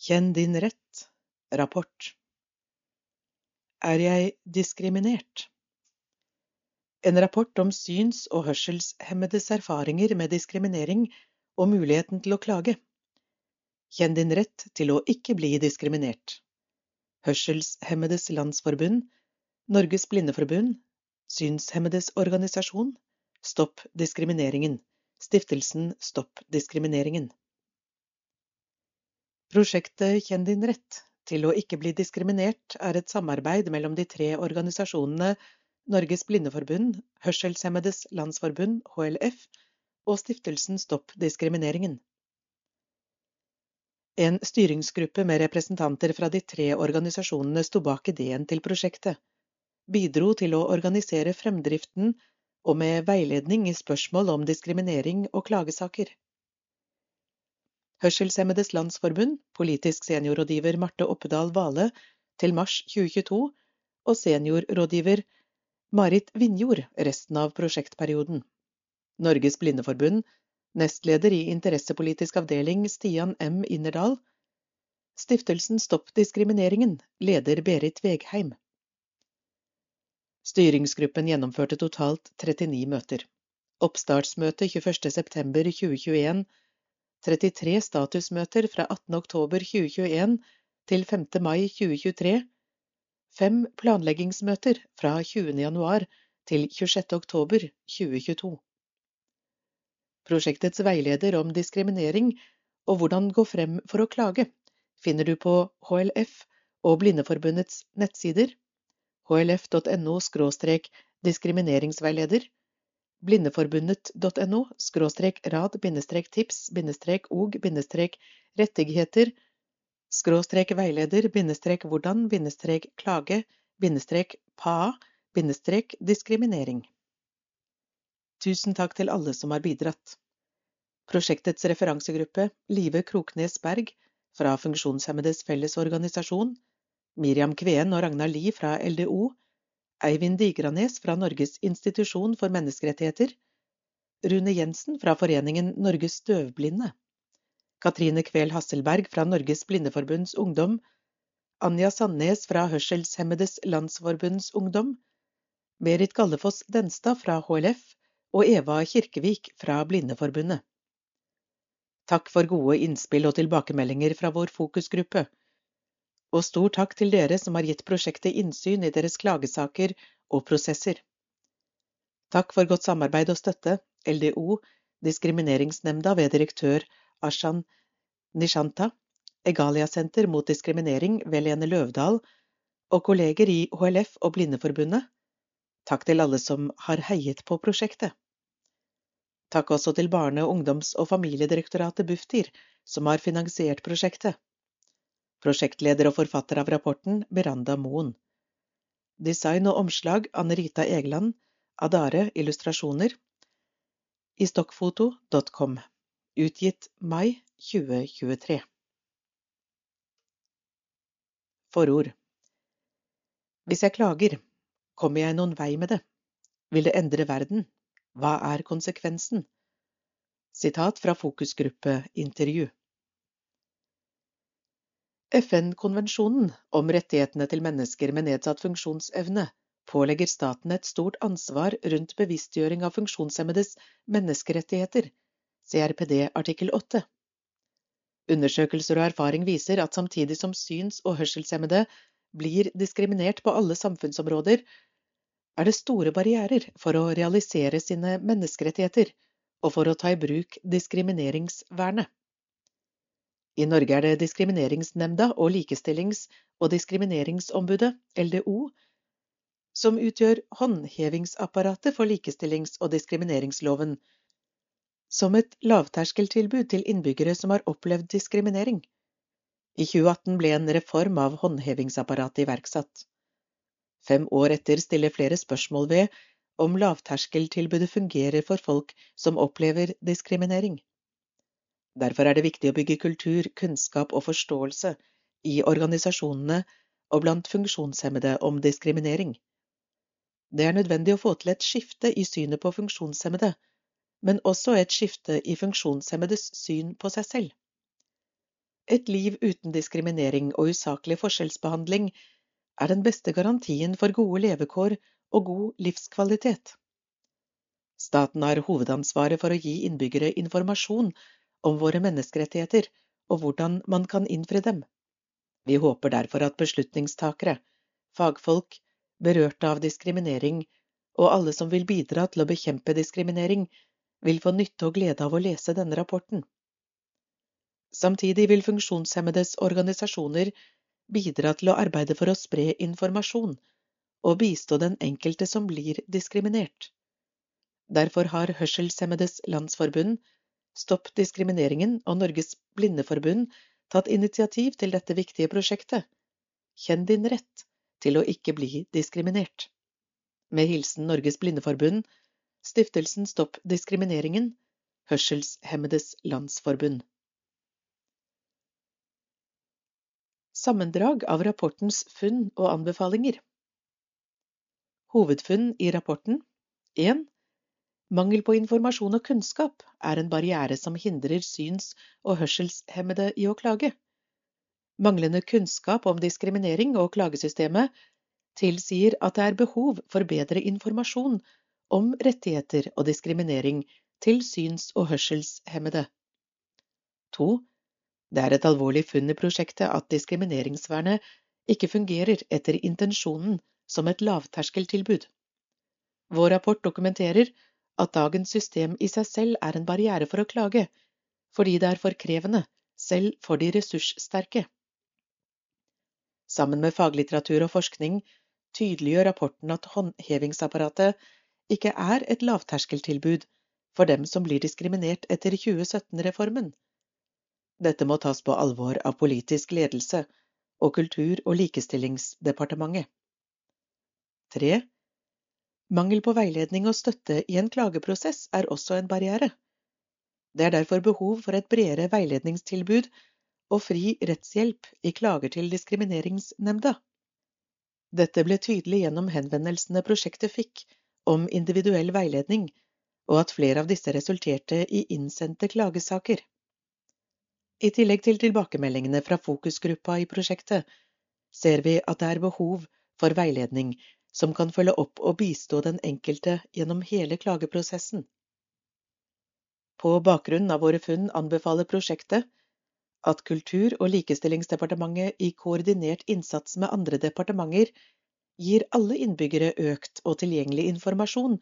Kjenn din rett. Rapport. Er jeg diskriminert? En rapport om syns- og hørselshemmedes erfaringer med diskriminering og muligheten til å klage. Kjenn din rett til å ikke bli diskriminert. Hørselshemmedes Landsforbund, Norges Blindeforbund, Synshemmedes Organisasjon, Stopp diskrimineringen, Stiftelsen Stopp diskrimineringen. Prosjektet Kjenn din rett til å ikke bli diskriminert er et samarbeid mellom de tre organisasjonene Norges Blindeforbund, Hørselshemmedes Landsforbund, HLF, og stiftelsen Stopp diskrimineringen. En styringsgruppe med representanter fra de tre organisasjonene sto bak ideen til prosjektet, bidro til å organisere fremdriften og med veiledning i spørsmål om diskriminering og klagesaker. Hørselshemmedes Landsforbund, politisk seniorrådgiver Marte Oppedal Vale, til mars 2022, og seniorrådgiver Marit Vinjord resten av prosjektperioden. Norges Blindeforbund, nestleder i interessepolitisk avdeling Stian M. Innerdal. Stiftelsen Stopp diskrimineringen, leder Berit Vegheim. Styringsgruppen gjennomførte totalt 39 møter. Oppstartsmøte 21.9.2021 33 statusmøter fra 18. oktober 2021 til 5. mai 2023, fem planleggingsmøter fra 20. januar til 26. oktober 2022. Prosjektets veileder om diskriminering og hvordan gå frem for å klage finner du på HLF og Blindeforbundets nettsider hlf.no diskrimineringsveileder blindeforbundet.no skråstrek rad bindestrek tips bindestrek og bindestrek rettigheter skråstrek veileder bindestrek hvordan bindestrek klage bindestrek pa bindestrek diskriminering. Tusen takk til alle som har bidratt. Prosjektets referansegruppe Live Kroknes Berg fra Funksjonshemmedes Fellesorganisasjon, Miriam Kveen og Ragnar Lie fra LDO, Eivind Digranes fra Norges institusjon for menneskerettigheter, Rune Jensen fra Foreningen Norges døvblinde, Katrine Kvel Hasselberg fra Norges Blindeforbunds Ungdom, Anja Sandnes fra Hørselshemmedes Landsforbunds Ungdom, Berit Gallefoss Denstad fra HLF og Eva Kirkevik fra Blindeforbundet. Takk for gode innspill og tilbakemeldinger fra vår fokusgruppe og stor takk til dere som har gitt prosjektet innsyn i deres klagesaker og prosesser. Takk for godt samarbeid og støtte, LDO, Diskrimineringsnemnda ved direktør Ashan Nishanta, Egalia-senter mot diskriminering ved Lene Løvdahl og kolleger i HLF og Blindeforbundet. Takk til alle som har heiet på prosjektet. Takk også til Barne-, ungdoms- og familiedirektoratet Bufdir, som har finansiert prosjektet. Prosjektleder og forfatter av rapporten Beranda Moen. Design og omslag Anne Rita Egeland. Adare illustrasjoner. I stockfoto.com. Utgitt mai 2023. Forord. Hvis jeg klager, kommer jeg noen vei med det? Vil det endre verden? Hva er konsekvensen? Sitat fra fokusgruppe Intervju. FN-konvensjonen om rettighetene til mennesker med nedsatt funksjonsevne pålegger staten et stort ansvar rundt bevisstgjøring av funksjonshemmedes menneskerettigheter, CRPD artikkel 8. Undersøkelser og erfaring viser at samtidig som syns- og hørselshemmede blir diskriminert på alle samfunnsområder, er det store barrierer for å realisere sine menneskerettigheter og for å ta i bruk diskrimineringsvernet. I Norge er det Diskrimineringsnemnda og Likestillings- og diskrimineringsombudet, LDO, som utgjør håndhevingsapparatet for likestillings- og diskrimineringsloven, som et lavterskeltilbud til innbyggere som har opplevd diskriminering. I 2018 ble en reform av håndhevingsapparatet iverksatt. Fem år etter stiller flere spørsmål ved om lavterskeltilbudet fungerer for folk som opplever diskriminering. Derfor er det viktig å bygge kultur, kunnskap og forståelse i organisasjonene og blant funksjonshemmede om diskriminering. Det er nødvendig å få til et skifte i synet på funksjonshemmede, men også et skifte i funksjonshemmedes syn på seg selv. Et liv uten diskriminering og usaklig forskjellsbehandling er den beste garantien for gode levekår og god livskvalitet. Staten har hovedansvaret for å gi innbyggere informasjon om våre menneskerettigheter og hvordan man kan innfri dem. Vi håper derfor at beslutningstakere, fagfolk, berørte av diskriminering og alle som vil bidra til å bekjempe diskriminering, vil få nytte og glede av å lese denne rapporten. Samtidig vil funksjonshemmedes organisasjoner bidra til å arbeide for å spre informasjon og bistå den enkelte som blir diskriminert. Derfor har Hørselshemmedes Landsforbund, Stopp diskrimineringen og Norges Blindeforbund tatt initiativ til dette viktige prosjektet. Kjenn din rett til å ikke bli diskriminert. Med hilsen Norges Blindeforbund, Stiftelsen Stopp diskrimineringen, Hørselshemmedes Landsforbund. Sammendrag av rapportens funn og anbefalinger Hovedfunn i rapporten 1. Mangel på informasjon og kunnskap er en barriere som hindrer syns- og hørselshemmede i å klage. Manglende kunnskap om diskriminering og klagesystemet tilsier at det er behov for bedre informasjon om rettigheter og diskriminering til syns- og hørselshemmede. 2. Det er et alvorlig funn i prosjektet at diskrimineringsvernet ikke fungerer etter intensjonen som et lavterskeltilbud. Vår rapport dokumenterer at dagens system i seg selv er en barriere for å klage, fordi det er for krevende, selv for de ressurssterke. Sammen med faglitteratur og forskning tydeliggjør rapporten at håndhevingsapparatet ikke er et lavterskeltilbud for dem som blir diskriminert etter 2017-reformen. Dette må tas på alvor av politisk ledelse og Kultur- og likestillingsdepartementet. 3. Mangel på veiledning og støtte i en klageprosess er også en barriere. Det er derfor behov for et bredere veiledningstilbud og fri rettshjelp i klager til Diskrimineringsnemnda. Dette ble tydelig gjennom henvendelsene prosjektet fikk om individuell veiledning, og at flere av disse resulterte i innsendte klagesaker. I tillegg til tilbakemeldingene fra fokusgruppa i prosjektet, ser vi at det er behov for veiledning som kan følge opp og bistå den enkelte gjennom hele klageprosessen. På bakgrunn av våre funn anbefaler prosjektet at Kultur- og likestillingsdepartementet i koordinert innsats med andre departementer gir alle innbyggere økt og tilgjengelig informasjon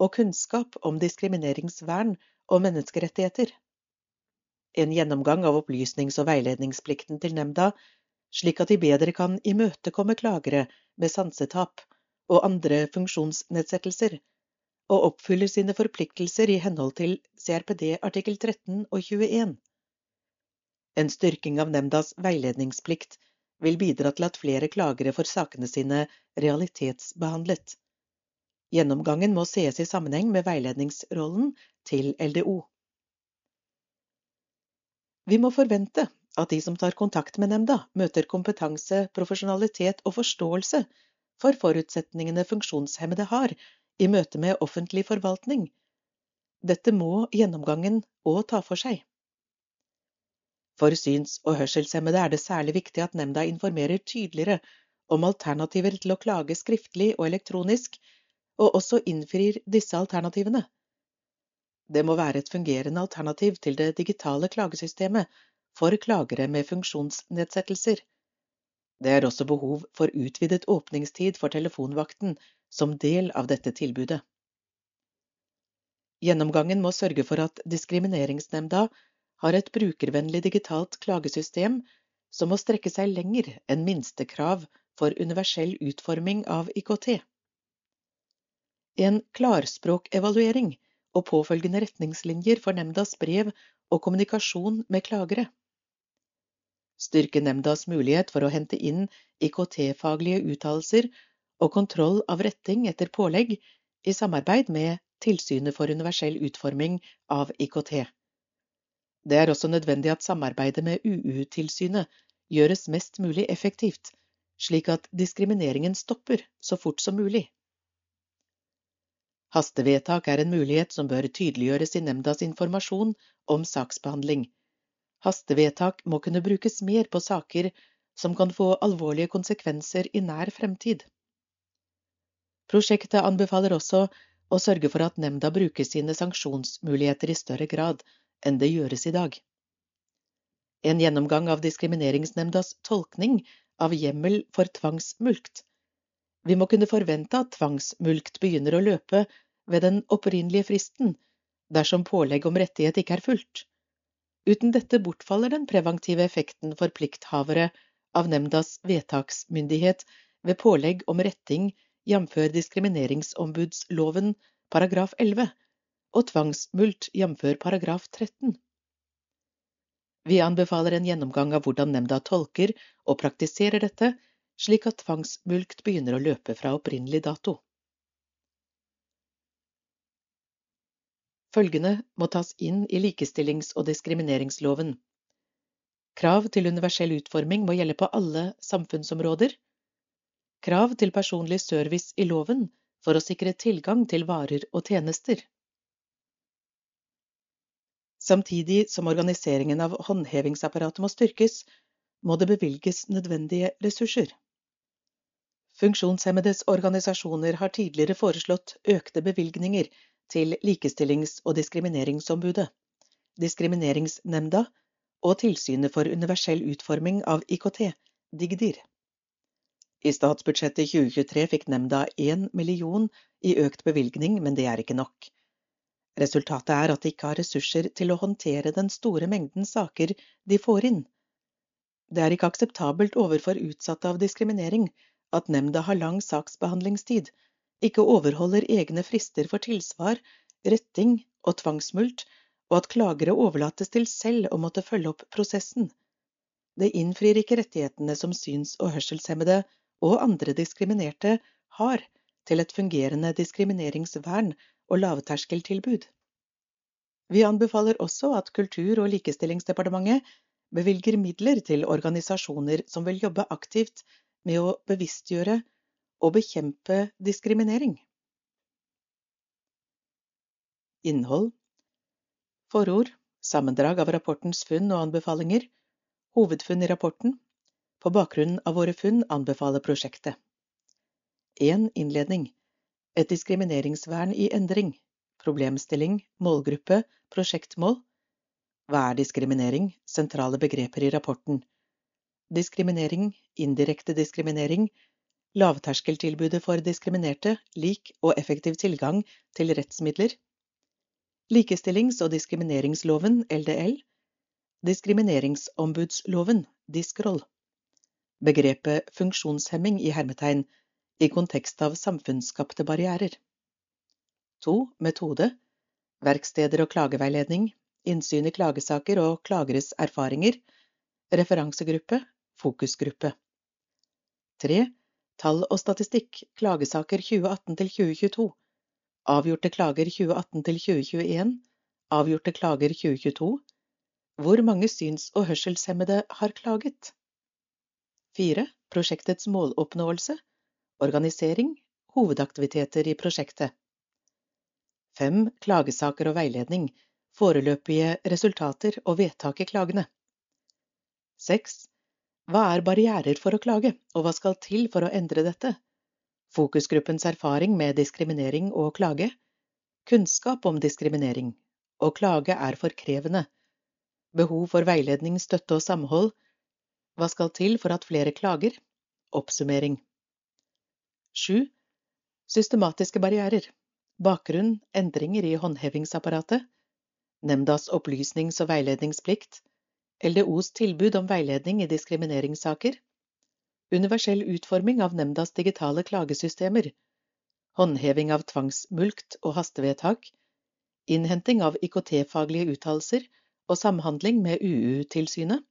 og kunnskap om diskrimineringsvern og menneskerettigheter en gjennomgang av opplysnings- og veiledningsplikten til nemnda, slik at de bedre kan imøtekomme klagere med sansetap og andre funksjonsnedsettelser, og oppfyller sine forpliktelser i henhold til CRPD artikkel 13 og 21. En styrking av nemndas veiledningsplikt vil bidra til at flere klagere får sakene sine realitetsbehandlet. Gjennomgangen må sees i sammenheng med veiledningsrollen til LDO. Vi må forvente at de som tar kontakt med nemnda, møter kompetanse, profesjonalitet og forståelse for forutsetningene funksjonshemmede har i møte med offentlig forvaltning. Dette må gjennomgangen òg ta for seg. For syns- og hørselshemmede er det særlig viktig at nemnda informerer tydeligere om alternativer til å klage skriftlig og elektronisk, og også innfrir disse alternativene. Det må være et fungerende alternativ til det digitale klagesystemet for klagere med funksjonsnedsettelser. Det er også behov for utvidet åpningstid for telefonvakten som del av dette tilbudet. Gjennomgangen må sørge for at Diskrimineringsnemnda har et brukervennlig digitalt klagesystem som må strekke seg lenger enn minstekrav for universell utforming av IKT. En klarspråkevaluering og påfølgende retningslinjer for nemndas brev og kommunikasjon med klagere. Styrke nemndas mulighet for å hente inn IKT-faglige uttalelser og kontroll av retting etter pålegg i samarbeid med Tilsynet for universell utforming av IKT. Det er også nødvendig at samarbeidet med UU-tilsynet gjøres mest mulig effektivt, slik at diskrimineringen stopper så fort som mulig. Hastevedtak er en mulighet som bør tydeliggjøres i nemndas informasjon om saksbehandling, Hastevedtak må kunne brukes mer på saker som kan få alvorlige konsekvenser i nær fremtid. Prosjektet anbefaler også å sørge for at nemnda bruker sine sanksjonsmuligheter i større grad enn det gjøres i dag. En gjennomgang av Diskrimineringsnemndas tolkning av hjemmel for tvangsmulkt. Vi må kunne forvente at tvangsmulkt begynner å løpe ved den opprinnelige fristen, dersom pålegg om rettighet ikke er fulgt. Uten dette bortfaller den preventive effekten for plikthavere av nemndas vedtaksmyndighet ved pålegg om retting jf. diskrimineringsombudsloven paragraf 11 og tvangsmulkt jf. paragraf 13. Vi anbefaler en gjennomgang av hvordan nemnda tolker og praktiserer dette, slik at tvangsmulkt begynner å løpe fra opprinnelig dato. Følgende må tas inn i likestillings- og diskrimineringsloven. Krav til universell utforming må gjelde på alle samfunnsområder, krav til personlig service i loven for å sikre tilgang til varer og tjenester. Samtidig som organiseringen av håndhevingsapparatet må styrkes, må det bevilges nødvendige ressurser. Funksjonshemmedes organisasjoner har tidligere foreslått økte bevilgninger til Likestillings- og diskrimineringsombudet, Diskrimineringsnemnda og Tilsynet for universell utforming av IKT, Digdir. I statsbudsjettet 2023 fikk nemnda én million i økt bevilgning, men det er ikke nok. Resultatet er at de ikke har ressurser til å håndtere den store mengden saker de får inn. Det er ikke akseptabelt overfor utsatte av diskriminering at nemnda har lang saksbehandlingstid, ikke overholder egne frister for tilsvar, retting og tvangsmulkt, og at klagere overlates til selv å måtte følge opp prosessen. Det innfrir ikke rettighetene som syns- og hørselshemmede og andre diskriminerte har til et fungerende diskrimineringsvern og lavterskeltilbud. Vi anbefaler også at Kultur- og likestillingsdepartementet bevilger midler til organisasjoner som vil jobbe aktivt med å bevisstgjøre og bekjempe diskriminering. Innhold Forord Sammendrag av rapportens funn og anbefalinger Hovedfunn i rapporten på bakgrunn av våre funn anbefaler prosjektet. 1. Innledning Et diskrimineringsvern i endring Problemstilling Målgruppe Prosjektmål Hva er diskriminering? Sentrale begreper i rapporten. Diskriminering, indirekte diskriminering, lavterskeltilbudet for diskriminerte, lik og effektiv tilgang til rettsmidler, likestillings- og diskrimineringsloven, LDL, diskrimineringsombudsloven, DISKROLL begrepet funksjonshemming i hermetegn i kontekst av samfunnsskapte barrierer. 2. Metode Verksteder og klageveiledning Innsyn i klagesaker og klageres erfaringer Referansegruppe Fokusgruppe 3. Tall og statistikk Klagesaker 2018 til 2022 Avgjorte klager 2018 til 2021 Avgjorte klager 2022 Hvor mange syns- og hørselshemmede har klaget? 4. Prosjektets måloppnåelse, organisering, hovedaktiviteter i prosjektet. 5. Klagesaker og veiledning, foreløpige resultater og vedtak i klagene. 6. Hva er barrierer for å klage, og hva skal til for å endre dette? Fokusgruppens erfaring med diskriminering og klage. Kunnskap om diskriminering. Å klage er for krevende. Behov for veiledning, støtte og samhold hva skal til for at flere klager? Oppsummering 7. Systematiske barrierer Bakgrunn Endringer i håndhevingsapparatet Nemndas opplysnings- og veiledningsplikt LDOs tilbud om veiledning i diskrimineringssaker. Universell utforming av nemndas digitale klagesystemer. Håndheving av tvangsmulkt og hastevedtak. Innhenting av IKT-faglige uttalelser og samhandling med UU-tilsynet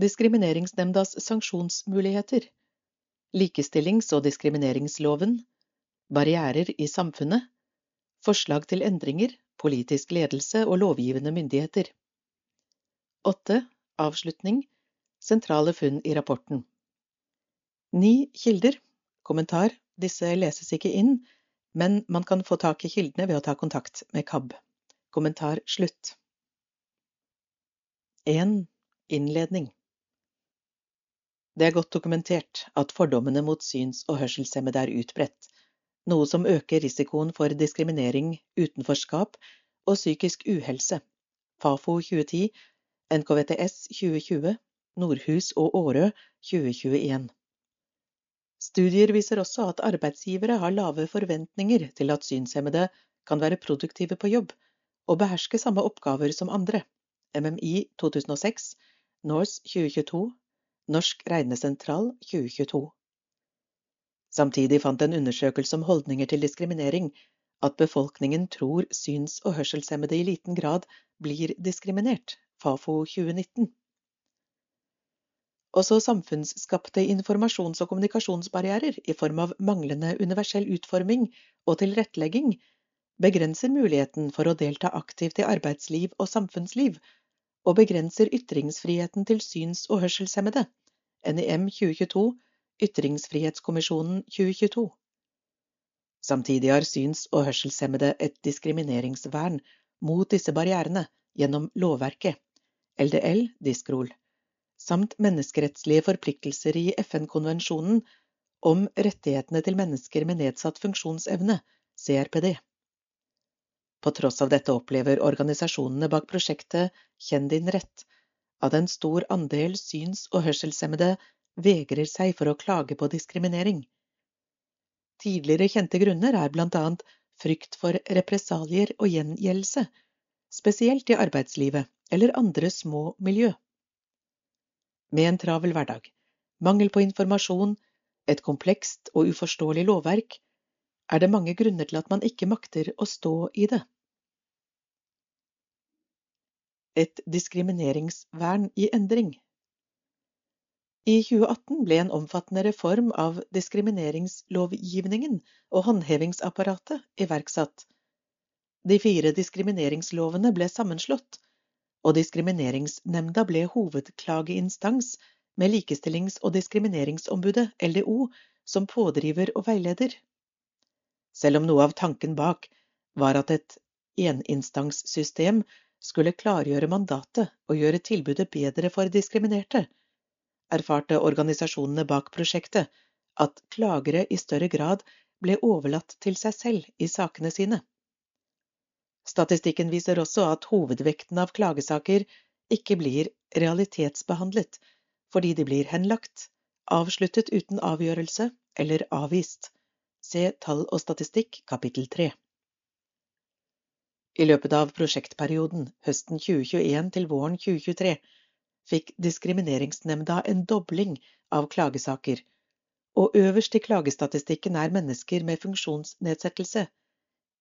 Diskrimineringsnemndas sanksjonsmuligheter, likestillings- og diskrimineringsloven, barrierer i samfunnet, forslag til endringer, politisk ledelse og lovgivende myndigheter. 8. Avslutning Sentrale funn i rapporten. Ni kilder. Kommentar. Disse leses ikke inn, men man kan få tak i kildene ved å ta kontakt med KAB. Kommentar slutt. 1. Innledning Det er godt dokumentert at fordommene mot syns- og hørselshemmede er utbredt, noe som øker risikoen for diskriminering, utenforskap og psykisk uhelse. Fafo 2010, NKVTS 2020, Nordhus og Årø 2021. Studier viser også at arbeidsgivere har lave forventninger til at synshemmede kan være produktive på jobb og beherske samme oppgaver som andre. MMI 2006, Norse 2022, Norsk regnesentral 2022. Samtidig fant en undersøkelse om holdninger til diskriminering at befolkningen tror syns- og hørselshemmede i liten grad blir diskriminert, Fafo 2019. Også samfunnsskapte informasjons- og kommunikasjonsbarrierer i form av manglende universell utforming og tilrettelegging begrenser muligheten for å delta aktivt i arbeidsliv og samfunnsliv, og begrenser ytringsfriheten til syns- og hørselshemmede, NIM 2022, Ytringsfrihetskommisjonen 2022. Samtidig har syns- og hørselshemmede et diskrimineringsvern mot disse barrierene gjennom lovverket, LDL, Diskrol samt menneskerettslige forpliktelser i FN-konvensjonen om rettighetene til mennesker med nedsatt funksjonsevne, CRPD. På tross av dette opplever organisasjonene bak prosjektet Kjenn din rett at en stor andel syns- og hørselshemmede vegrer seg for å klage på diskriminering. Tidligere kjente grunner er annet frykt for represalier og gjengjeldelse, spesielt i arbeidslivet eller andre små miljø med en travel hverdag, mangel på informasjon, et komplekst og uforståelig lovverk, er det mange grunner til at man ikke makter å stå i det. Et diskrimineringsvern i endring I 2018 ble en omfattende reform av diskrimineringslovgivningen og håndhevingsapparatet iverksatt. De fire diskrimineringslovene ble sammenslått, og Diskrimineringsnemnda ble hovedklageinstans med Likestillings- og diskrimineringsombudet, LDO, som pådriver og veileder. Selv om noe av tanken bak var at et eninstanssystem skulle klargjøre mandatet og gjøre tilbudet bedre for diskriminerte, erfarte organisasjonene bak prosjektet at klagere i større grad ble overlatt til seg selv i sakene sine. Statistikken viser også at hovedvekten av klagesaker ikke blir realitetsbehandlet, fordi de blir henlagt, avsluttet uten avgjørelse eller avvist. Se Tall og statistikk kapittel 3. I løpet av prosjektperioden høsten 2021 til våren 2023 fikk Diskrimineringsnemnda en dobling av klagesaker, og øverst i klagestatistikken er mennesker med funksjonsnedsettelse,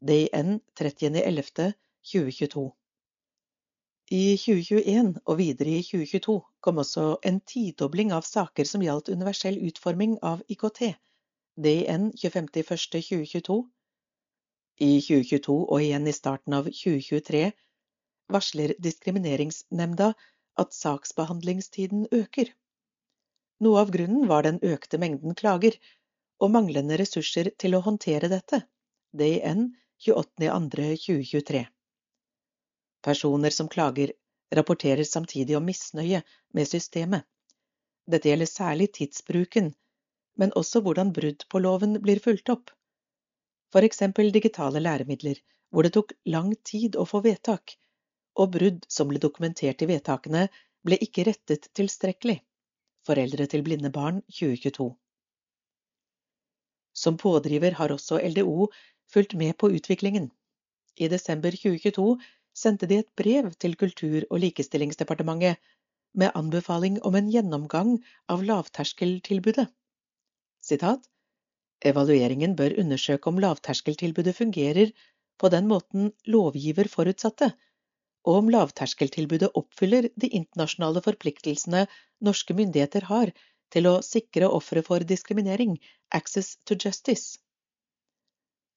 DN 30.11.2022. I 2021 og videre i 2022 kom også en tidobling av saker som gjaldt universell utforming av IKT, DIN 25.1.2022. I 2022 og igjen i starten av 2023 varsler Diskrimineringsnemnda at saksbehandlingstiden øker. Noe av grunnen var den økte mengden klager og manglende ressurser til å håndtere dette, DN 28.2.2023. Personer som klager, rapporterer samtidig om misnøye med systemet. Dette gjelder særlig tidsbruken, men også hvordan brudd på loven blir fulgt opp. For eksempel digitale læremidler, hvor det tok lang tid å få vedtak, og brudd som ble dokumentert i vedtakene, ble ikke rettet tilstrekkelig. Foreldre til blinde barn 2022. Som pådriver har også LDO fulgt med på utviklingen. I desember 2022 sendte de et brev til Kultur- og likestillingsdepartementet med anbefaling om en gjennomgang av lavterskeltilbudet. Sitat Evalueringen bør undersøke om lavterskeltilbudet fungerer på den måten lovgiver forutsatte, og om lavterskeltilbudet oppfyller de internasjonale forpliktelsene norske myndigheter har til å sikre ofre for diskriminering access to justice.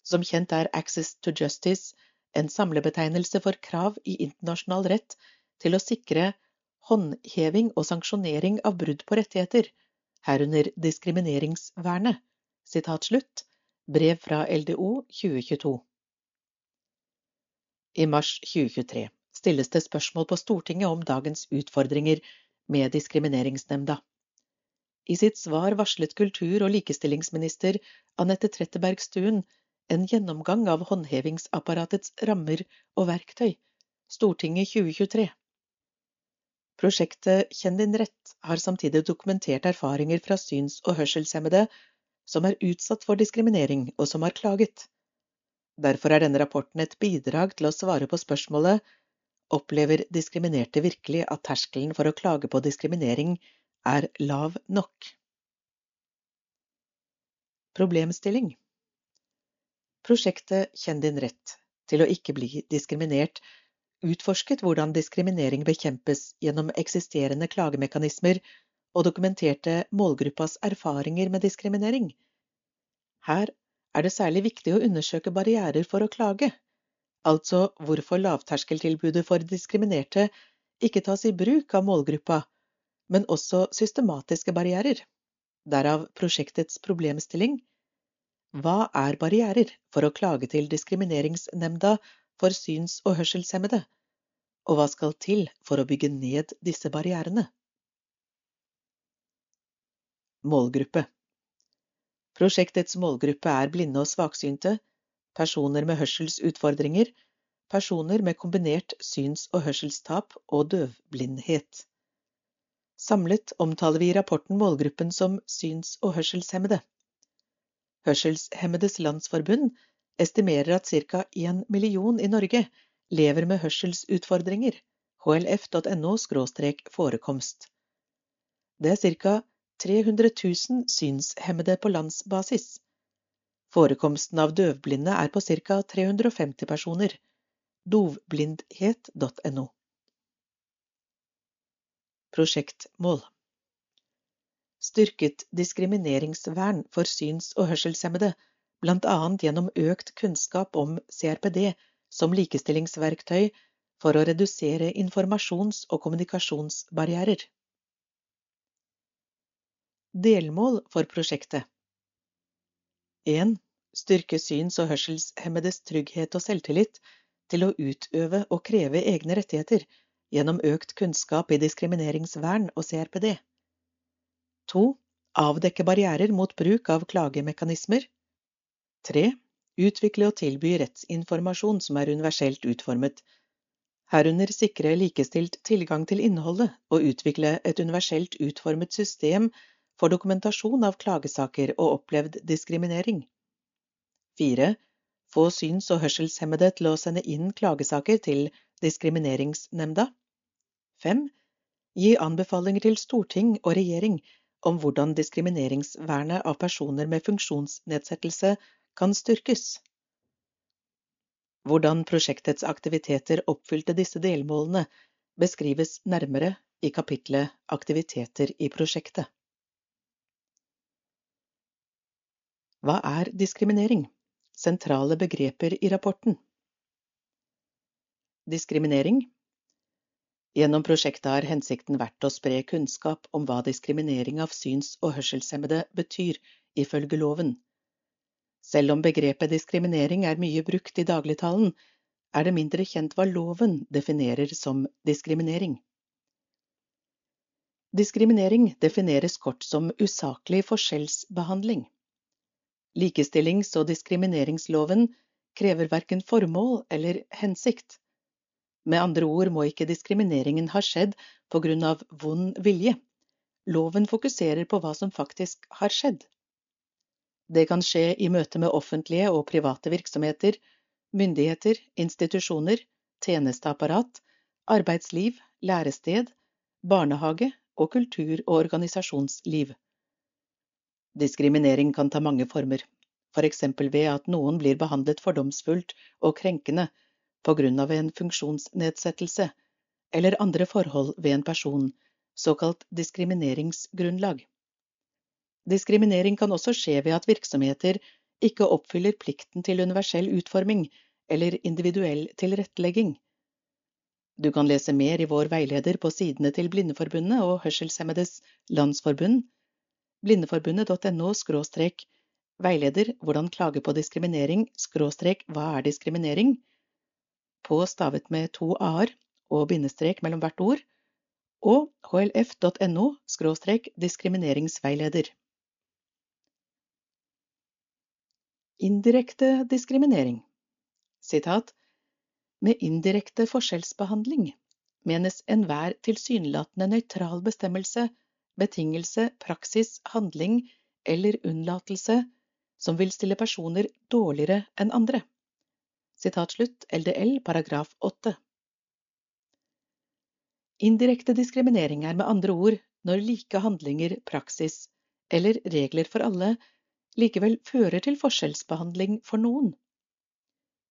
Som kjent er Access to Justice en samlebetegnelse for krav i internasjonal rett til å sikre håndheving og sanksjonering av brudd på rettigheter, herunder diskrimineringsvernet. Sitat slutt. Brev fra LDO 2022. I mars 2023 stilles det spørsmål på Stortinget om dagens utfordringer med Diskrimineringsnemnda. I sitt svar varslet kultur- og likestillingsminister Anette Trettebergstuen en gjennomgang av håndhevingsapparatets rammer og verktøy, Stortinget 2023. Prosjektet Kjenn din rett har samtidig dokumentert erfaringer fra syns- og hørselshemmede som er utsatt for diskriminering og som har klaget. Derfor er denne rapporten et bidrag til å svare på spørsmålet Opplever diskriminerte virkelig at terskelen for å klage på diskriminering er lav nok? Problemstilling Prosjektet Kjenn din rett til å ikke bli diskriminert utforsket hvordan diskriminering bekjempes gjennom eksisterende klagemekanismer og dokumenterte målgruppas erfaringer med diskriminering. Her er det særlig viktig å undersøke barrierer for å klage, altså hvorfor lavterskeltilbudet for diskriminerte ikke tas i bruk av målgruppa, men også systematiske barrierer. Derav prosjektets problemstilling. Hva er barrierer for å klage til Diskrimineringsnemnda for syns- og hørselshemmede, og hva skal til for å bygge ned disse barrierene? Målgruppe Prosjektets målgruppe er blinde og svaksynte, personer med hørselsutfordringer, personer med kombinert syns- og hørselstap og døvblindhet. Samlet omtaler vi i rapporten målgruppen som syns- og hørselshemmede. Hørselshemmedes Landsforbund estimerer at ca. én million i Norge lever med hørselsutfordringer, hlf.no forekomst. Det er ca. 300 000 synshemmede på landsbasis. Forekomsten av døvblinde er på ca. 350 personer. Dovblindhet.no. Prosjektmål Styrket diskrimineringsvern for syns- og hørselshemmede, bl.a. gjennom økt kunnskap om CRPD som likestillingsverktøy for å redusere informasjons- og kommunikasjonsbarrierer. Delmål for prosjektet 1. Styrke syns- og hørselshemmedes trygghet og selvtillit til å utøve og kreve egne rettigheter gjennom økt kunnskap i diskrimineringsvern og CRPD. 2. Avdekke barrierer mot bruk av klagemekanismer. 3. Utvikle og tilby rettsinformasjon som er universelt utformet, herunder sikre likestilt tilgang til innholdet og utvikle et universelt utformet system for dokumentasjon av klagesaker og opplevd diskriminering. 4. Få syns- og hørselshemmede til å sende inn klagesaker til Diskrimineringsnemnda. 5. Gi anbefalinger til storting og regjering om hvordan diskrimineringsvernet av personer med funksjonsnedsettelse kan styrkes. Hvordan prosjektets aktiviteter oppfylte disse delmålene, beskrives nærmere i kapitlet Aktiviteter i prosjektet. Hva er diskriminering? Sentrale begreper i rapporten. Diskriminering Gjennom prosjektet har hensikten vært å spre kunnskap om hva diskriminering av syns- og hørselshemmede betyr, ifølge loven. Selv om begrepet diskriminering er mye brukt i dagligtalen, er det mindre kjent hva loven definerer som diskriminering. Diskriminering defineres kort som usaklig forskjellsbehandling. Likestillings- og diskrimineringsloven krever verken formål eller hensikt. Med andre ord må ikke diskrimineringen ha skjedd på grunn av vond vilje. Loven fokuserer på hva som faktisk har skjedd. Det kan skje i møte med offentlige og private virksomheter, myndigheter, institusjoner, tjenesteapparat, arbeidsliv, lærested, barnehage og kultur- og organisasjonsliv. Diskriminering kan ta mange former, for eksempel ved at noen blir behandlet fordomsfullt og krenkende på grunn av en funksjonsnedsettelse, eller andre forhold ved en person, såkalt diskrimineringsgrunnlag. Diskriminering kan også skje ved at virksomheter ikke oppfyller plikten til universell utforming eller individuell tilrettelegging. Du kan lese mer i vår veileder på sidene til Blindeforbundet og Hørselshemmedes Landsforbund blindeforbundet.no veileder hvordan klage på diskriminering hva er diskriminering på stavet med to a-er og bindestrek mellom hvert ord, og hlf.no skråstrek diskrimineringsveileder. Indirekte diskriminering Sitat Med indirekte forskjellsbehandling menes enhver tilsynelatende nøytral bestemmelse, betingelse, praksis, handling eller unnlatelse som vil stille personer dårligere enn andre. LDL paragraf 8. Indirekte diskriminering er med andre ord når like handlinger, praksis eller regler for alle likevel fører til forskjellsbehandling for noen.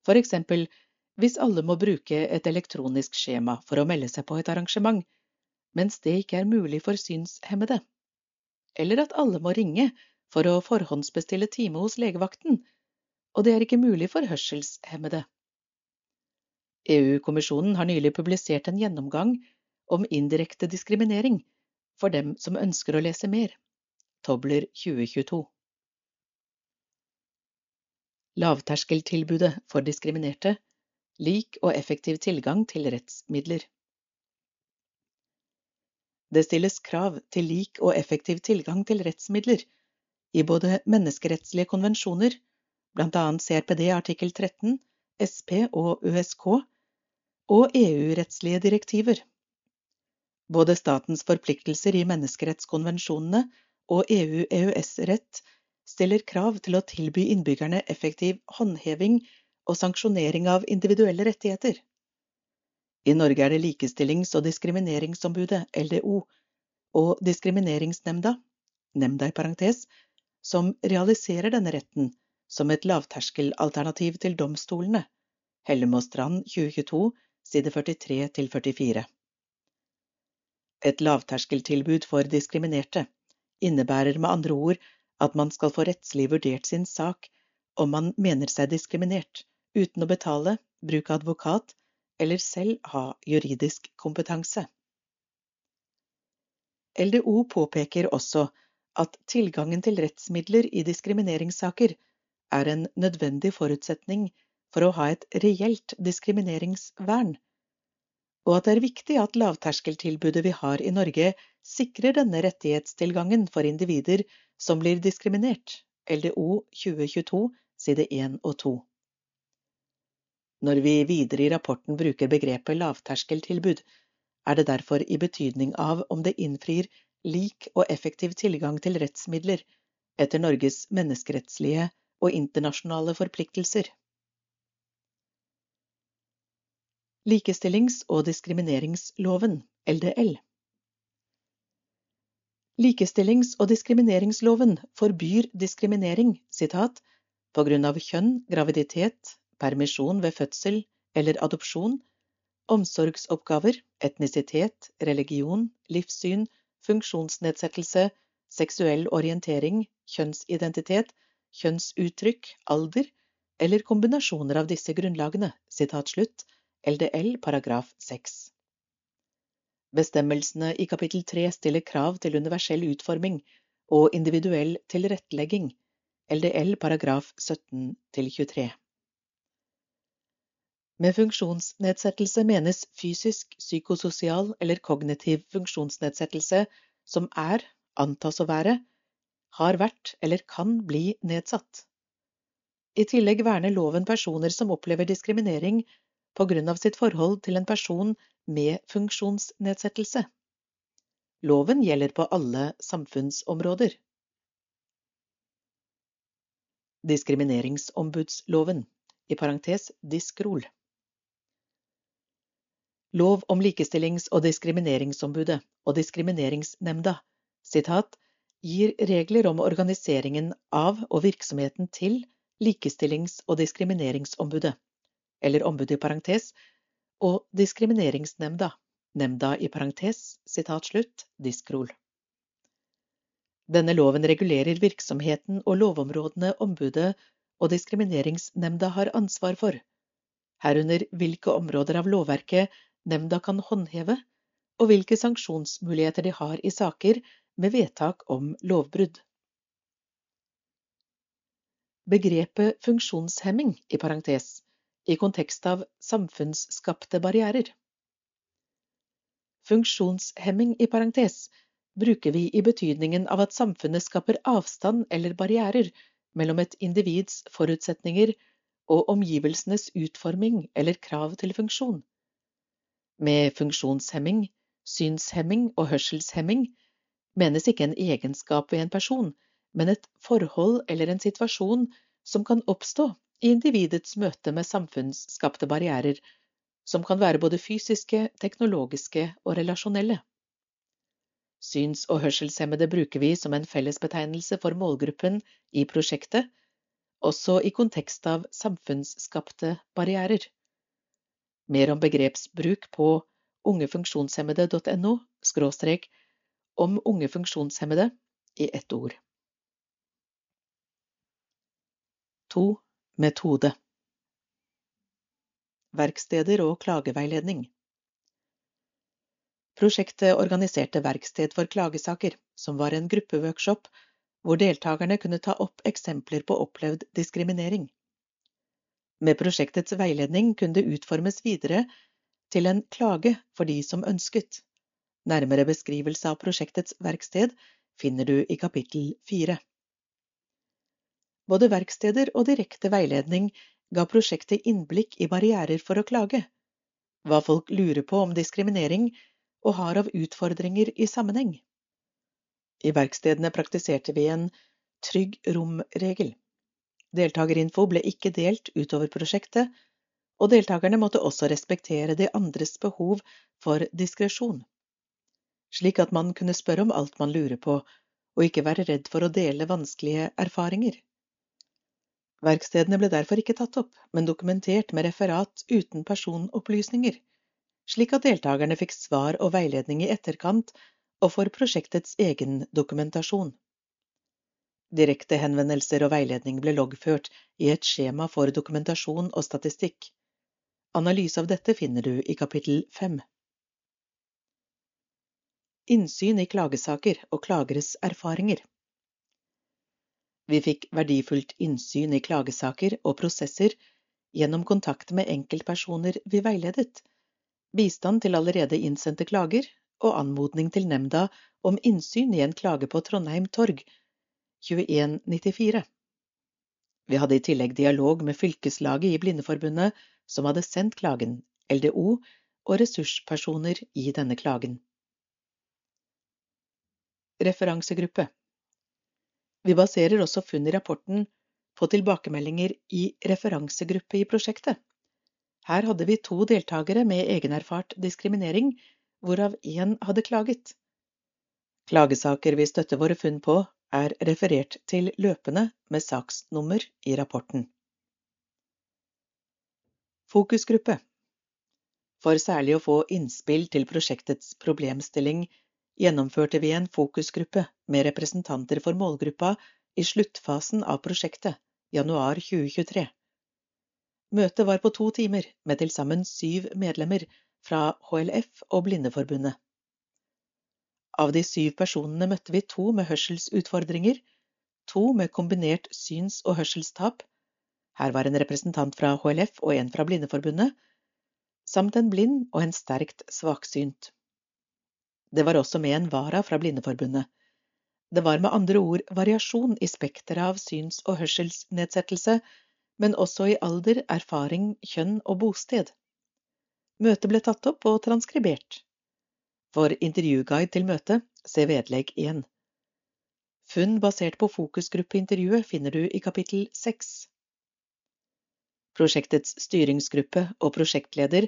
For eksempel hvis alle må bruke et elektronisk skjema for å melde seg på et arrangement, mens det ikke er mulig for synshemmede. Eller at alle må ringe for å forhåndsbestille time hos legevakten, og det er ikke mulig for hørselshemmede. EU-kommisjonen har nylig publisert en gjennomgang om indirekte diskriminering for dem som ønsker å lese mer. Tobler 2022. Lavterskeltilbudet for diskriminerte lik og effektiv tilgang til rettsmidler. Det stilles krav til lik og effektiv tilgang til rettsmidler i både menneskerettslige konvensjoner, bl.a. CRPD artikkel 13, SP og ØSK, og EU-rettslige direktiver. Både statens forpliktelser i menneskerettskonvensjonene og EU-EØS-rett stiller krav til å tilby innbyggerne effektiv håndheving og sanksjonering av individuelle rettigheter. I Norge er det Likestillings- og diskrimineringsombudet, LDO, og Diskrimineringsnemnda, nemnda i parentes, som realiserer denne retten som et lavterskelalternativ til domstolene. Hellemåstrand Strand 2022, side 43 44. Et lavterskeltilbud for diskriminerte innebærer med andre ord at man skal få rettslig vurdert sin sak om man mener seg diskriminert, uten å betale, bruke advokat eller selv ha juridisk kompetanse. LDO påpeker også at tilgangen til rettsmidler i diskrimineringssaker er en nødvendig forutsetning for å ha et reelt diskrimineringsvern og at det er viktig at lavterskeltilbudet vi har i Norge, sikrer denne rettighetstilgangen for individer som blir diskriminert, LDO 2022, side 1 og 2. Når vi videre i rapporten bruker begrepet lavterskeltilbud, er det derfor i betydning av om det innfrir lik og effektiv tilgang til rettsmidler etter Norges menneskerettslige og internasjonale forpliktelser. Likestillings- og diskrimineringsloven, LDL. Likestillings- og diskrimineringsloven forbyr diskriminering sitat, på grunn av kjønn, graviditet, permisjon ved fødsel eller adopsjon, omsorgsoppgaver, etnisitet, religion, livssyn, funksjonsnedsettelse, seksuell orientering, kjønnsidentitet, kjønnsuttrykk, alder eller kombinasjoner av disse grunnlagene. LDL paragraf 6. Bestemmelsene i kapittel 3 stiller krav til universell utforming og individuell tilrettelegging, LDL paragraf 17 23. Med funksjonsnedsettelse menes fysisk, psykososial eller kognitiv funksjonsnedsettelse som er, antas å være, har vært eller kan bli nedsatt. I tillegg verner loven personer som opplever diskriminering på grunn av sitt forhold til en person med funksjonsnedsettelse. Loven gjelder på alle samfunnsområder. Diskrimineringsombudsloven, i parentes diskrol. Lov om likestillings- og diskrimineringsombudet og Diskrimineringsnemnda, sitat, gir regler om organiseringen av og virksomheten til Likestillings- og diskrimineringsombudet eller ombudet i parentes, og Diskrimineringsnemnda, nemnda i parentes, sitat slutt, diskrol. Denne loven regulerer virksomheten og lovområdene ombudet og Diskrimineringsnemnda har ansvar for, herunder hvilke områder av lovverket nemnda kan håndheve, og hvilke sanksjonsmuligheter de har i saker med vedtak om lovbrudd. Begrepet funksjonshemming i parentes i kontekst av samfunnsskapte barrierer. Funksjonshemming i parentes bruker vi i betydningen av at samfunnet skaper avstand eller barrierer mellom et individs forutsetninger og omgivelsenes utforming eller krav til funksjon. Med funksjonshemming, synshemming og hørselshemming menes ikke en egenskap ved en person, men et forhold eller en situasjon som kan oppstå i individets møte med samfunnsskapte barrierer, som kan være både fysiske, teknologiske og relasjonelle. Syns- og hørselshemmede bruker vi som en fellesbetegnelse for målgruppen i prosjektet, også i kontekst av samfunnsskapte barrierer. Mer om begrepsbruk på ungefunksjonshemmede.no skråstrek om unge funksjonshemmede i ett ord. 2. Metode Verksteder og klageveiledning Prosjektet organiserte Verksted for klagesaker, som var en gruppeworkshop hvor deltakerne kunne ta opp eksempler på opplevd diskriminering. Med prosjektets veiledning kunne det utformes videre til en klage for de som ønsket. Nærmere beskrivelse av prosjektets verksted finner du i kapittel fire. Både verksteder og direkte veiledning ga prosjektet innblikk i barrierer for å klage, hva folk lurer på om diskriminering og har av utfordringer i sammenheng. I verkstedene praktiserte vi en trygg rom-regel. Deltakerinfo ble ikke delt utover prosjektet, og deltakerne måtte også respektere de andres behov for diskresjon, slik at man kunne spørre om alt man lurer på, og ikke være redd for å dele vanskelige erfaringer. Verkstedene ble derfor ikke tatt opp, men dokumentert med referat uten personopplysninger, slik at deltakerne fikk svar og veiledning i etterkant og for prosjektets egen dokumentasjon. Direkte henvendelser og veiledning ble loggført i et skjema for dokumentasjon og statistikk. Analyse av dette finner du i kapittel fem. Innsyn i klagesaker og klageres erfaringer. Vi fikk verdifullt innsyn i klagesaker og prosesser gjennom kontakt med enkeltpersoner vi veiledet, bistand til allerede innsendte klager og anmodning til nemnda om innsyn i en klage på Trondheim torg 2194. Vi hadde i tillegg dialog med fylkeslaget i Blindeforbundet, som hadde sendt klagen, LDO og ressurspersoner i denne klagen. Referansegruppe Vi baserer også funn i rapporten på tilbakemeldinger i referansegruppe i prosjektet. Her hadde vi to deltakere med egenerfart diskriminering hvorav én hadde klaget. Klagesaker vi støtter våre funn på, er referert til løpende med saksnummer i rapporten. Fokusgruppe For særlig å få innspill til prosjektets problemstilling gjennomførte vi en fokusgruppe med representanter for målgruppa i sluttfasen av prosjektet, januar 2023. Møtet var på to timer, med til sammen syv medlemmer fra HLF og Blindeforbundet. Av de syv personene møtte vi to med hørselsutfordringer, to med kombinert syns- og hørselstap, her var en representant fra HLF og en fra Blindeforbundet, samt en blind og en sterkt svaksynt. Det var også med en vara fra Blindeforbundet. Det var med andre ord variasjon i spekteret av syns- og hørselsnedsettelse, men også i alder, erfaring, kjønn og bosted. Møtet ble tatt opp og transkribert. For intervjuguide til møtet, se vedlegg 1. Funn basert på fokusgruppeintervjuet finner du i kapittel 6. Prosjektets styringsgruppe og prosjektleder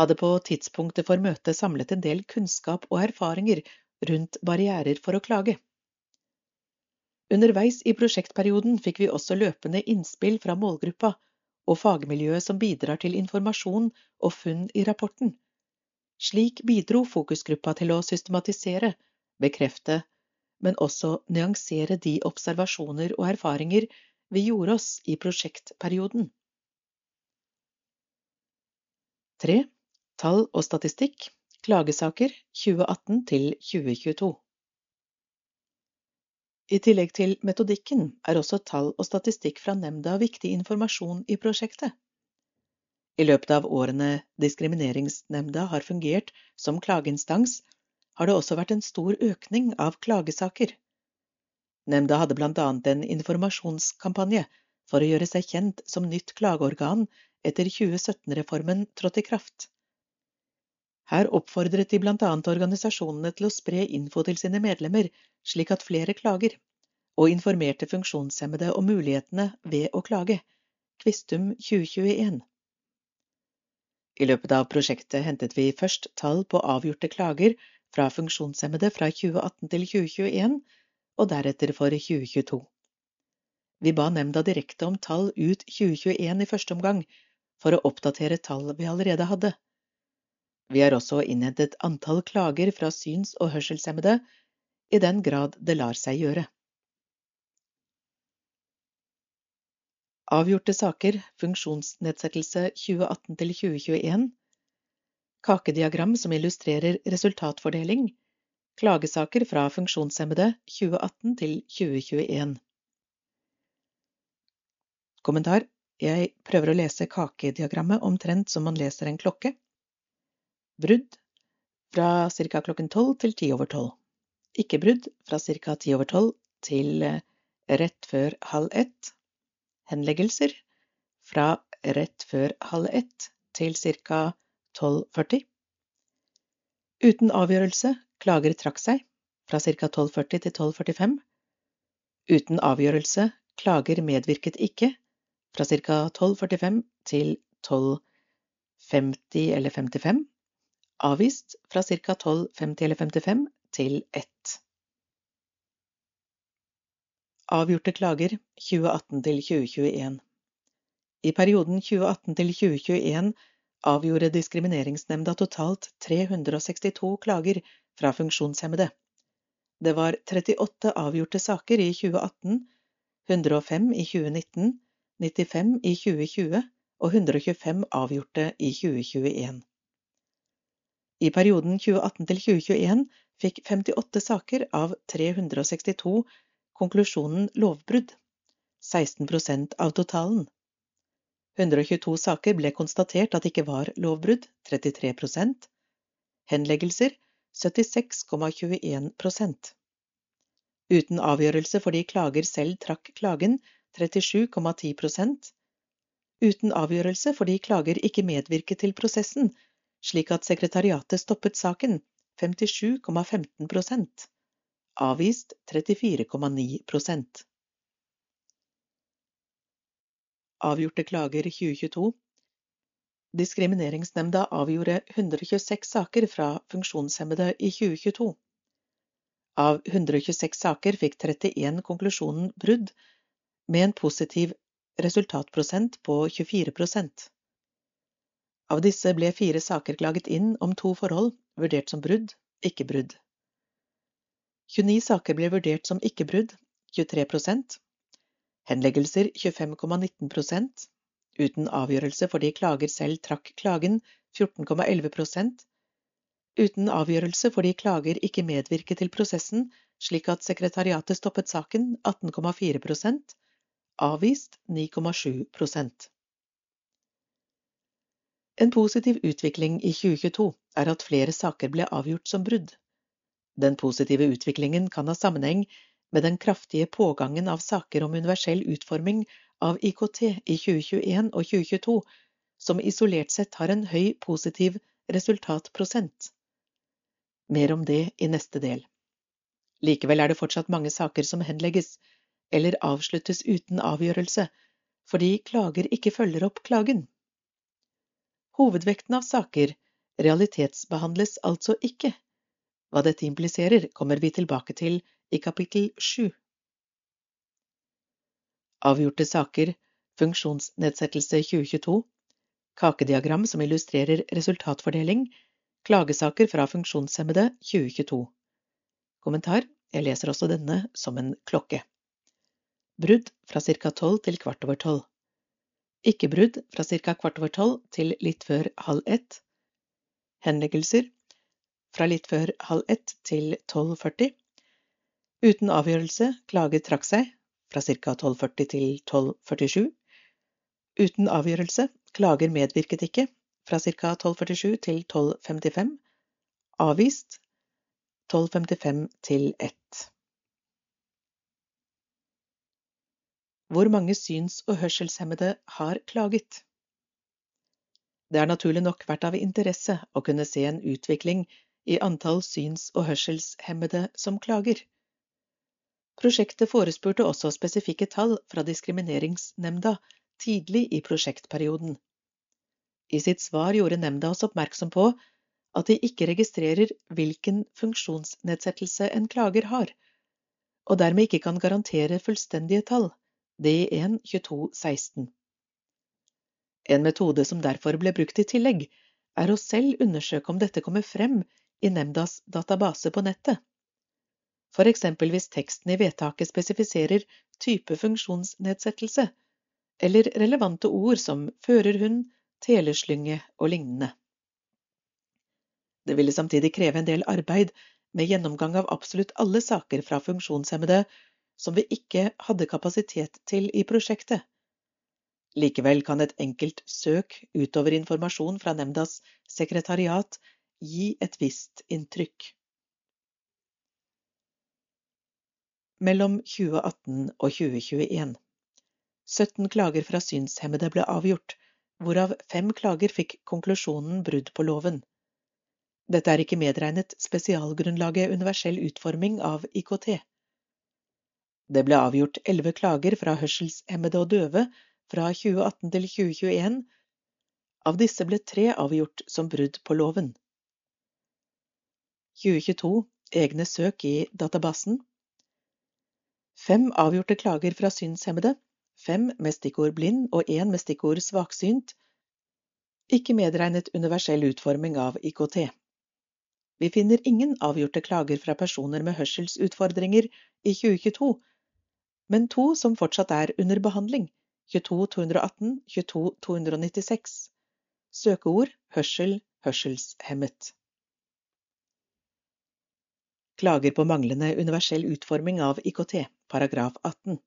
hadde på tidspunktet for møtet samlet en del kunnskap og erfaringer rundt barrierer for å klage. Underveis i prosjektperioden fikk vi også løpende innspill fra målgruppa og fagmiljøet som bidrar til informasjon og funn i rapporten. Slik bidro fokusgruppa til å systematisere, bekrefte, men også nyansere de observasjoner og erfaringer vi gjorde oss i prosjektperioden. 3. Tall og statistikk Klagesaker 2018 til 2022 i tillegg til metodikken er også tall og statistikk fra nemnda viktig informasjon i prosjektet. I løpet av årene Diskrimineringsnemnda har fungert som klageinstans, har det også vært en stor økning av klagesaker. Nemnda hadde blant annet en informasjonskampanje for å gjøre seg kjent som nytt klageorgan etter 2017-reformen trådte i kraft. Her oppfordret de annet organisasjonene til å spre info til sine medlemmer, slik at flere klager, og informerte funksjonshemmede om mulighetene ved å klage. Kvistum 2021. I løpet av prosjektet hentet vi først tall på avgjorte klager fra funksjonshemmede fra 2018 til 2021, og deretter for 2022. Vi ba nemnda direkte om tall ut 2021 i første omgang, for å oppdatere tall vi allerede hadde. Vi har også innhentet antall klager fra syns- og hørselshemmede, i den grad det lar seg gjøre. Avgjorte saker, funksjonsnedsettelse 2018–2021 kakediagram som illustrerer resultatfordeling, klagesaker fra funksjonshemmede 2018 2021 Kommentar Jeg prøver å lese kakediagrammet omtrent som man leser en klokke. Brudd fra ca. klokken tolv til ti over tolv. Ikke brudd fra ca. ti over tolv til eh, rett før halv ett. Henleggelser fra rett før halv ett til ca. 12.40. Uten avgjørelse klager trakk seg fra ca. 12.40 til 12.45. Uten avgjørelse klager medvirket ikke fra ca. 12.45 til 12.50 eller 55. Avvist fra ca. 12.50 eller 55 til 1. Avgjorte klager 2018 til 2021 I perioden 2018 til 2021 avgjorde Diskrimineringsnemnda totalt 362 klager fra funksjonshemmede. Det var 38 avgjorte saker i 2018, 105 i 2019 95 i 2020 og 125 avgjorte i 2021. I perioden 2018 til 2021 fikk 58 saker av 362 konklusjonen lovbrudd, 16% av totalen. 122 saker ble konstatert at det ikke var lovbrudd, 33% Henleggelser 76,21% Uten avgjørelse fordi klager selv trakk klagen, 37,10% uten avgjørelse fordi klager ikke medvirket til prosessen, slik at sekretariatet stoppet saken, 57,15% avvist 34,9% Avgjorte klager 2022 Diskrimineringsnemnda avgjorde 126 saker fra funksjonshemmede i 2022. Av 126 saker fikk 31 konklusjonen brudd, med en positiv resultatprosent på 24% Av disse ble fire saker klaget inn om to forhold, vurdert som brudd, ikke brudd. 29 saker ble vurdert som ikke brudd, 23% Henleggelser 25,19% Uten avgjørelse fordi klager selv trakk klagen, 14,11% Uten avgjørelse fordi klager ikke medvirket til prosessen, slik at sekretariatet stoppet saken, 18,4 avvist 9,7% En positiv utvikling i 2022 er at flere saker ble avgjort som brudd. Den positive utviklingen kan ha sammenheng med den kraftige pågangen av saker om universell utforming av IKT i 2021 og 2022, som isolert sett har en høy positiv resultatprosent. Mer om det i neste del. Likevel er det fortsatt mange saker som henlegges, eller avsluttes uten avgjørelse, fordi klager ikke følger opp klagen. Hovedvekten av saker realitetsbehandles altså ikke. Hva dette impliserer, kommer vi tilbake til i kapittel sju. Avgjorte saker, funksjonsnedsettelse 2022, kakediagram som illustrerer resultatfordeling, klagesaker fra funksjonshemmede 2022. Kommentar, jeg leser også denne som en klokke. Brudd fra ca. tolv til kvart over tolv. Ikke-brudd fra ca. kvart over tolv til litt før halv ett. Henleggelser fra litt før halv ett til 12.40. Uten avgjørelse klager trakk seg fra ca. 12.40 til 12.47. Uten avgjørelse Klager medvirket ikke fra ca. 1247 til 1255. Avvist 1255 til 1. Hvor mange syns- og hørselshemmede har klaget? Det har naturlig nok vært av interesse å kunne se en utvikling i antall syns- og hørselshemmede som klager. Prosjektet forespurte også spesifikke tall fra Diskrimineringsnemnda tidlig i prosjektperioden. I sitt svar gjorde nemnda oss oppmerksom på at de ikke registrerer hvilken funksjonsnedsettelse en klager har, og dermed ikke kan garantere fullstendige tall, DI1 2216. En metode som derfor ble brukt i tillegg, er å selv undersøke om dette kommer frem i nemndas database på nettet. For eksempel hvis teksten i vedtaket spesifiserer type funksjonsnedsettelse, eller relevante ord som førerhund, teleslynge og lignende. Det ville samtidig kreve en del arbeid med gjennomgang av absolutt alle saker fra funksjonshemmede som vi ikke hadde kapasitet til i prosjektet. Likevel kan et enkelt søk utover informasjon fra nemndas sekretariat gi et visst inntrykk. Mellom 2018 og 2021 17 klager fra synshemmede ble avgjort, hvorav fem klager fikk konklusjonen brudd på loven. Dette er ikke medregnet spesialgrunnlaget universell utforming av IKT. Det ble avgjort elleve klager fra hørselshemmede og døve fra 2018 til 2021. Av disse ble tre avgjort som brudd på loven. 2022 egne søk i databasen. Fem avgjorte klager fra synshemmede, fem med stikkord blind og én med stikkord svaksynt, ikke medregnet universell utforming av IKT. Vi finner ingen avgjorte klager fra personer med hørselsutfordringer i 2022, men to som fortsatt er under behandling, 22 218, Søkeord hørsel, hørselshemmet. Klager på manglende universell utforming av IKT, paragraf 18.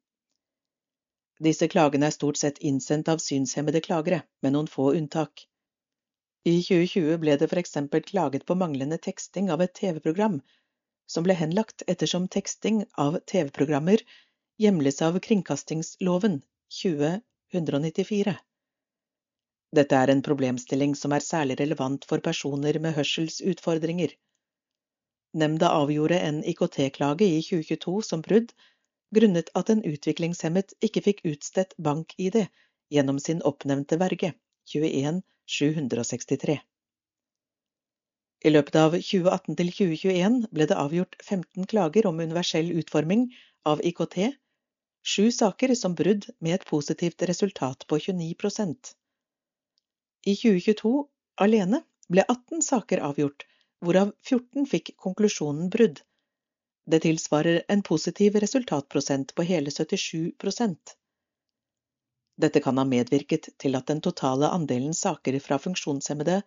Disse klagene er stort sett innsendt av synshemmede klagere, med noen få unntak. I 2020 ble det for eksempel klaget på manglende teksting av et TV-program, som ble henlagt ettersom teksting av TV-programmer hjemles av kringkastingsloven 2094. Dette er en problemstilling som er særlig relevant for personer med hørselsutfordringer. Nemnda avgjorde en IKT-klage i 2022 som brudd, grunnet at en utviklingshemmet ikke fikk utstedt bank-ID gjennom sin oppnevnte verge, 21 763. I løpet av 2018 til 2021 ble det avgjort 15 klager om universell utforming av IKT, sju saker som brudd med et positivt resultat på 29% I 2022 alene ble 18 saker avgjort, hvorav 14 fikk konklusjonen brudd. Det tilsvarer en positiv resultatprosent på hele 77% dette kan ha medvirket til at den totale andelen saker fra funksjonshemmede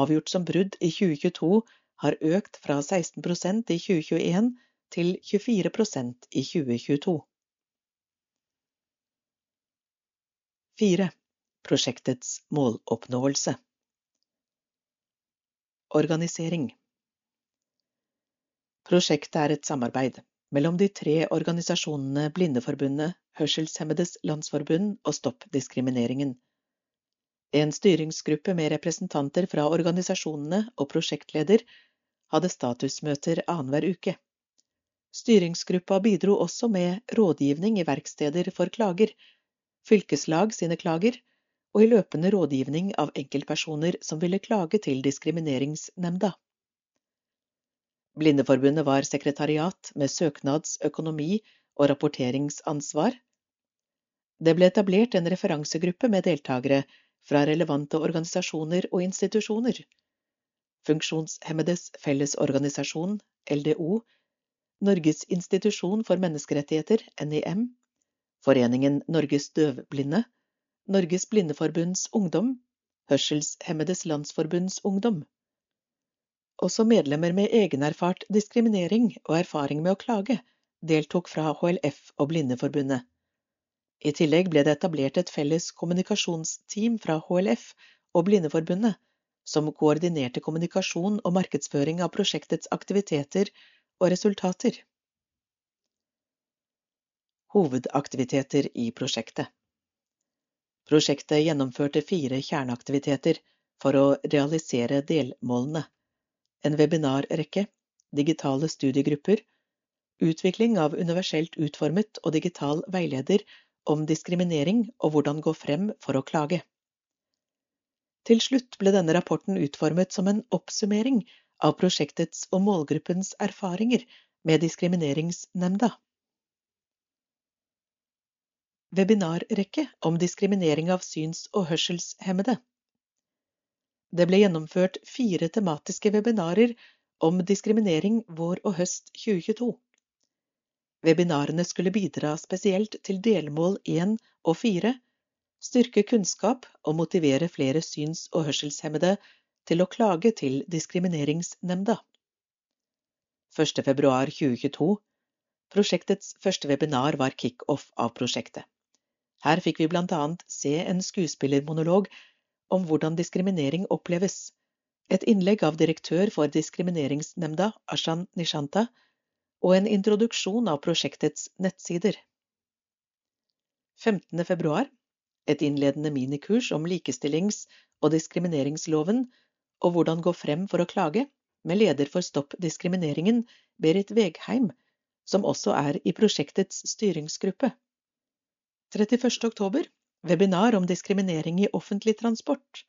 avgjort som brudd i 2022 har økt fra 16% i 2021 til 24% i 2022. 4. Prosjektets måloppnåelse Organisering Prosjektet er et samarbeid mellom de tre organisasjonene Blindeforbundet, Hørselshemmedes Landsforbund og Stopp diskrimineringen. En styringsgruppe med representanter fra organisasjonene og prosjektleder hadde statusmøter annenhver uke. Styringsgruppa bidro også med rådgivning i verksteder for klager, fylkeslag sine klager og i løpende rådgivning av enkeltpersoner som ville klage til Diskrimineringsnemnda. Blindeforbundet var sekretariat med søknads-, økonomi- og rapporteringsansvar. Det ble etablert en referansegruppe med deltakere fra relevante organisasjoner og institusjoner. Funksjonshemmedes Fellesorganisasjon, LDO, Norges institusjon for menneskerettigheter, NIM, Foreningen Norges døvblinde, Norges Blindeforbunds Ungdom, Hørselshemmedes Landsforbunds Ungdom. Også medlemmer med egenerfart diskriminering og erfaring med å klage deltok fra HLF og Blindeforbundet. I tillegg ble det etablert et felles kommunikasjonsteam fra HLF og Blindeforbundet, som koordinerte kommunikasjon og markedsføring av prosjektets aktiviteter og resultater. Hovedaktiviteter i prosjektet Prosjektet gjennomførte fire kjerneaktiviteter for å realisere delmålene. En webinarrekke, digitale studiegrupper, utvikling av universelt utformet og digital veileder om diskriminering og hvordan gå frem for å klage. Til slutt ble denne rapporten utformet som en oppsummering av prosjektets og målgruppens erfaringer med Diskrimineringsnemnda. Webinarrekke om diskriminering av syns- og hørselshemmede. Det ble gjennomført fire tematiske webinarer om diskriminering vår og høst 2022. Webinarene skulle bidra spesielt til delmål 1 og 4, styrke kunnskap og motivere flere syns- og hørselshemmede til å klage til Diskrimineringsnemnda. 1. februar 2022 Prosjektets første webinar var kickoff av prosjektet. Her fikk vi blant annet se en skuespillermonolog om hvordan diskriminering oppleves, et innlegg av direktør for Diskrimineringsnemnda, Ashan Nishanta, og en introduksjon av prosjektets nettsider. 15. februar et innledende minikurs om likestillings- og diskrimineringsloven og hvordan gå frem for å klage, med leder for Stopp diskrimineringen, Berit Vegheim, som også er i prosjektets styringsgruppe. 31. oktober webinar om diskriminering i offentlig transport,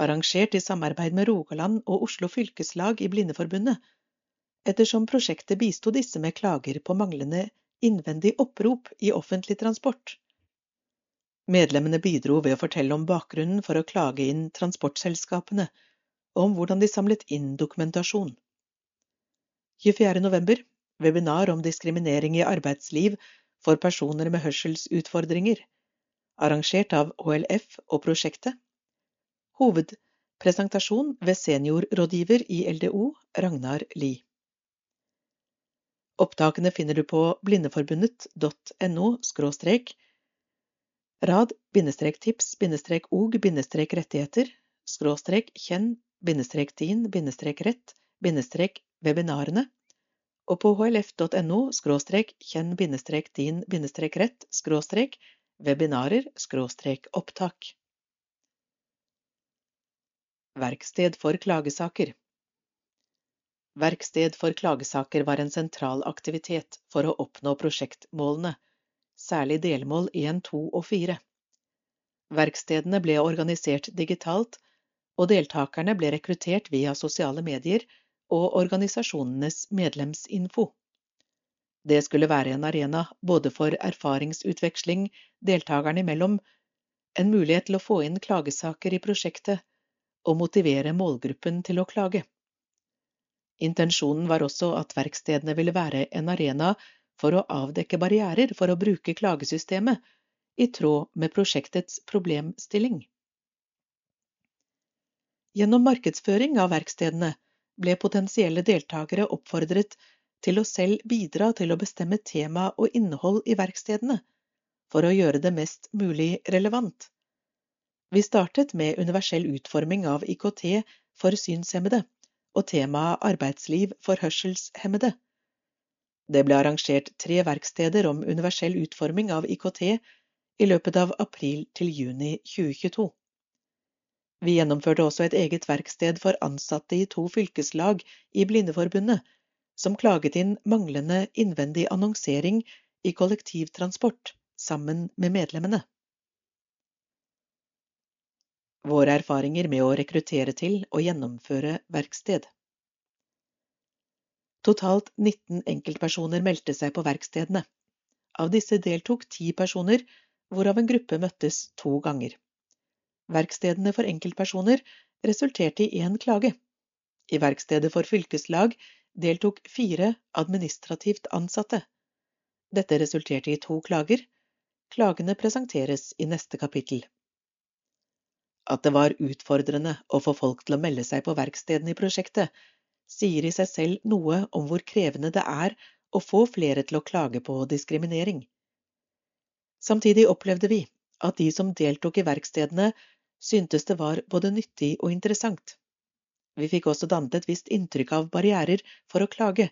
arrangert i samarbeid med Rogaland og Oslo fylkeslag i Blindeforbundet, ettersom prosjektet bisto disse med klager på manglende innvendig opprop i offentlig transport. Medlemmene bidro ved å fortelle om bakgrunnen for å klage inn transportselskapene, og om hvordan de samlet inn dokumentasjon. 24. november webinar om diskriminering i arbeidsliv for personer med hørselsutfordringer, arrangert av HLF og prosjektet. Hovedpresentasjon ved seniorrådgiver i LDO, Ragnar Lie. Opptakene finner du på blindeforbundet.no skråstrek rad bindestrek tips bindestrek og på hlf.no kjenn din rett webinarer opptak. Verksted for klagesaker Verksted for klagesaker var en sentral aktivitet for å oppnå prosjektmålene, særlig delmål 1, 2 og 4. Verkstedene ble organisert digitalt, og deltakerne ble rekruttert via sosiale medier og organisasjonenes medlemsinfo. Det skulle være en arena både for erfaringsutveksling deltakerne imellom, en mulighet til å få inn klagesaker i prosjektet og motivere målgruppen til å klage. Intensjonen var også at verkstedene ville være en arena for å avdekke barrierer for å bruke klagesystemet, i tråd med prosjektets problemstilling. Gjennom markedsføring av verkstedene ble potensielle deltakere oppfordret til å selv bidra til å bestemme tema og innhold i verkstedene, for å gjøre det mest mulig relevant. Vi startet med universell utforming av IKT for synshemmede og temaet arbeidsliv for hørselshemmede. Det ble arrangert tre verksteder om universell utforming av IKT i løpet av april til juni 2022. Vi gjennomførte også et eget verksted for ansatte i to fylkeslag i Blindeforbundet, som klaget inn manglende innvendig annonsering i kollektivtransport, sammen med medlemmene. Våre erfaringer med å rekruttere til og gjennomføre verksted. Totalt 19 enkeltpersoner meldte seg på verkstedene. Av disse deltok ti personer, hvorav en gruppe møttes to ganger. Verkstedene for enkeltpersoner resulterte i én klage. I verkstedet for fylkeslag deltok fire administrativt ansatte. Dette resulterte i to klager. Klagene presenteres i neste kapittel. At det var utfordrende å få folk til å melde seg på verkstedene i prosjektet, sier i seg selv noe om hvor krevende det er å få flere til å klage på diskriminering. Samtidig opplevde vi at de som deltok i verkstedene, syntes det var både nyttig og interessant. Vi fikk også dannet et visst inntrykk av barrierer for å klage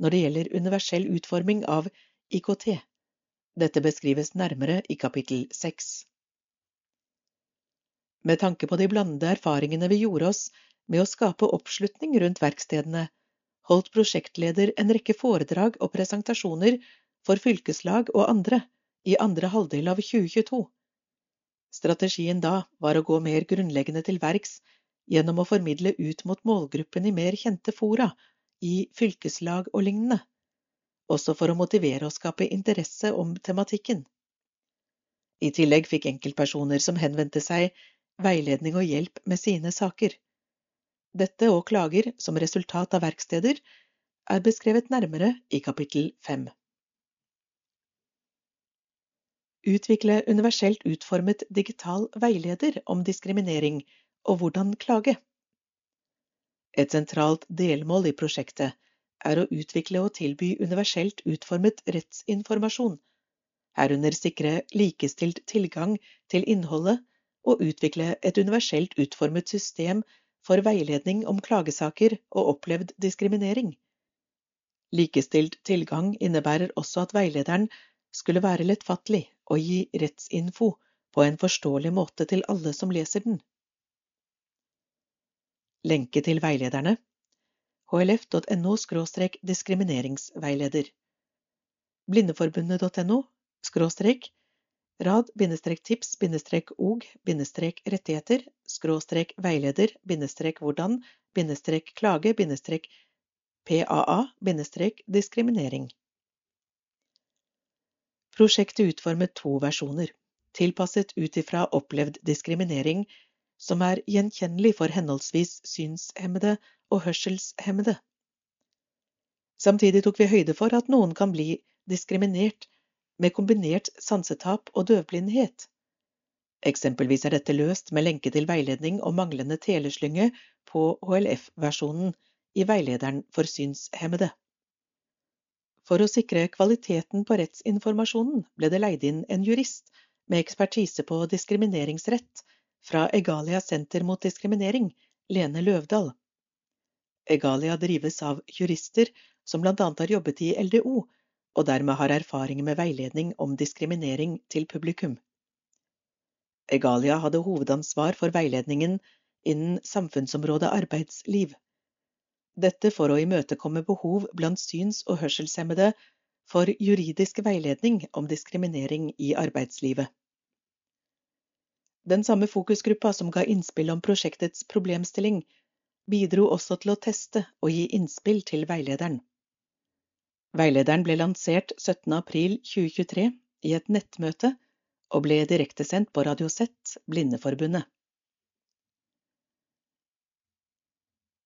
når det gjelder universell utforming av IKT. Dette beskrives nærmere i kapittel seks. Med tanke på de blandede erfaringene vi gjorde oss med å skape oppslutning rundt verkstedene, holdt prosjektleder en rekke foredrag og presentasjoner for fylkeslag og andre i andre halvdel av 2022. Strategien da var å gå mer grunnleggende til verks gjennom å formidle ut mot målgruppen i mer kjente fora, i fylkeslag og lignende, også for å motivere og skape interesse om tematikken. I tillegg fikk enkeltpersoner som henvendte seg, veiledning og hjelp med sine saker. Dette og klager som resultat av verksteder er beskrevet nærmere i kapittel fem. Utvikle universelt utformet digital veileder om diskriminering og hvordan klage. Et sentralt delmål i prosjektet er å utvikle og tilby universelt utformet rettsinformasjon, herunder sikre likestilt tilgang til innholdet og utvikle et universelt utformet system for veiledning om klagesaker og opplevd diskriminering. Likestilt tilgang innebærer også at veilederen skulle være lettfattelig og gi rettsinfo på en forståelig måte til alle som leser den. Lenke til veilederne. Hlf.no diskrimineringsveileder. Blindeforbundet.no skråstrek rad tips og rettigheter skråstrek veileder hvordan klage paa diskriminering Prosjektet utformet to versjoner, tilpasset ut ifra opplevd diskriminering som er gjenkjennelig for henholdsvis synshemmede og hørselshemmede. Samtidig tok vi høyde for at noen kan bli diskriminert med kombinert sansetap og døvblindhet. Eksempelvis er dette løst med lenke til veiledning om manglende teleslynge på HLF-versjonen i veilederen for synshemmede. For å sikre kvaliteten på rettsinformasjonen ble det leid inn en jurist med ekspertise på diskrimineringsrett fra Egalia senter mot diskriminering, Lene Løvdahl. Egalia drives av jurister som annet har jobbet i LDO, og dermed har erfaring med veiledning om diskriminering til publikum. Egalia hadde hovedansvar for veiledningen innen samfunnsområdet arbeidsliv. Dette for å imøtekomme behov blant syns- og hørselshemmede for juridisk veiledning om diskriminering i arbeidslivet. Den samme fokusgruppa som ga innspill om prosjektets problemstilling, bidro også til å teste og gi innspill til veilederen. Veilederen ble lansert 17. april 2023 i et nettmøte og ble direktesendt på Radio Z, Blindeforbundet.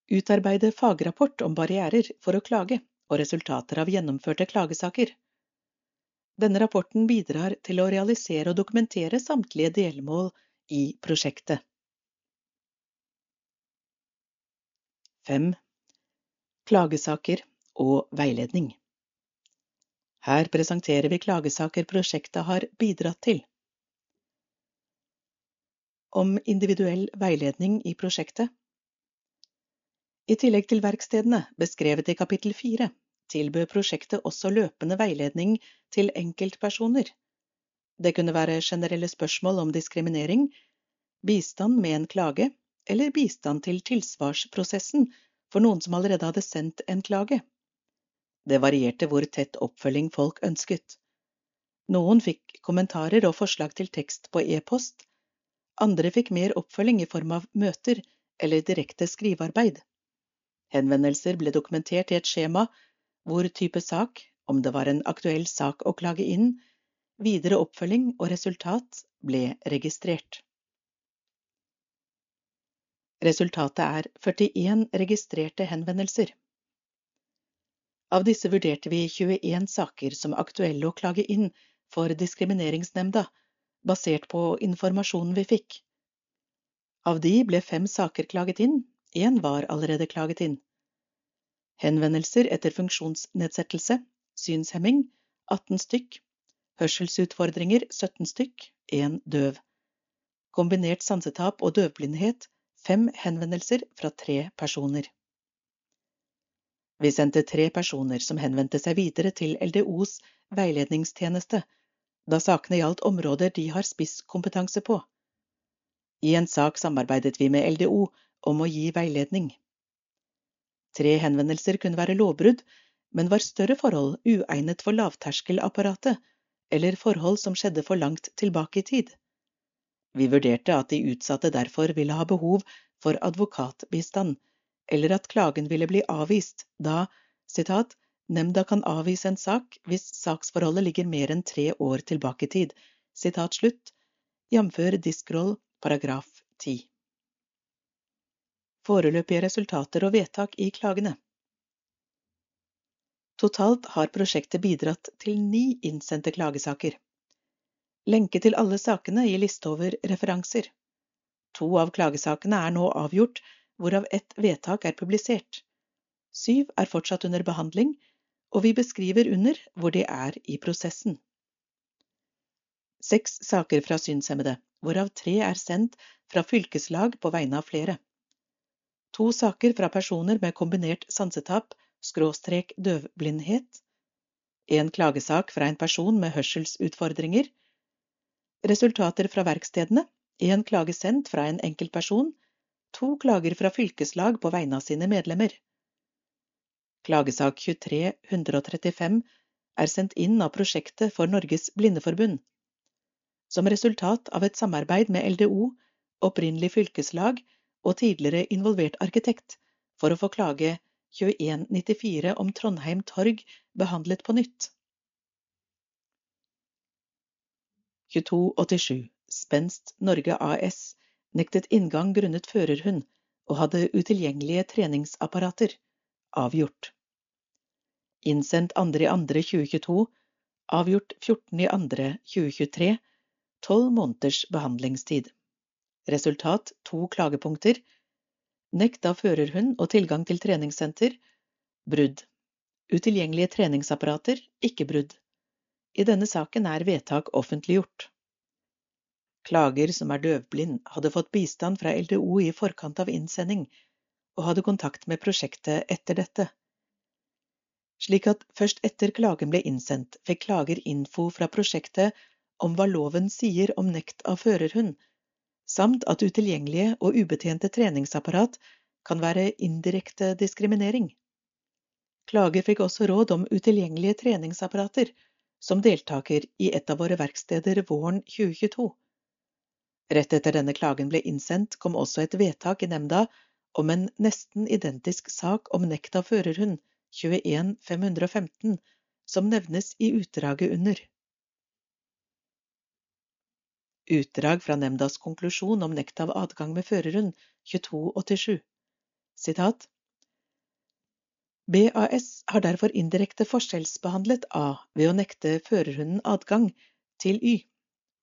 Utarbeide fagrapport om barrierer for å klage og resultater av gjennomførte klagesaker. Denne rapporten bidrar til å realisere og dokumentere samtlige delmål i prosjektet. 5. Klagesaker og veiledning Her presenterer vi klagesaker prosjektet har bidratt til. Om individuell veiledning i prosjektet I tillegg til verkstedene, beskrevet i kapittel 4, tilbød prosjektet også løpende veiledning til enkeltpersoner det kunne være generelle spørsmål om diskriminering, bistand med en klage eller bistand til tilsvarsprosessen for noen som allerede hadde sendt en klage. Det varierte hvor tett oppfølging folk ønsket. Noen fikk kommentarer og forslag til tekst på e-post, andre fikk mer oppfølging i form av møter eller direkte skrivearbeid. Henvendelser ble dokumentert i et skjema hvor type sak, om det var en aktuell sak å klage inn, Videre oppfølging og resultat ble registrert. Resultatet er 41 registrerte henvendelser. Av disse vurderte vi 21 saker som aktuelle å klage inn for Diskrimineringsnemnda, basert på informasjonen vi fikk. Av de ble fem saker klaget inn, én var allerede klaget inn. Henvendelser etter funksjonsnedsettelse, synshemming, 18 stykk, Hørselsutfordringer 17 stykk, 1 døv. Kombinert sansetap og døvblindhet fem henvendelser fra tre personer. Vi sendte tre personer som henvendte seg videre til LDOs veiledningstjeneste, da sakene gjaldt områder de har spisskompetanse på. I en sak samarbeidet vi med LDO om å gi veiledning. Tre henvendelser kunne være lovbrudd, men var større forhold uegnet for lavterskelapparatet, eller forhold som skjedde for langt tilbake i tid. Vi vurderte at de utsatte derfor ville ha behov for advokatbistand, eller at klagen ville bli avvist, da citat, nemnda kan avvise en sak hvis saksforholdet ligger mer enn tre år tilbake i tid, citat slutt, jf. Diskroll paragraf 10. Foreløpige resultater og vedtak i klagene. Totalt har prosjektet bidratt til ni innsendte klagesaker. Lenke til alle sakene gir liste over referanser. To av klagesakene er nå avgjort hvorav ett vedtak er publisert. Syv er fortsatt under behandling, og vi beskriver under hvor de er i prosessen. Seks saker fra synshemmede, hvorav tre er sendt fra fylkeslag på vegne av flere. To saker fra personer med kombinert sansetap skråstrek døvblindhet. En klagesak fra en person med hørselsutfordringer. Resultater fra verkstedene. En klage sendt fra en enkeltperson to klager fra fylkeslag på vegne av sine medlemmer. Klagesak 23 er sendt inn av Prosjektet for Norges Blindeforbund. Som resultat av et samarbeid med LDO, opprinnelig fylkeslag og tidligere involvert arkitekt, for å få klage 2194 om Trondheim torg behandlet på nytt. 2287 Spenst Norge AS nektet inngang grunnet førerhund og hadde utilgjengelige treningsapparater. Avgjort. Innsendt 2.2.2022. Avgjort 14.2.2023. Tolv måneders behandlingstid. Resultat to klagepunkter. Nekt av førerhund og tilgang til treningssenter. Brudd. Utilgjengelige treningsapparater. Ikke brudd. I denne saken er vedtak offentliggjort. Klager som er døvblind, hadde fått bistand fra LDO i forkant av innsending, og hadde kontakt med prosjektet etter dette. Slik at først etter klagen ble innsendt, fikk klager info fra prosjektet om hva loven sier om nekt av førerhund, samt at utilgjengelige og ubetjente treningsapparat kan være indirekte diskriminering. Klager fikk også råd om utilgjengelige treningsapparater som deltaker i et av våre verksteder våren 2022. Rett etter denne klagen ble innsendt, kom også et vedtak i nemnda om en nesten identisk sak om nekt av førerhund, 21515, som nevnes i utdraget under. Utdrag fra nemndas konklusjon om nekt av adgang med førerhund, 2287. Sitat. BAS har derfor indirekte forskjellsbehandlet A ved å nekte førerhunden adgang til Y.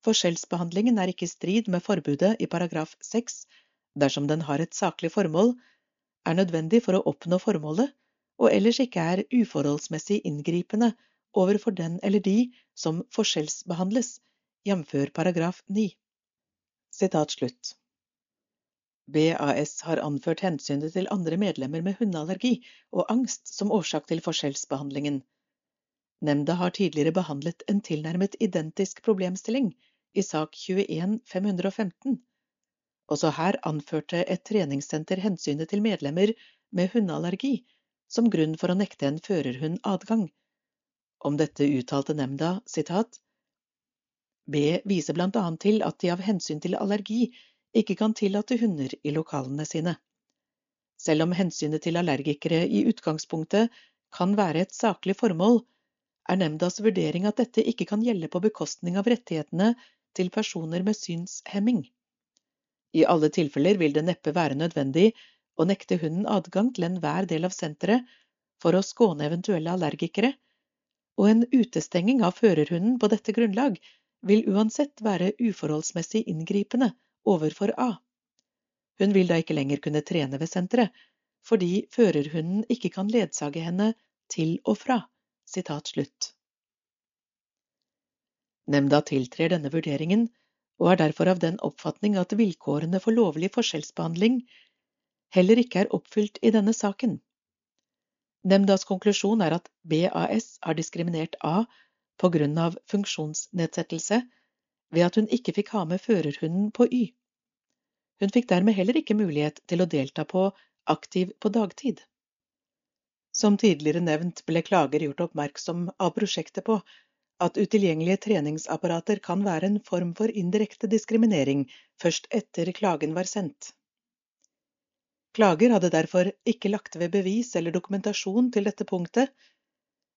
Forskjellsbehandlingen er ikke i strid med forbudet i paragraf 6 dersom den har et saklig formål, er nødvendig for å oppnå formålet og ellers ikke er uforholdsmessig inngripende overfor den eller de som forskjellsbehandles, jf. paragraf 9. Sitat slutt. BAS har anført hensynet til andre medlemmer med hundeallergi og angst som årsak til forskjellsbehandlingen. Nemnda har tidligere behandlet en tilnærmet identisk problemstilling, i sak 21 515. Også her anførte et treningssenter hensynet til medlemmer med hundeallergi som grunn for å nekte en førerhund adgang. Om dette uttalte nemnda sitat B viser blant annet til at de av hensyn til allergi ikke kan tillate hunder i lokalene sine. Selv om hensynet til allergikere i utgangspunktet kan være et saklig formål, er nemndas vurdering at dette ikke kan gjelde på bekostning av rettighetene til personer med synshemming. I alle tilfeller vil det neppe være nødvendig å nekte hunden adgang til enhver del av senteret for å skåne eventuelle allergikere, og en utestenging av førerhunden på dette grunnlag vil uansett være uforholdsmessig inngripende overfor A. Hun vil da ikke lenger kunne trene ved senteret, fordi førerhunden ikke kan ledsage henne til og fra. Sitat slutt. Nemnda tiltrer denne vurderingen, og er derfor av den oppfatning at vilkårene for lovlig forskjellsbehandling heller ikke er oppfylt i denne saken. Nemndas konklusjon er at BAS har diskriminert A på grunn av funksjonsnedsettelse ved at hun ikke fikk ha med førerhunden på Y. Hun fikk dermed heller ikke mulighet til å delta på Aktiv på dagtid. Som tidligere nevnt ble klager gjort oppmerksom av prosjektet på at utilgjengelige treningsapparater kan være en form for indirekte diskriminering først etter klagen var sendt. Klager hadde derfor ikke lagt ved bevis eller dokumentasjon til dette punktet.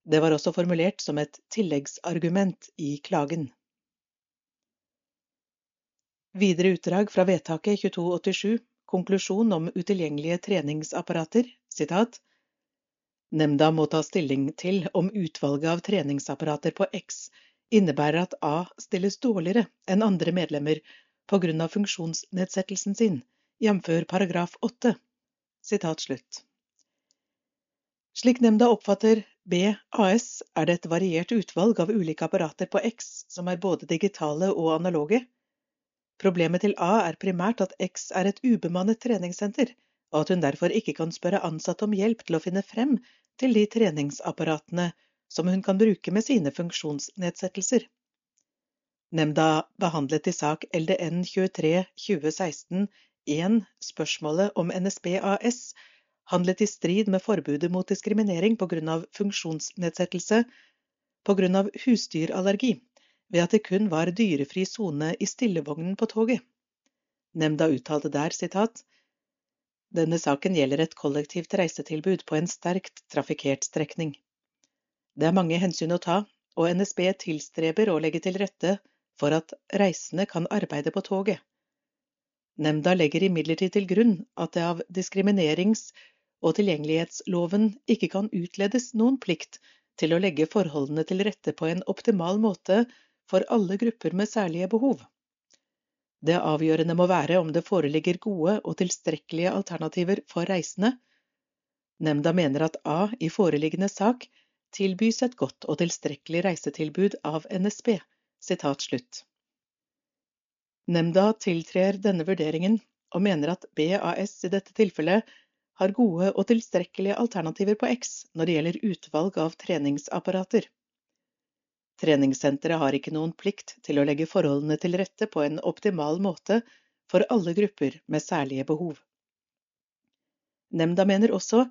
Det var også formulert som et tilleggsargument i klagen. Videre utdrag fra vedtaket 2287, konklusjon om utilgjengelige treningsapparater, sitat Nemnda må ta stilling til om utvalget av treningsapparater på X innebærer at A stilles dårligere enn andre medlemmer av funksjonsnedsettelsen sin, jf. paragraf 8. Sitat slutt. Slik nemnda oppfatter BAS, er det et variert utvalg av ulike apparater på X som er både digitale og analoge. Problemet til A er primært at X er et ubemannet treningssenter, og at hun derfor ikke kan spørre ansatte om hjelp til å finne frem til de treningsapparatene som hun kan bruke med sine funksjonsnedsettelser. Nemnda behandlet i sak LDN 23 2016 1 spørsmålet om NSB AS handlet i strid med forbudet mot diskriminering av funksjonsnedsettelse av husdyrallergi, ved at det kun var dyrefri sone i stillevognen på toget. Nemnda uttalte der sitat denne saken gjelder et kollektivt reisetilbud på en sterkt trafikkert strekning. Det er mange hensyn å ta, og NSB tilstreber å legge til rette for at reisende kan arbeide på toget. Nemnda legger imidlertid til grunn at det av diskriminerings- og tilgjengelighetsloven ikke kan utledes noen plikt til å legge forholdene til rette på en optimal måte for alle grupper med særlige behov. Det avgjørende må være om det foreligger gode og tilstrekkelige alternativer for reisende. Nemnda mener at A i foreliggende sak tilbys et godt og tilstrekkelig reisetilbud av NSB. Nemnda tiltrer denne vurderingen og mener at BAS i dette tilfellet har gode og tilstrekkelige alternativer på X når det gjelder utvalg av treningsapparater. Treningssenteret har ikke noen plikt til å legge forholdene til rette på en optimal måte for alle grupper med særlige behov. Nemnda mener også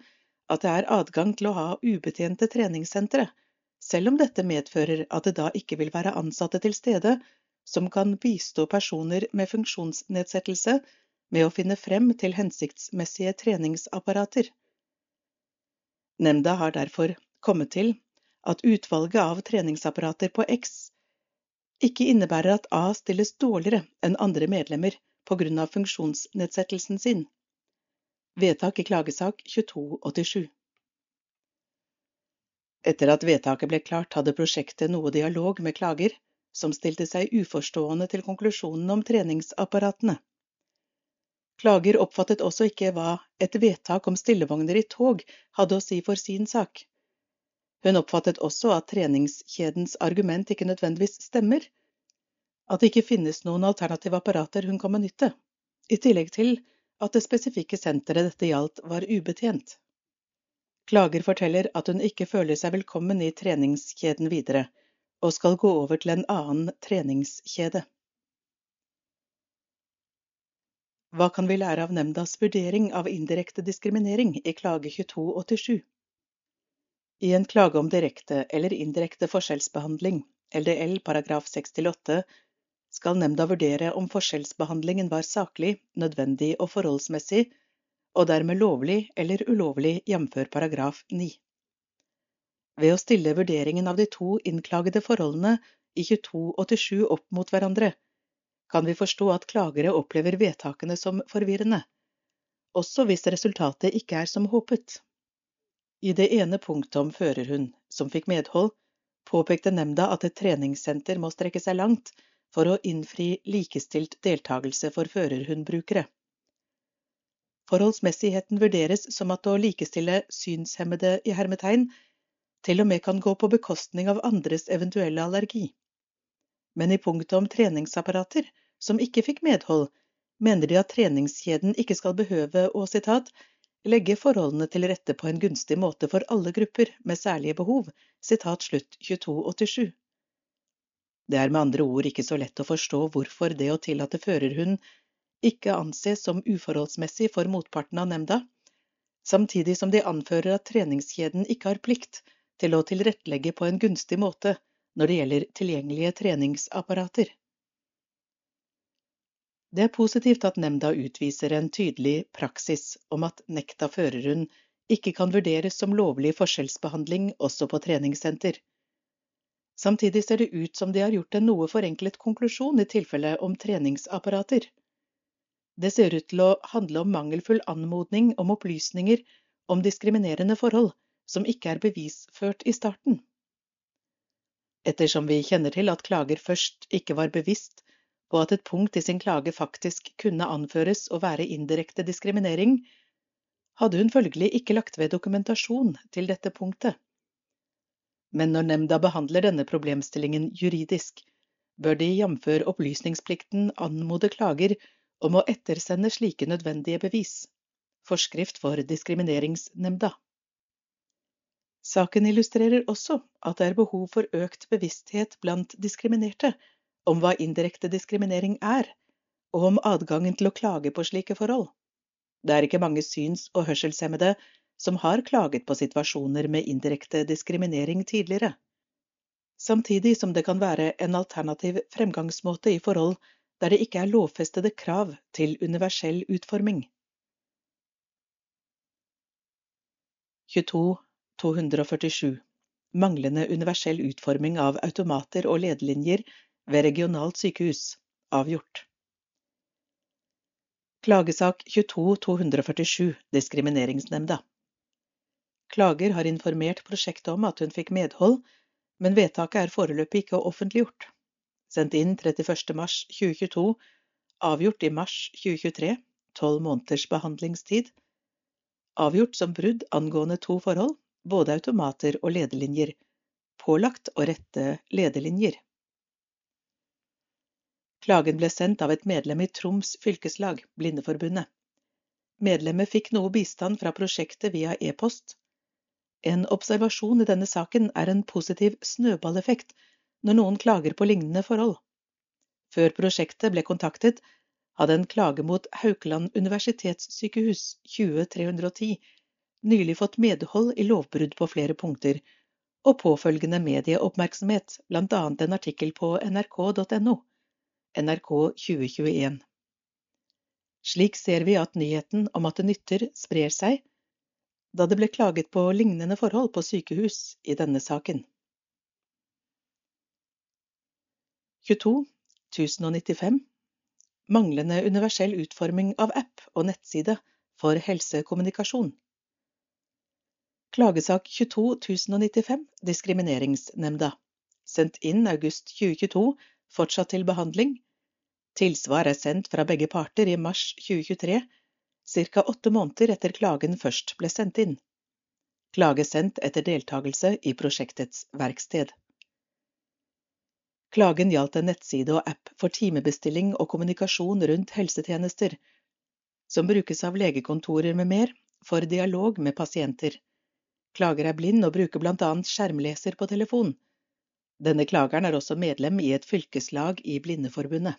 at det er adgang til å ha ubetjente treningssentre, selv om dette medfører at det da ikke vil være ansatte til stede som kan bistå personer med funksjonsnedsettelse med å finne frem til hensiktsmessige treningsapparater. Nemnda har derfor kommet til at utvalget av treningsapparater på X ikke innebærer at A stilles dårligere enn andre medlemmer på grunn av funksjonsnedsettelsen sin. Vedtak i klagesak 2287 Etter at vedtaket ble klart, hadde prosjektet noe dialog med klager, som stilte seg uforstående til konklusjonen om treningsapparatene. Klager oppfattet også ikke hva et vedtak om stillevogner i tog hadde å si for sin sak. Hun oppfattet også at treningskjedens argument ikke nødvendigvis stemmer, at det ikke finnes noen alternative apparater hun kan benytte, i tillegg til at det spesifikke senteret dette gjaldt var ubetjent. Klager forteller at hun ikke føler seg velkommen i treningskjeden videre, og skal gå over til en annen treningskjede. Hva kan vi lære av nemndas vurdering av indirekte diskriminering i klage 2287? I en klage om direkte eller indirekte forskjellsbehandling, LDL paragraf 6-8, skal nemnda vurdere om forskjellsbehandlingen var saklig, nødvendig og forholdsmessig, og dermed lovlig eller ulovlig, jf. paragraf 9. Ved å stille vurderingen av de to innklagede forholdene i 2287 opp mot hverandre, kan vi forstå at klagere opplever vedtakene som forvirrende, også hvis resultatet ikke er som håpet. I det ene punktet om førerhund, som fikk medhold, påpekte nemnda at et treningssenter må strekke seg langt for å innfri likestilt deltakelse for førerhundbrukere. Forholdsmessigheten vurderes som at å likestille synshemmede i hermetegn til og med kan gå på bekostning av andres eventuelle allergi. Men i punktet om treningsapparater, som ikke fikk medhold, mener de at treningskjeden ikke skal behøve å sitat, legge forholdene til rette på en gunstig måte for alle grupper med særlige behov, sitat slutt 2287. Det er med andre ord ikke så lett å forstå hvorfor det å tillate førerhund ikke anses som uforholdsmessig for motparten av nemnda, samtidig som de anfører at treningskjeden ikke har plikt til å tilrettelegge på en gunstig måte når det gjelder tilgjengelige treningsapparater. Det er positivt at nemnda utviser en tydelig praksis om at nekt av førerhund ikke kan vurderes som lovlig forskjellsbehandling også på treningssenter. Samtidig ser det ut som de har gjort en noe forenklet konklusjon i tilfellet om treningsapparater. Det ser ut til å handle om mangelfull anmodning om opplysninger om diskriminerende forhold som ikke er bevisført i starten. Ettersom vi kjenner til at klager først ikke var bevisst på at et punkt i sin klage faktisk kunne anføres å være indirekte diskriminering, hadde hun følgelig ikke lagt ved dokumentasjon til dette punktet. Men når nemnda behandler denne problemstillingen juridisk, bør de jf. opplysningsplikten anmode klager om å ettersende slike nødvendige bevis. Forskrift for Diskrimineringsnemnda. Saken illustrerer også at det er behov for økt bevissthet blant diskriminerte om hva indirekte diskriminering er, og om adgangen til å klage på slike forhold. Det er ikke mange syns- og hørselshemmede som har klaget på situasjoner med indirekte diskriminering tidligere. Samtidig som det kan være en alternativ fremgangsmåte i forhold der det ikke er lovfestede krav til universell utforming. 22.247 Manglende universell utforming av automater og ledelinjer ved regionalt sykehus avgjort. Klagesak 22.247 Diskrimineringsnemnda Klager har informert prosjektet om at hun fikk medhold, men vedtaket er foreløpig ikke offentliggjort sendt inn 31. mars 2022, avgjort i mars 2023, tolv måneders behandlingstid, avgjort som brudd angående to forhold, både automater og ledelinjer, pålagt å rette ledelinjer. Klagen ble sendt av et medlem i Troms fylkeslag, Blindeforbundet. Medlemmet fikk noe bistand fra prosjektet via e-post. En observasjon i denne saken er en positiv snøballeffekt når noen klager på lignende forhold. Før prosjektet ble kontaktet, hadde en klage mot Haukeland universitetssykehus 20310 nylig fått medhold i lovbrudd på flere punkter, og påfølgende medieoppmerksomhet, annet en artikkel på nrk.no, NRK 2021. Slik ser vi at nyheten om at det nytter, sprer seg, da det ble klaget på lignende forhold på sykehus i denne saken. 22 1095 Manglende universell utforming av app og nettside for helsekommunikasjon. Klagesak 22 1095 Diskrimineringsnemnda. Sendt inn august 2022, fortsatt til behandling. Tilsvar er sendt fra begge parter i mars 2023, ca. åtte måneder etter klagen først ble sendt inn. Klage sendt etter deltakelse i prosjektets verksted. Klagen gjaldt en nettside og app for timebestilling og kommunikasjon rundt helsetjenester, som brukes av legekontorer med mer, for dialog med pasienter. Klager er blind og bruker blant annet skjermleser på telefon. Denne klageren er også medlem i et fylkeslag i Blindeforbundet.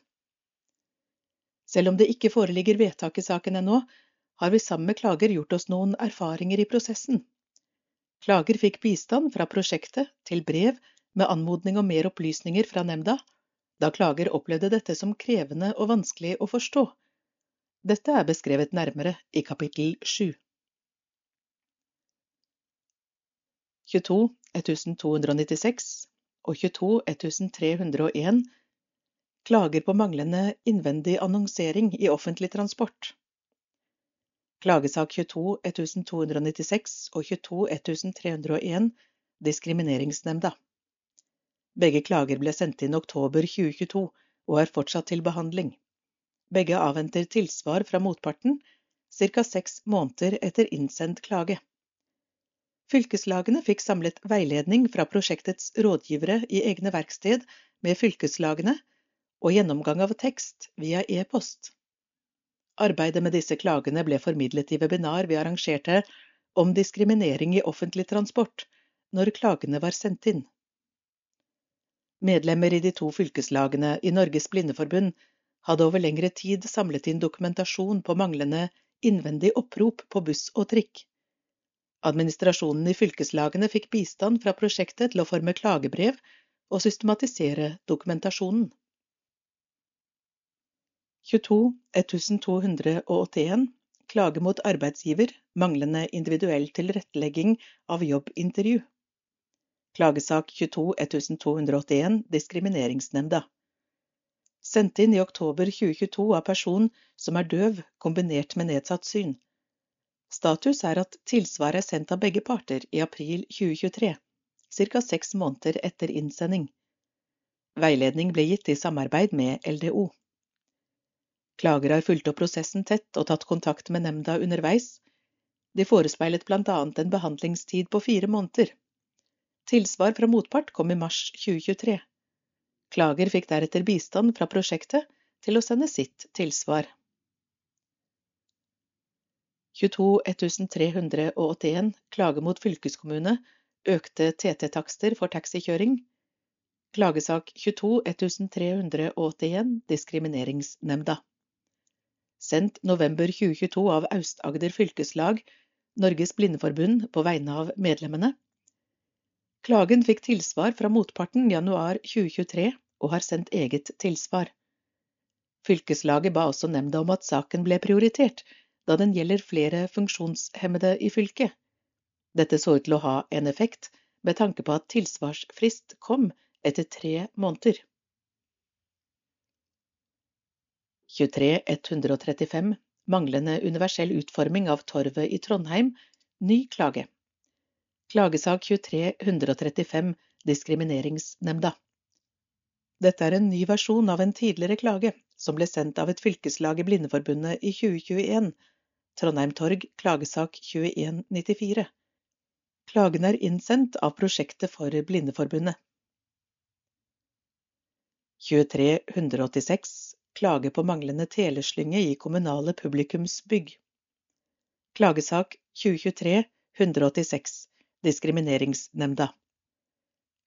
Selv om det ikke foreligger vedtak i saken ennå, har vi sammen med klager gjort oss noen erfaringer i prosessen. Klager fikk bistand fra prosjektet til brev med anmodning om mer opplysninger fra nemnda, da klager opplevde dette som krevende og vanskelig å forstå. Dette er beskrevet nærmere i kapittel 7. 22 1296 og 22 1301 klager på manglende innvendig annonsering i offentlig transport. Klagesak 22 1296 og 22 1301 Diskrimineringsnemnda. Begge klager ble sendt inn oktober 2022 og er fortsatt til behandling. Begge avventer tilsvar fra motparten ca. seks måneder etter innsendt klage. Fylkeslagene fikk samlet veiledning fra prosjektets rådgivere i egne verksted med fylkeslagene og gjennomgang av tekst via e-post. Arbeidet med disse klagene ble formidlet i webinar vi arrangerte om diskriminering i offentlig transport, når klagene var sendt inn. Medlemmer i de to fylkeslagene i Norges Blindeforbund hadde over lengre tid samlet inn dokumentasjon på manglende innvendig opprop på buss og trikk. Administrasjonen i fylkeslagene fikk bistand fra prosjektet til å forme klagebrev og systematisere dokumentasjonen. 22 1281 klage mot arbeidsgiver manglende individuell tilrettelegging av jobbintervju. Klagesak 22 1281 Diskrimineringsnemnda. Sendt inn i oktober 2022 av person som er døv kombinert med nedsatt syn. Status er at tilsvaret er sendt av begge parter i april 2023, ca seks måneder etter innsending. Veiledning ble gitt i samarbeid med LDO. Klager har fulgt opp prosessen tett og tatt kontakt med nemnda underveis. De forespeilet annet en behandlingstid på fire måneder. Tilsvar fra motpart kom i mars 2023. Klager fikk deretter bistand fra prosjektet til å sende sitt tilsvar. 22 1381 klage mot fylkeskommune økte TT-takster for taxikjøring. Klagesak 22 1381 Diskrimineringsnemnda. Sendt november 2022 av Aust-Agder fylkeslag, Norges Blindeforbund, på vegne av medlemmene. Klagen fikk tilsvar fra motparten januar 2023 og har sendt eget tilsvar. Fylkeslaget ba også nemnda om at saken ble prioritert, da den gjelder flere funksjonshemmede i fylket. Dette så ut til å ha en effekt, med tanke på at tilsvarsfrist kom etter tre måneder. 23135 Manglende universell utforming av torvet i Trondheim. Ny klage. Klagesak 23135 Diskrimineringsnemnda. Dette er en ny versjon av en tidligere klage, som ble sendt av et fylkeslag i Blindeforbundet i 2021, Trondheim Torg, klagesak 2194. Klagen er innsendt av Prosjektet for Blindeforbundet. 23 186 Klage på manglende teleslynge i kommunale publikumsbygg. Klagesak 2023 186 Diskrimineringsnemnda.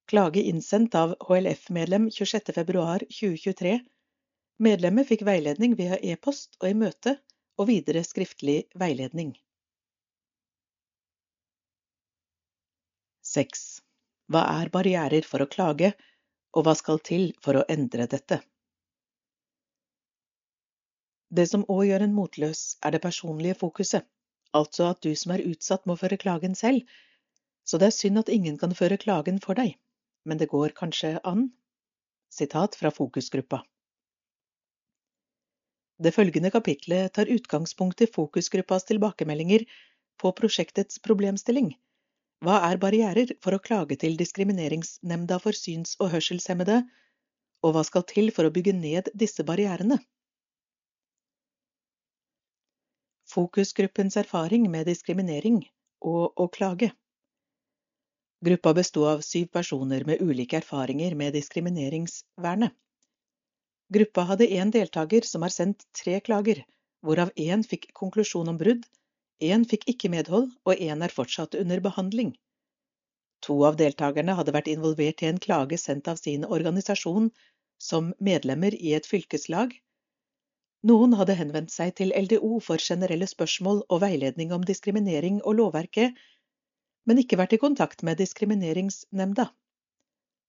Klage innsendt av HLF-medlem 26.2.2023. Medlemmet fikk veiledning via e-post og i møte og videre skriftlig veiledning. 6. Hva er barrierer for å klage, og hva skal til for å endre dette? Det som òg gjør en motløs, er det personlige fokuset, altså at du som er utsatt må føre klagen selv, så det er synd at ingen kan føre klagen for deg, men det går kanskje an? Sitat fra fokusgruppa. Det følgende kapitlet tar utgangspunkt i fokusgruppas tilbakemeldinger på prosjektets problemstilling. Hva er barrierer for å klage til Diskrimineringsnemnda for syns- og hørselshemmede, og hva skal til for å bygge ned disse barrierene? Fokusgruppens erfaring med diskriminering og å klage. Gruppa besto av syv personer med ulike erfaringer med diskrimineringsvernet. Gruppa hadde én deltaker som har sendt tre klager, hvorav én fikk konklusjon om brudd, én fikk ikke medhold og én er fortsatt under behandling. To av deltakerne hadde vært involvert i en klage sendt av sin organisasjon som medlemmer i et fylkeslag. Noen hadde henvendt seg til LDO for generelle spørsmål og veiledning om diskriminering og lovverket, men ikke vært i kontakt med Diskrimineringsnemnda.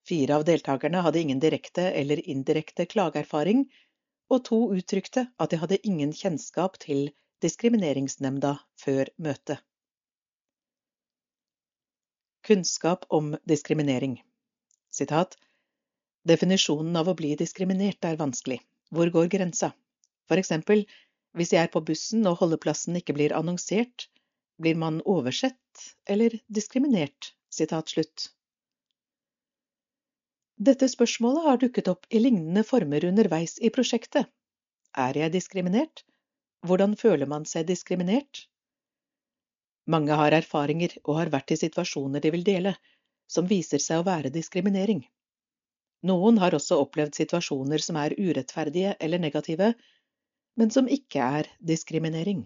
Fire av deltakerne hadde ingen direkte eller indirekte klageerfaring, og to uttrykte at de hadde ingen kjennskap til Diskrimineringsnemnda før møtet. Kunnskap om diskriminering Sitat Definisjonen av å bli diskriminert er vanskelig. Hvor går grensa? For eksempel, hvis jeg er på bussen og holdeplassen ikke blir annonsert, blir man oversett eller diskriminert? Sitat slutt. Dette spørsmålet har dukket opp i lignende former underveis i prosjektet. Er jeg diskriminert? Hvordan føler man seg diskriminert? Mange har erfaringer og har vært i situasjoner de vil dele, som viser seg å være diskriminering. Noen har også opplevd situasjoner som er urettferdige eller negative, men som ikke er diskriminering.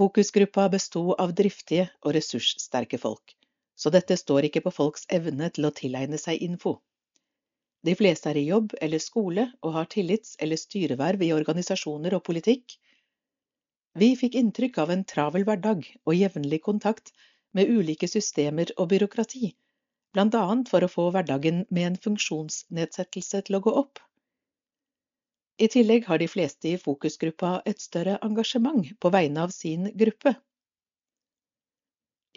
Fokusgruppa besto av driftige og ressurssterke folk, så dette står ikke på folks evne til å tilegne seg info. De fleste er i jobb eller skole og har tillits- eller styreverv i organisasjoner og politikk. Vi fikk inntrykk av en travel hverdag og jevnlig kontakt med ulike systemer og byråkrati, blant annet for å få hverdagen med en funksjonsnedsettelse til å gå opp. I tillegg har de fleste i fokusgruppa et større engasjement på vegne av sin gruppe.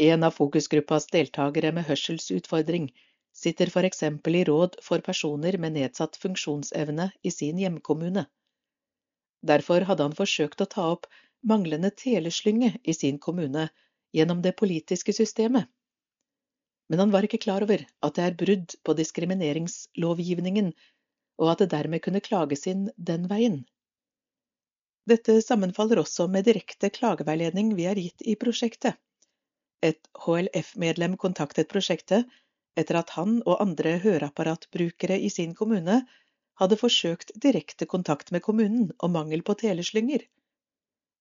En av fokusgruppas deltakere med hørselsutfordring sitter for eksempel i råd for personer med nedsatt funksjonsevne i sin hjemkommune. Derfor hadde han forsøkt å ta opp manglende teleslynge i sin kommune gjennom det politiske systemet. Men han var ikke klar over at det er brudd på diskrimineringslovgivningen, og at det dermed kunne klages inn den veien. Dette sammenfaller også med direkte klageveiledning vi har gitt i prosjektet. Et HLF-medlem kontaktet prosjektet etter at han og andre høreapparatbrukere i sin kommune hadde forsøkt direkte kontakt med kommunen om mangel på teleslynger.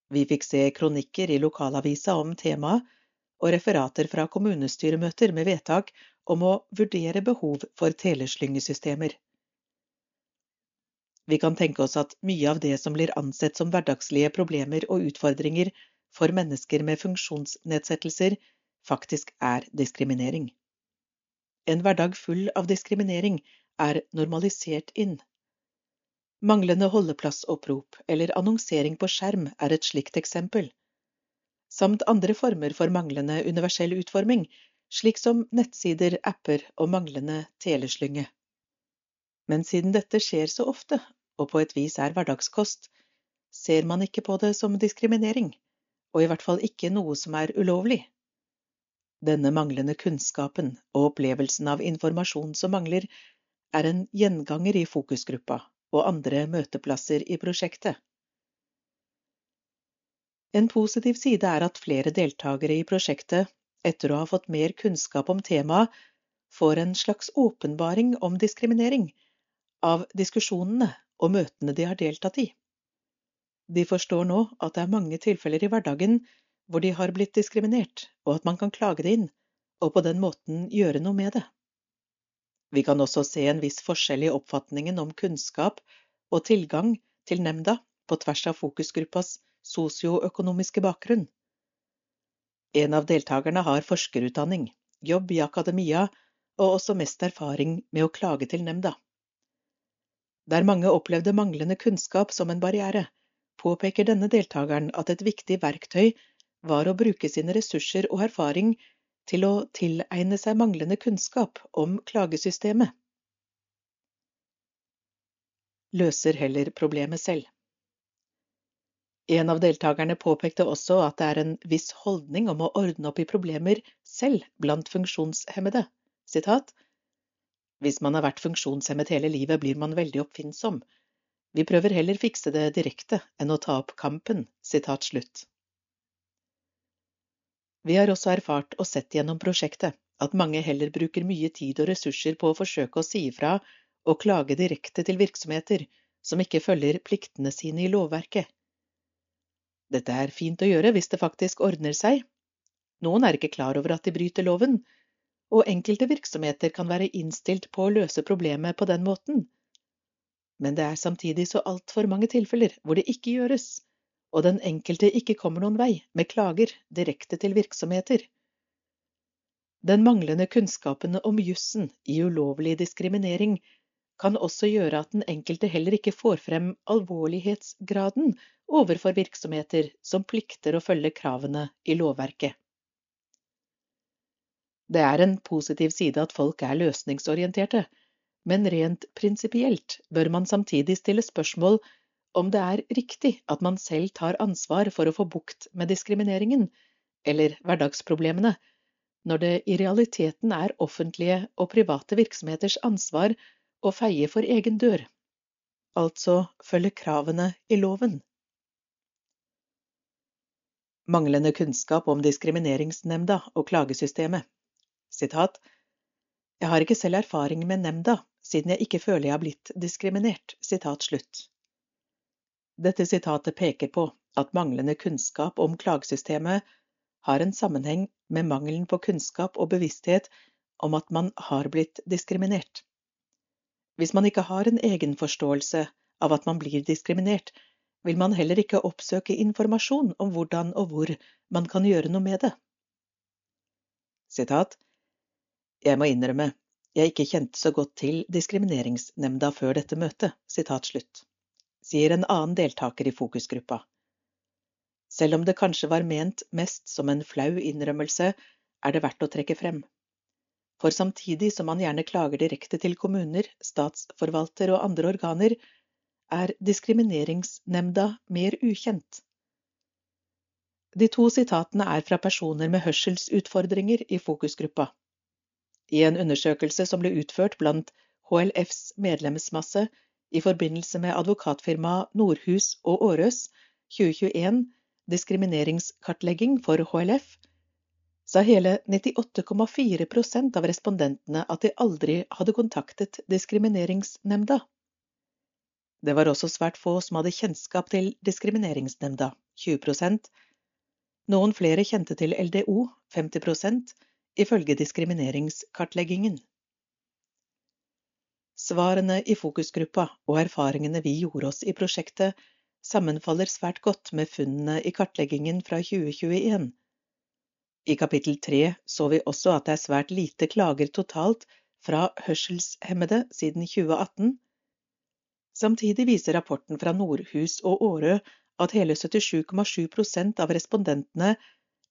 Vi fikk se kronikker i lokalavisa om temaet, og referater fra kommunestyremøter med vedtak om å vurdere behov for teleslyngesystemer. Vi kan tenke oss at mye av det som blir ansett som hverdagslige problemer og utfordringer for mennesker med funksjonsnedsettelser, faktisk er diskriminering. En hverdag full av diskriminering er normalisert inn. Manglende holdeplassopprop eller annonsering på skjerm er et slikt eksempel, samt andre former for manglende universell utforming, slik som nettsider, apper og manglende teleslynge. Men siden dette skjer så ofte, og på et vis er hverdagskost, ser man ikke på det som diskriminering, og i hvert fall ikke noe som er ulovlig. Denne manglende kunnskapen og opplevelsen av informasjon som mangler, er en gjenganger i fokusgruppa og andre møteplasser i prosjektet. En positiv side er at flere deltakere i prosjektet, etter å ha fått mer kunnskap om temaet, får en slags åpenbaring om diskriminering av diskusjonene og møtene de har deltatt i. De forstår nå at det er mange tilfeller i hverdagen hvor de har blitt diskriminert, og at man kan klage det inn, og på den måten gjøre noe med det. Vi kan også se en viss forskjell i oppfatningen om kunnskap og tilgang til nemnda på tvers av fokusgruppas sosioøkonomiske bakgrunn. En av deltakerne har forskerutdanning, jobb i akademia og også mest erfaring med å klage til nemnda. Der mange opplevde manglende kunnskap som en barriere, påpeker denne deltakeren at et viktig verktøy var å bruke sine ressurser og erfaring til å tilegne seg manglende kunnskap om klagesystemet. Løser heller problemet selv. En av deltakerne påpekte også at det er en viss holdning om å ordne opp i problemer selv blant funksjonshemmede. Sitat. Hvis man har vært funksjonshemmet hele livet, blir man veldig oppfinnsom. Vi prøver heller fikse det direkte enn å ta opp kampen. Sitat slutt. Vi har også erfart og sett gjennom prosjektet at mange heller bruker mye tid og ressurser på å forsøke å si ifra og klage direkte til virksomheter som ikke følger pliktene sine i lovverket. Dette er fint å gjøre hvis det faktisk ordner seg. Noen er ikke klar over at de bryter loven, og enkelte virksomheter kan være innstilt på å løse problemet på den måten. Men det er samtidig så altfor mange tilfeller hvor det ikke gjøres, og den enkelte ikke kommer noen vei med klager direkte til virksomheter. Den manglende kunnskapen om jussen i ulovlig diskriminering kan også gjøre at den enkelte heller ikke får frem alvorlighetsgraden overfor virksomheter som plikter å følge kravene i lovverket. Det er en positiv side at folk er løsningsorienterte, men rent prinsipielt bør man samtidig stille spørsmål om det er riktig at man selv tar ansvar for å få bukt med diskrimineringen, eller hverdagsproblemene, når det i realiteten er offentlige og private virksomheters ansvar å feie for egen dør, altså følge kravene i loven. Manglende kunnskap om Diskrimineringsnemnda og klagesystemet. Sitat Jeg har ikke selv erfaring med nemnda, siden jeg ikke føler jeg har blitt diskriminert. Sitat slutt. Dette sitatet peker på at manglende kunnskap om klagesystemet har en sammenheng med mangelen på kunnskap og bevissthet om at man har blitt diskriminert. Hvis man ikke har en egenforståelse av at man blir diskriminert, vil man heller ikke oppsøke informasjon om hvordan og hvor man kan gjøre noe med det. Sitat Jeg må innrømme jeg ikke kjente så godt til Diskrimineringsnemnda før dette møtet, sitat slutt, sier en annen deltaker i fokusgruppa. Selv om det kanskje var ment mest som en flau innrømmelse, er det verdt å trekke frem. For samtidig som man gjerne klager direkte til kommuner, statsforvalter og andre organer, er Diskrimineringsnemnda mer ukjent. De to sitatene er fra personer med hørselsutfordringer i fokusgruppa. I en undersøkelse som ble utført blant HLFs medlemsmasse i forbindelse med advokatfirmaet Nordhus og Årøs 2021 diskrimineringskartlegging for HLF, sa hele 98,4% av respondentene at de aldri hadde kontaktet Diskrimineringsnemnda. Det var også svært få som hadde kjennskap til Diskrimineringsnemnda, 20% Noen flere kjente til LDO, 50 ifølge diskrimineringskartleggingen. Svarene i fokusgruppa og erfaringene vi gjorde oss i prosjektet, sammenfaller svært godt med funnene i kartleggingen fra 2021. I kapittel tre så vi også at det er svært lite klager totalt fra hørselshemmede siden 2018, Samtidig viser rapporten fra Nordhus og Årø at hele 77,7% av respondentene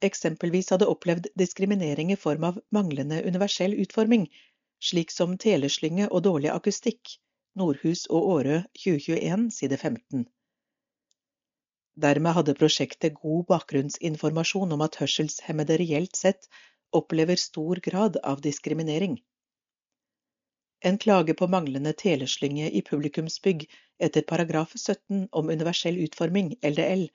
eksempelvis hadde opplevd diskriminering i form av manglende universell utforming, slik som teleslynge og dårlig akustikk. Nordhus og Årø 2021, side 15. Dermed hadde prosjektet god bakgrunnsinformasjon om at hørselshemmede reelt sett opplever stor grad av diskriminering. En klage på manglende teleslynge i publikumsbygg etter paragraf 17 om universell utforming, LDL,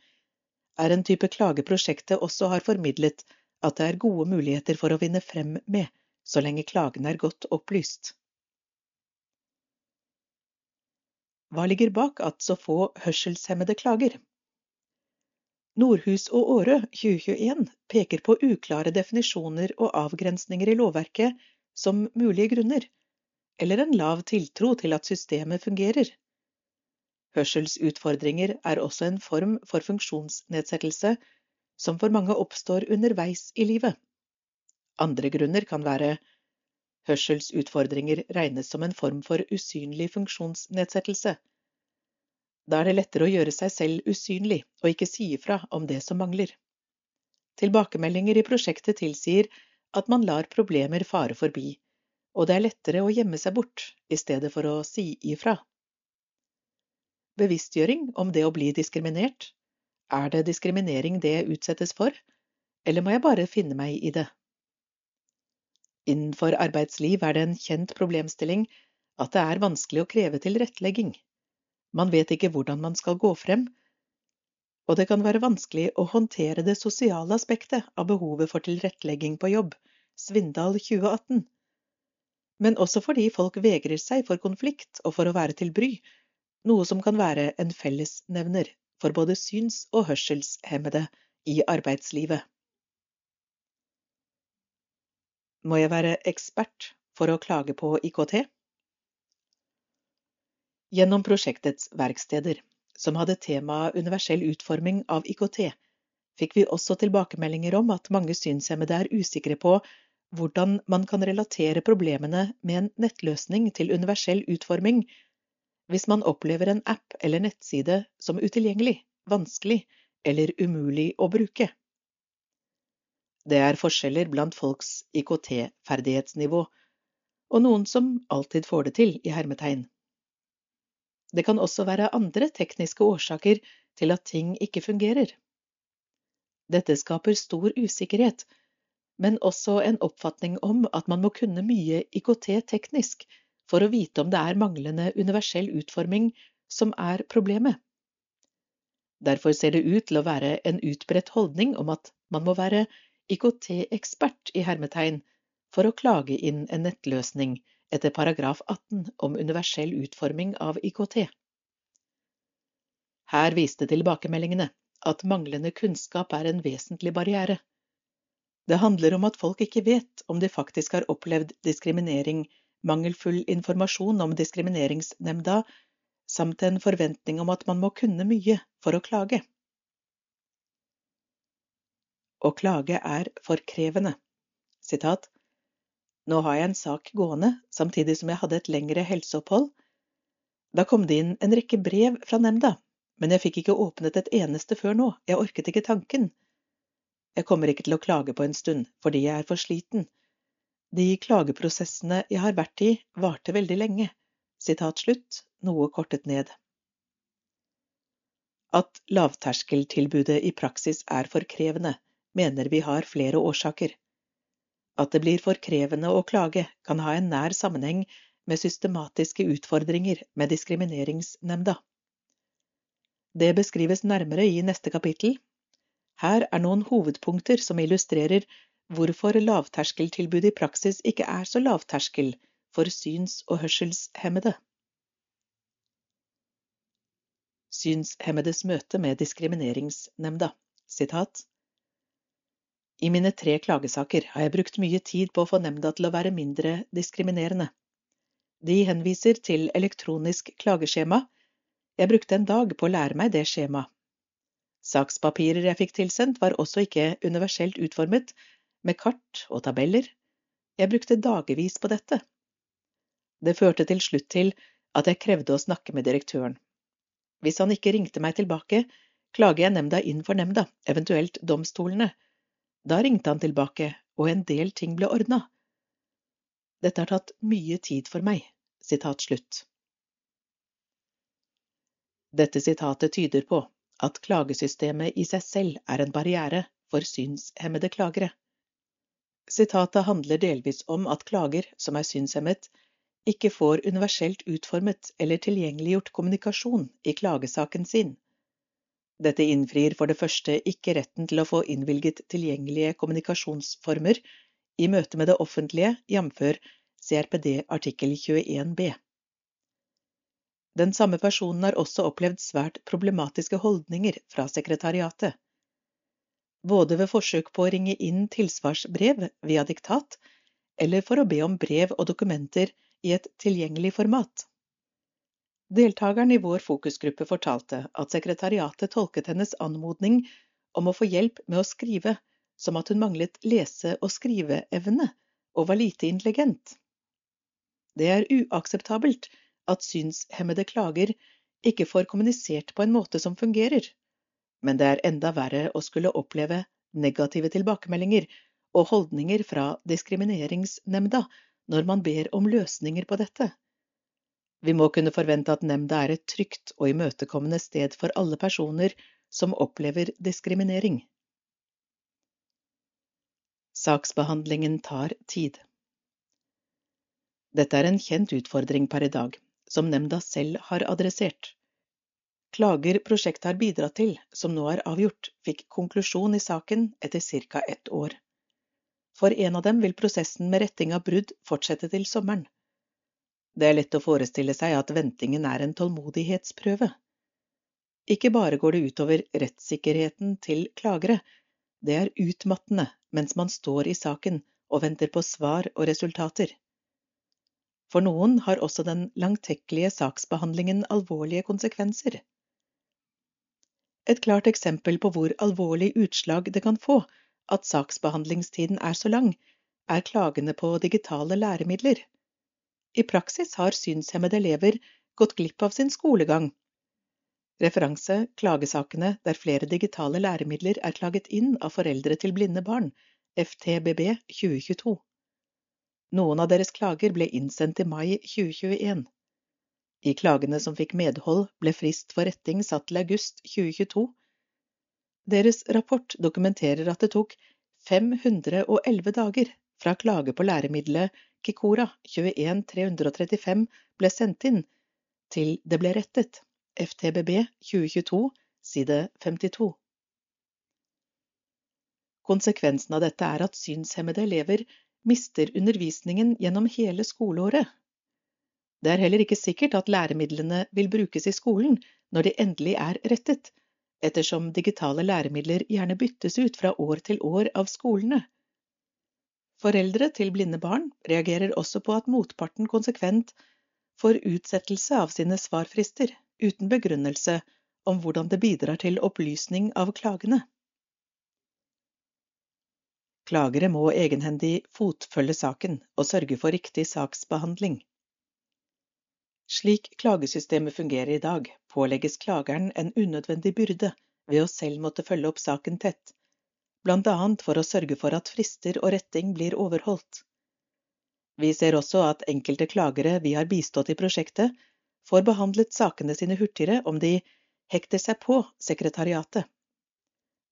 er en type klage prosjektet også har formidlet at det er gode muligheter for å vinne frem med, så lenge klagen er godt opplyst. Hva ligger bak at så få hørselshemmede klager? Nordhus og Årø 2021 peker på uklare definisjoner og avgrensninger i lovverket som mulige grunner, eller en lav tiltro til at systemet fungerer. Hørselsutfordringer er også en form for funksjonsnedsettelse som for mange oppstår underveis i livet. Andre grunner kan være hørselsutfordringer regnes som en form for usynlig funksjonsnedsettelse. Da er det lettere å gjøre seg selv usynlig og ikke si ifra om det som mangler. Tilbakemeldinger i prosjektet tilsier at man lar problemer fare forbi, og det er lettere å gjemme seg bort i stedet for å si ifra. Bevisstgjøring om det å bli diskriminert. Er det diskriminering det utsettes for, eller må jeg bare finne meg i det? Innenfor arbeidsliv er det en kjent problemstilling at det er vanskelig å kreve tilrettelegging. Man vet ikke hvordan man skal gå frem, og det kan være vanskelig å håndtere det sosiale aspektet av behovet for tilrettelegging på jobb. Svindal 2018 men også fordi folk vegrer seg for konflikt og for å være til bry, noe som kan være en fellesnevner for både syns- og hørselshemmede i arbeidslivet. Må jeg være ekspert for å klage på IKT? Gjennom prosjektets verksteder, som hadde temaet universell utforming av IKT, fikk vi også tilbakemeldinger om at mange synshemmede er usikre på hvordan man kan relatere problemene med en nettløsning til universell utforming hvis man opplever en app eller nettside som utilgjengelig, vanskelig eller umulig å bruke. Det er forskjeller blant folks IKT-ferdighetsnivå, og noen som alltid får det til, i hermetegn. Det kan også være andre tekniske årsaker til at ting ikke fungerer. Dette skaper stor usikkerhet, men også en oppfatning om at man må kunne mye IKT teknisk for å vite om det er manglende universell utforming som er problemet. Derfor ser det ut til å være en utbredt holdning om at man må være IKT-ekspert i hermetegn for å klage inn en nettløsning etter paragraf 18 om universell utforming av IKT. Her viste tilbakemeldingene at manglende kunnskap er en vesentlig barriere. Det handler om at folk ikke vet om de faktisk har opplevd diskriminering, mangelfull informasjon om Diskrimineringsnemnda, samt en forventning om at man må kunne mye for å klage. Å klage er for krevende. Sitat. Nå har jeg en sak gående, samtidig som jeg hadde et lengre helseopphold. Da kom det inn en rekke brev fra nemnda, men jeg fikk ikke åpnet et eneste før nå, jeg orket ikke tanken. Jeg kommer ikke til å klage på en stund, fordi jeg er for sliten. De klageprosessene jeg har vært i, varte veldig lenge. Sitat slutt, noe kortet ned. At lavterskeltilbudet i praksis er for krevende, mener vi har flere årsaker. At det blir for krevende å klage, kan ha en nær sammenheng med systematiske utfordringer med Diskrimineringsnemnda. Det beskrives nærmere i neste kapittel, her er noen hovedpunkter som illustrerer hvorfor lavterskeltilbudet i praksis ikke er så lavterskel for syns- og hørselshemmede. Synshemmedes møte med Diskrimineringsnemnda. Sitat. I mine tre klagesaker har jeg brukt mye tid på å få nemnda til å være mindre diskriminerende. De henviser til elektronisk klageskjema. Jeg brukte en dag på å lære meg det skjemaet. Sakspapirer jeg fikk tilsendt, var også ikke universelt utformet, med kart og tabeller. Jeg brukte dagevis på dette. Det førte til slutt til at jeg krevde å snakke med direktøren. Hvis han ikke ringte meg tilbake, klager jeg nemnda inn for nemnda, eventuelt domstolene. Da ringte han tilbake, og en del ting ble ordna. Dette har tatt mye tid for meg. Sitat slutt. Dette sitatet tyder på at klagesystemet i seg selv er en barriere for synshemmede klagere. Sitatet handler delvis om at klager som er synshemmet, ikke får universelt utformet eller tilgjengeliggjort kommunikasjon i klagesaken sin. Dette innfrir for det første ikke retten til å få innvilget tilgjengelige kommunikasjonsformer i møte med det offentlige, jf. CRPD artikkel 21 b. Den samme personen har også opplevd svært problematiske holdninger fra sekretariatet. Både ved forsøk på å ringe inn tilsvarsbrev via diktat, eller for å be om brev og dokumenter i et tilgjengelig format. Deltakeren i vår fokusgruppe fortalte at sekretariatet tolket hennes anmodning om å få hjelp med å skrive som at hun manglet lese- og skriveevne og var lite intelligent. Det er uakseptabelt at synshemmede klager ikke får kommunisert på en måte som fungerer, men det er enda verre å skulle oppleve negative tilbakemeldinger og holdninger fra Diskrimineringsnemnda når man ber om løsninger på dette. Vi må kunne forvente at nemnda er et trygt og imøtekommende sted for alle personer som opplever diskriminering. Saksbehandlingen tar tid. Dette er en kjent utfordring per i dag, som nemnda selv har adressert. Klager prosjektet har bidratt til, som nå er avgjort, fikk konklusjon i saken etter ca. ett år. For en av dem vil prosessen med retting av brudd fortsette til sommeren. Det er lett å forestille seg at ventingen er en tålmodighetsprøve. Ikke bare går det utover rettssikkerheten til klagere, det er utmattende mens man står i saken og venter på svar og resultater. For noen har også den langtekkelige saksbehandlingen alvorlige konsekvenser. Et klart eksempel på hvor alvorlig utslag det kan få at saksbehandlingstiden er så lang, er klagene på digitale læremidler. I praksis har synshemmede elever gått glipp av sin skolegang. Referanse klagesakene der flere digitale læremidler er klaget inn av foreldre til blinde barn, FTBB 2022. Noen av deres klager ble innsendt i mai 2021. I klagene som fikk medhold, ble frist for retting satt til august 2022. Deres rapport dokumenterer at det tok 511 dager fra klage på læremiddelet Kikora 21335 ble sendt inn, til det ble rettet. FTBB 2022, side 52. Konsekvensen av dette er at synshemmede elever mister undervisningen gjennom hele skoleåret. Det er heller ikke sikkert at læremidlene vil brukes i skolen når de endelig er rettet, ettersom digitale læremidler gjerne byttes ut fra år til år av skolene. Foreldre til blinde barn reagerer også på at motparten konsekvent får utsettelse av sine svarfrister, uten begrunnelse om hvordan det bidrar til opplysning av klagene. Klagere må egenhendig fotfølge saken og sørge for riktig saksbehandling. Slik klagesystemet fungerer i dag, pålegges klageren en unødvendig byrde ved å selv måtte følge opp saken tett, blant annet for å sørge for at frister og retting blir overholdt. Vi ser også at enkelte klagere vi har bistått i prosjektet, får behandlet sakene sine hurtigere om de hekter seg på sekretariatet.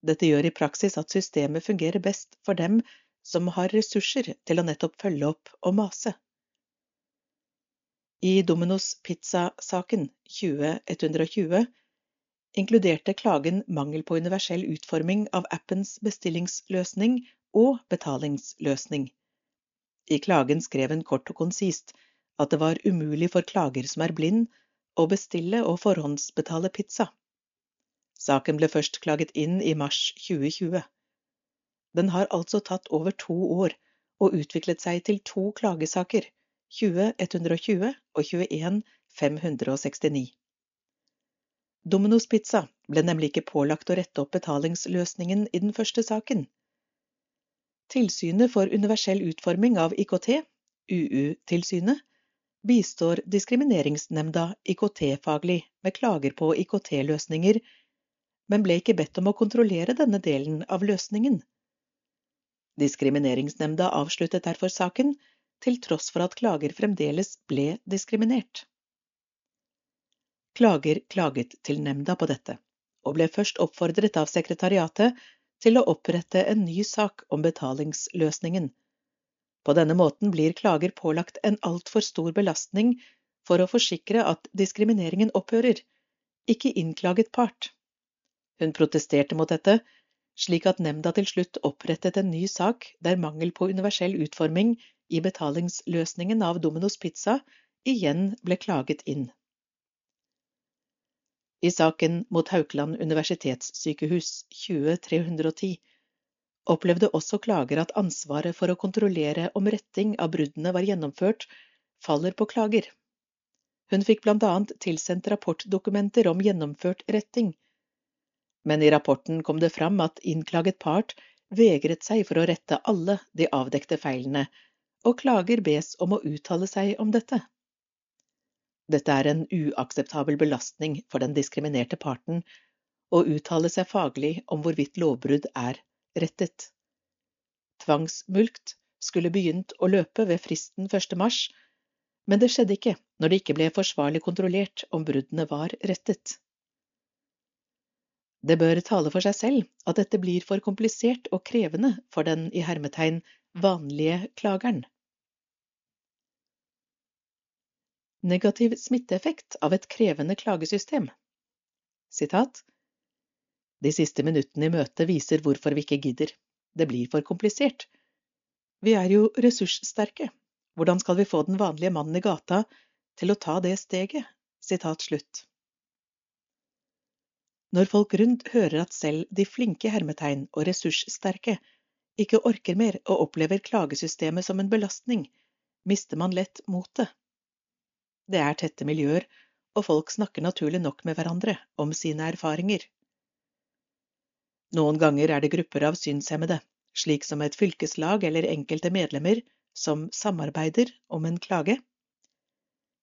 Dette gjør i praksis at systemet fungerer best for dem som har ressurser til å nettopp følge opp og mase. I Dominos Pizza-saken 20.120 inkluderte klagen mangel på universell utforming av appens bestillingsløsning og betalingsløsning. I klagen skrev en kort og konsist at det var umulig for klager som er blind, å bestille og forhåndsbetale pizza. Saken ble først klaget inn i mars 2020. Den har altså tatt over to år og utviklet seg til to klagesaker 20 og 21 569. Domino's Pizza ble nemlig ikke pålagt å rette opp betalingsløsningen i den første saken. Tilsynet for universell utforming av IKT, UU-tilsynet, bistår Diskrimineringsnemnda IKT-faglig med klager på IKT-løsninger, men ble ikke bedt om å kontrollere denne delen av løsningen. Diskrimineringsnemnda avsluttet derfor saken til tross for at klager fremdeles ble diskriminert. Klager klaget til nemnda på dette, og ble først oppfordret av sekretariatet til å opprette en ny sak om betalingsløsningen. På denne måten blir klager pålagt en altfor stor belastning for å forsikre at diskrimineringen opphører, ikke innklaget part. Hun protesterte mot dette, slik at nemnda til slutt opprettet en ny sak der mangel på universell utforming i betalingsløsningen av Dominos Pizza igjen ble klaget inn. I saken mot Haukeland universitetssykehus 20310 opplevde også klager at ansvaret for å kontrollere om retting av bruddene var gjennomført, faller på klager. Hun fikk blant annet tilsendt rapportdokumenter om gjennomført retting, men i rapporten kom det fram at innklaget part vegret seg for å rette alle de avdekte feilene, og klager bes om å uttale seg om dette. Dette er en uakseptabel belastning for den diskriminerte parten å uttale seg faglig om hvorvidt lovbrudd er rettet. Tvangsmulkt skulle begynt å løpe ved fristen 1. mars, men det skjedde ikke når det ikke ble forsvarlig kontrollert om bruddene var rettet. Det bør tale for seg selv at dette blir for komplisert og krevende for den i hermetegn vanlige klageren. Negativ smitteeffekt av et krevende klagesystem Sitat De siste minuttene i møtet viser hvorfor vi ikke gidder. Det blir for komplisert. Vi er jo ressurssterke. Hvordan skal vi få den vanlige mannen i gata til å ta det steget? Sitat slutt. Når folk rundt hører at selv de flinke hermetegn og ressurssterke ikke orker mer og opplever klagesystemet som en belastning, mister man lett motet. Det er tette miljøer, og folk snakker naturlig nok med hverandre om sine erfaringer. Noen ganger er det grupper av synshemmede, slik som et fylkeslag eller enkelte medlemmer, som samarbeider om en klage.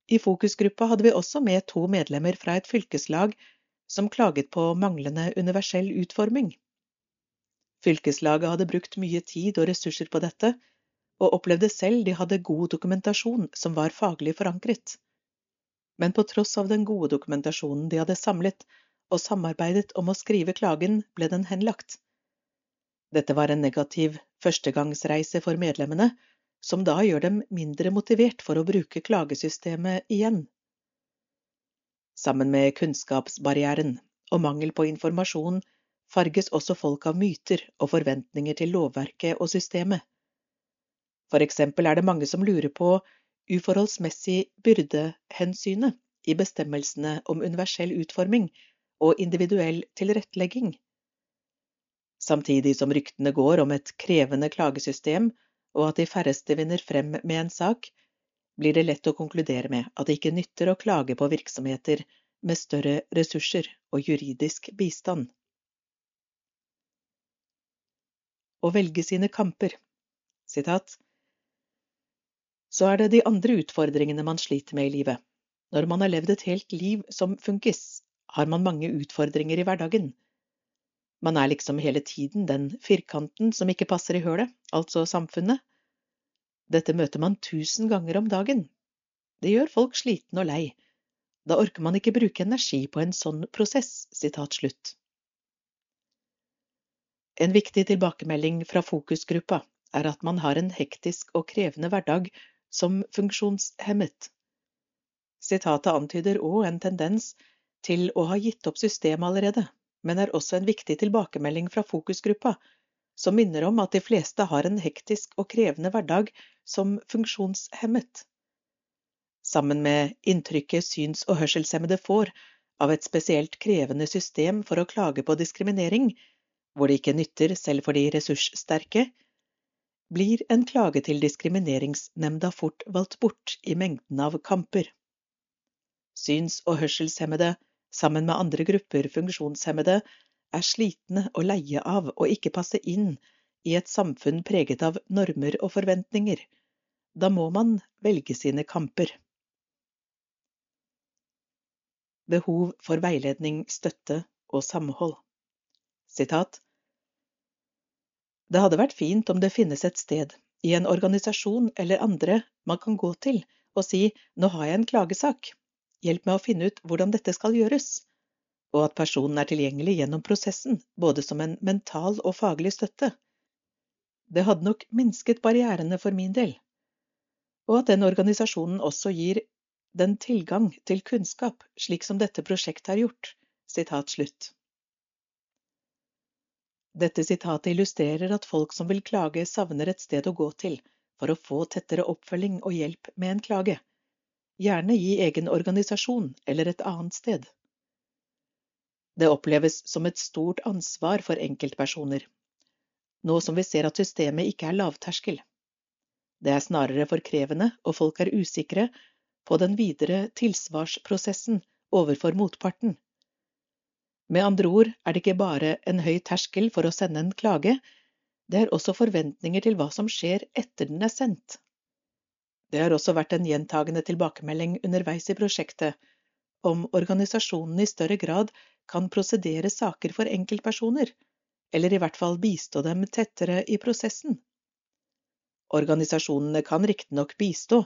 I fokusgruppa hadde vi også med to medlemmer fra et fylkeslag som klaget på manglende universell utforming. Fylkeslaget hadde brukt mye tid og ressurser på dette, og opplevde selv de hadde god dokumentasjon som var faglig forankret. Men på tross av den gode dokumentasjonen de hadde samlet og samarbeidet om å skrive klagen, ble den henlagt. Dette var en negativ førstegangsreise for medlemmene, som da gjør dem mindre motivert for å bruke klagesystemet igjen. Sammen med kunnskapsbarrieren og mangel på informasjon farges også folk av myter og forventninger til lovverket og systemet. For eksempel er det mange som lurer på uforholdsmessig byrdehensynet i bestemmelsene om universell utforming og individuell tilrettelegging. Samtidig som ryktene går om et krevende klagesystem og at de færreste vinner frem med en sak, blir det lett å konkludere med at det ikke nytter å klage på virksomheter med større ressurser og juridisk bistand. Å velge sine kamper. Sitat. Så er det de andre utfordringene man sliter med i livet. Når man har levd et helt liv som funkis, har man mange utfordringer i hverdagen. Man er liksom hele tiden den firkanten som ikke passer i hølet, altså samfunnet. Dette møter man tusen ganger om dagen. Det gjør folk slitne og lei. Da orker man ikke bruke energi på en sånn prosess. Sitat slutt. En viktig tilbakemelding fra fokusgruppa er at man har en hektisk og krevende hverdag som funksjonshemmet. Sitatet antyder òg en tendens til å ha gitt opp systemet allerede, men er også en viktig tilbakemelding fra fokusgruppa, som minner om at de fleste har en hektisk og krevende hverdag som funksjonshemmet. Sammen med inntrykket syns- og hørselshemmede får av et spesielt krevende system for å klage på diskriminering, hvor det ikke nytter selv for de ressurssterke, blir en klage til Diskrimineringsnemnda fort valgt bort i mengden av kamper. Syns- og hørselshemmede sammen med andre grupper funksjonshemmede, er slitne og leie av å ikke passe inn i et samfunn preget av normer og forventninger. Da må man velge sine kamper. Behov for veiledning, støtte og samhold. Sitat. Det hadde vært fint om det finnes et sted, i en organisasjon eller andre, man kan gå til og si nå har jeg en klagesak, Hjelp meg å finne ut hvordan dette skal gjøres, og at personen er tilgjengelig gjennom prosessen, både som en mental og faglig støtte. Det hadde nok minsket barrierene for min del, og at den organisasjonen også gir den tilgang til kunnskap, slik som dette prosjektet har gjort. Sitat slutt. Dette sitatet illustrerer at folk som vil klage, savner et sted å gå til for å få tettere oppfølging og hjelp med en klage gjerne gi egen organisasjon eller et annet sted. Det oppleves som et stort ansvar for enkeltpersoner, nå som vi ser at systemet ikke er lavterskel. Det er snarere for krevende, og folk er usikre på den videre tilsvarsprosessen overfor motparten. Med andre ord er det ikke bare en høy terskel for å sende en klage, det er også forventninger til hva som skjer etter den er sendt. Det har også vært en gjentagende tilbakemelding underveis i prosjektet om organisasjonene i større grad kan prosedere saker for enkeltpersoner, eller i hvert fall bistå dem tettere i prosessen. Organisasjonene kan riktignok bistå,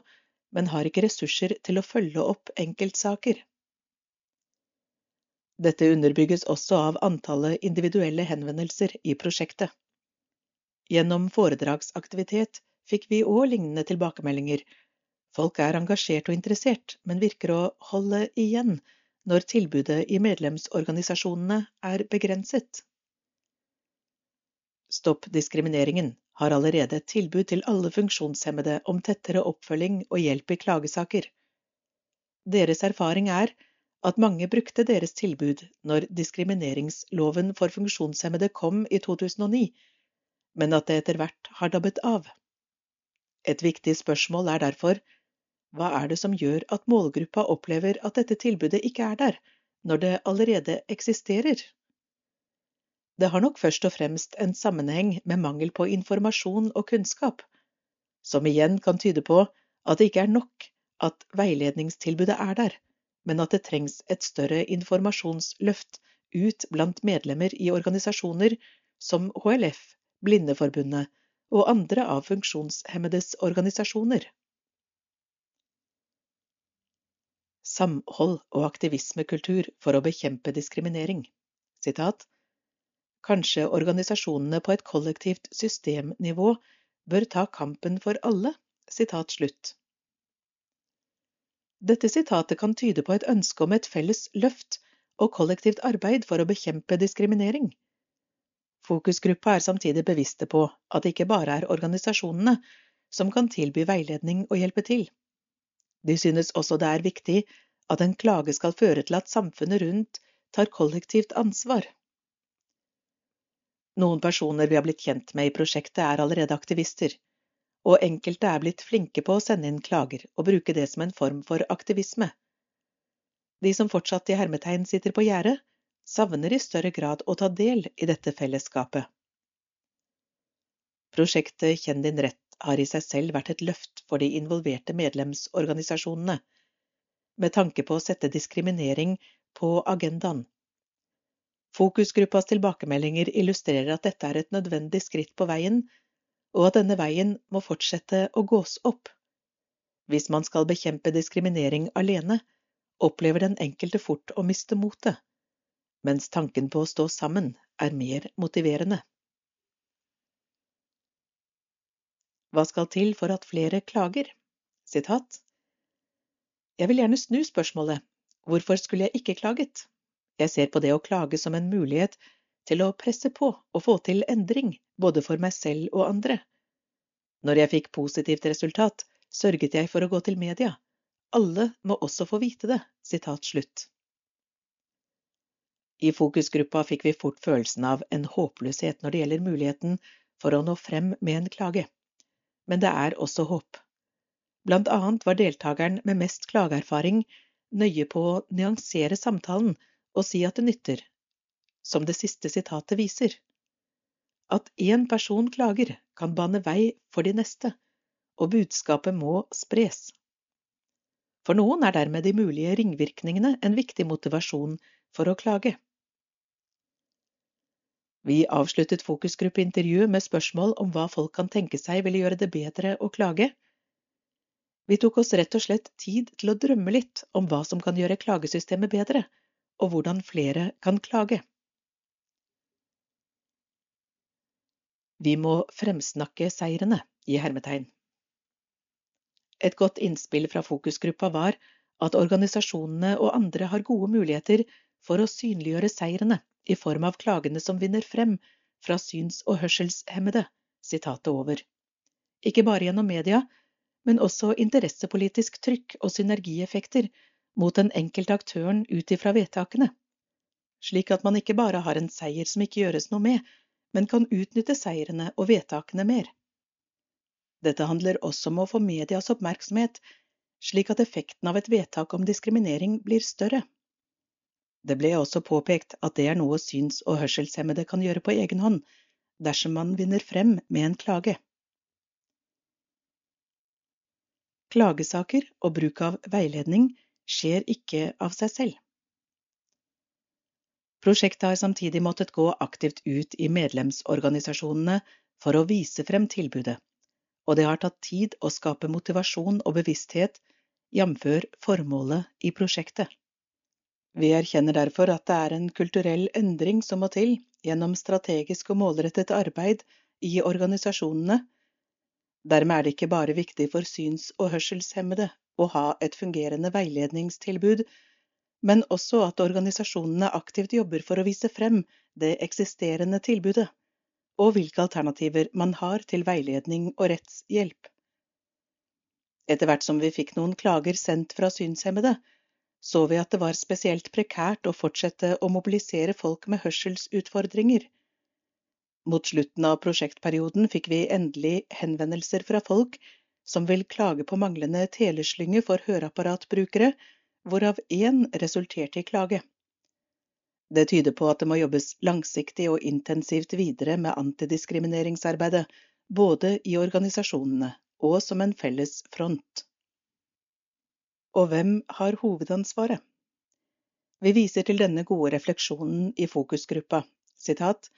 men har ikke ressurser til å følge opp enkeltsaker. Dette underbygges også av antallet individuelle henvendelser i prosjektet. Gjennom foredragsaktivitet fikk vi òg lignende tilbakemeldinger. Folk er engasjert og interessert, men virker å holde igjen når tilbudet i medlemsorganisasjonene er begrenset. Stopp diskrimineringen har allerede et tilbud til alle funksjonshemmede om tettere oppfølging og hjelp i klagesaker. Deres erfaring er at mange brukte deres tilbud når diskrimineringsloven for funksjonshemmede kom i 2009, men at det etter hvert har dabbet av. Et viktig spørsmål er derfor hva er det som gjør at målgruppa opplever at dette tilbudet ikke er der, når det allerede eksisterer? Det har nok først og fremst en sammenheng med mangel på informasjon og kunnskap, som igjen kan tyde på at det ikke er nok at veiledningstilbudet er der, men at det trengs et større informasjonsløft ut blant medlemmer i organisasjoner som HLF, Blindeforbundet og andre av funksjonshemmedes organisasjoner. Samhold og aktivismekultur for å bekjempe diskriminering. Sitat. Kanskje organisasjonene på et kollektivt systemnivå bør ta kampen for alle. Sitat slutt. Dette sitatet kan tyde på et ønske om et felles løft og kollektivt arbeid for å bekjempe diskriminering. Fokusgruppa er samtidig bevisste på at det ikke bare er organisasjonene som kan tilby veiledning og hjelpe til. De synes også det er viktig at en klage skal føre til at samfunnet rundt tar kollektivt ansvar. Noen personer vi har blitt kjent med i prosjektet, er allerede aktivister, og enkelte er blitt flinke på å sende inn klager og bruke det som en form for aktivisme. De som fortsatt i hermetegn sitter på gjerdet, savner i større grad å ta del i dette fellesskapet. Prosjektet Kjenn din rett har i seg selv vært et løft for de involverte medlemsorganisasjonene, med tanke på å sette diskriminering på agendaen. Fokusgruppas tilbakemeldinger illustrerer at dette er et nødvendig skritt på veien, og at denne veien må fortsette å gås opp. Hvis man skal bekjempe diskriminering alene, opplever den enkelte fort å miste motet, mens tanken på å stå sammen er mer motiverende. Hva skal til for at flere klager? Sitat. Jeg vil gjerne snu spørsmålet hvorfor skulle jeg ikke klaget? Jeg ser på det å klage som en mulighet til å presse på og få til endring, både for meg selv og andre. Når jeg fikk positivt resultat, sørget jeg for å gå til media. Alle må også få vite det. Sitat slutt. I fokusgruppa fikk vi fort følelsen av en håpløshet når det gjelder muligheten for å nå frem med en klage men det er også håp. Blant annet var deltakeren med mest klageerfaring nøye på å nyansere samtalen og si at det nytter, som det siste sitatet viser. At én person klager, kan bane vei for de neste, og budskapet må spres. For noen er dermed de mulige ringvirkningene en viktig motivasjon for å klage. Vi avsluttet fokusgruppeintervjuet med spørsmål om hva folk kan tenke seg ville gjøre det bedre å klage. Vi tok oss rett og slett tid til å drømme litt om hva som kan gjøre klagesystemet bedre, og hvordan flere kan klage. Vi må fremsnakke seirene, i hermetegn. Et godt innspill fra fokusgruppa var at organisasjonene og andre har gode muligheter for å synliggjøre seirene i form av klagene som vinner frem fra syns- og hørselshemmede. Sitatet over. Ikke bare gjennom media, men også interessepolitisk trykk og synergieffekter mot den enkelte aktøren ut ifra vedtakene. Slik at man ikke bare har en seier som ikke gjøres noe med, men kan utnytte seirene og vedtakene mer. Dette handler også om å få medias oppmerksomhet, slik at effekten av et vedtak om diskriminering blir større. Det ble også påpekt at det er noe syns- og hørselshemmede kan gjøre på egen hånd, dersom man vinner frem med en klage. Klagesaker og bruk av veiledning skjer ikke av seg selv. Prosjektet har samtidig måttet gå aktivt ut i medlemsorganisasjonene for å vise frem tilbudet, og det har tatt tid å skape motivasjon og bevissthet, jf. formålet i prosjektet. Vi erkjenner derfor at det er en kulturell endring som må til gjennom strategisk og målrettet arbeid i organisasjonene. Dermed er det ikke bare viktig for syns- og hørselshemmede å ha et fungerende veiledningstilbud, men også at organisasjonene aktivt jobber for å vise frem det eksisterende tilbudet, og hvilke alternativer man har til veiledning og rettshjelp. Etter hvert som vi fikk noen klager sendt fra synshemmede, så vi at det var spesielt prekært å fortsette å mobilisere folk med hørselsutfordringer. Mot slutten av prosjektperioden fikk vi endelig henvendelser fra folk som vil klage på manglende teleslynge for høreapparatbrukere, hvorav én resulterte i klage. Det tyder på at det må jobbes langsiktig og intensivt videre med antidiskrimineringsarbeidet, både i organisasjonene og som en felles front. Og hvem har hovedansvaret? Vi viser til denne gode refleksjonen i fokusgruppa. Sitat,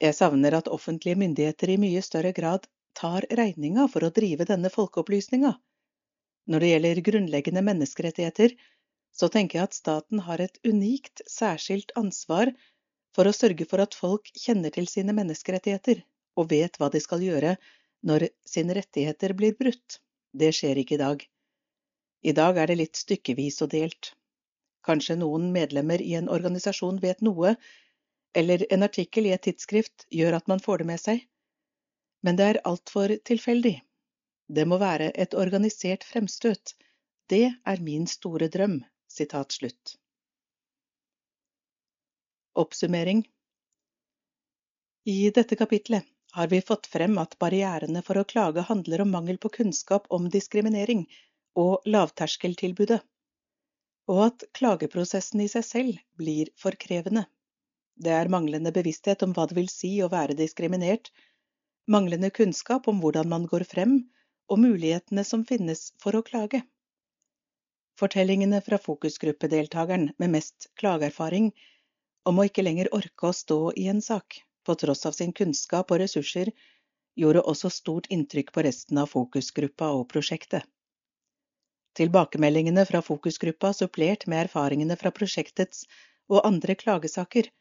Jeg savner at offentlige myndigheter i mye større grad tar regninga for å drive denne folkeopplysninga. Når det gjelder grunnleggende menneskerettigheter, så tenker jeg at staten har et unikt, særskilt ansvar for å sørge for at folk kjenner til sine menneskerettigheter og vet hva de skal gjøre når sine rettigheter blir brutt. Det skjer ikke i dag. I dag er det litt stykkevis og delt. Kanskje noen medlemmer i en organisasjon vet noe, eller en artikkel i et tidsskrift gjør at man får det med seg. Men det er altfor tilfeldig. Det må være et organisert fremstøt. Det er min store drøm. Slutt. Oppsummering I dette kapitlet har vi fått frem at barrierene for å klage handler om mangel på kunnskap om diskriminering og lavterskeltilbudet, og at klageprosessen i seg selv blir for krevende. Det er manglende bevissthet om hva det vil si å være diskriminert, manglende kunnskap om hvordan man går frem, og mulighetene som finnes for å klage. Fortellingene fra fokusgruppedeltakeren med mest klageerfaring om å ikke lenger orke å stå i en sak, på tross av sin kunnskap og ressurser, gjorde også stort inntrykk på resten av fokusgruppa og prosjektet. Tilbakemeldingene fra fokusgruppa, supplert med erfaringene fra prosjektets og andre klagesaker,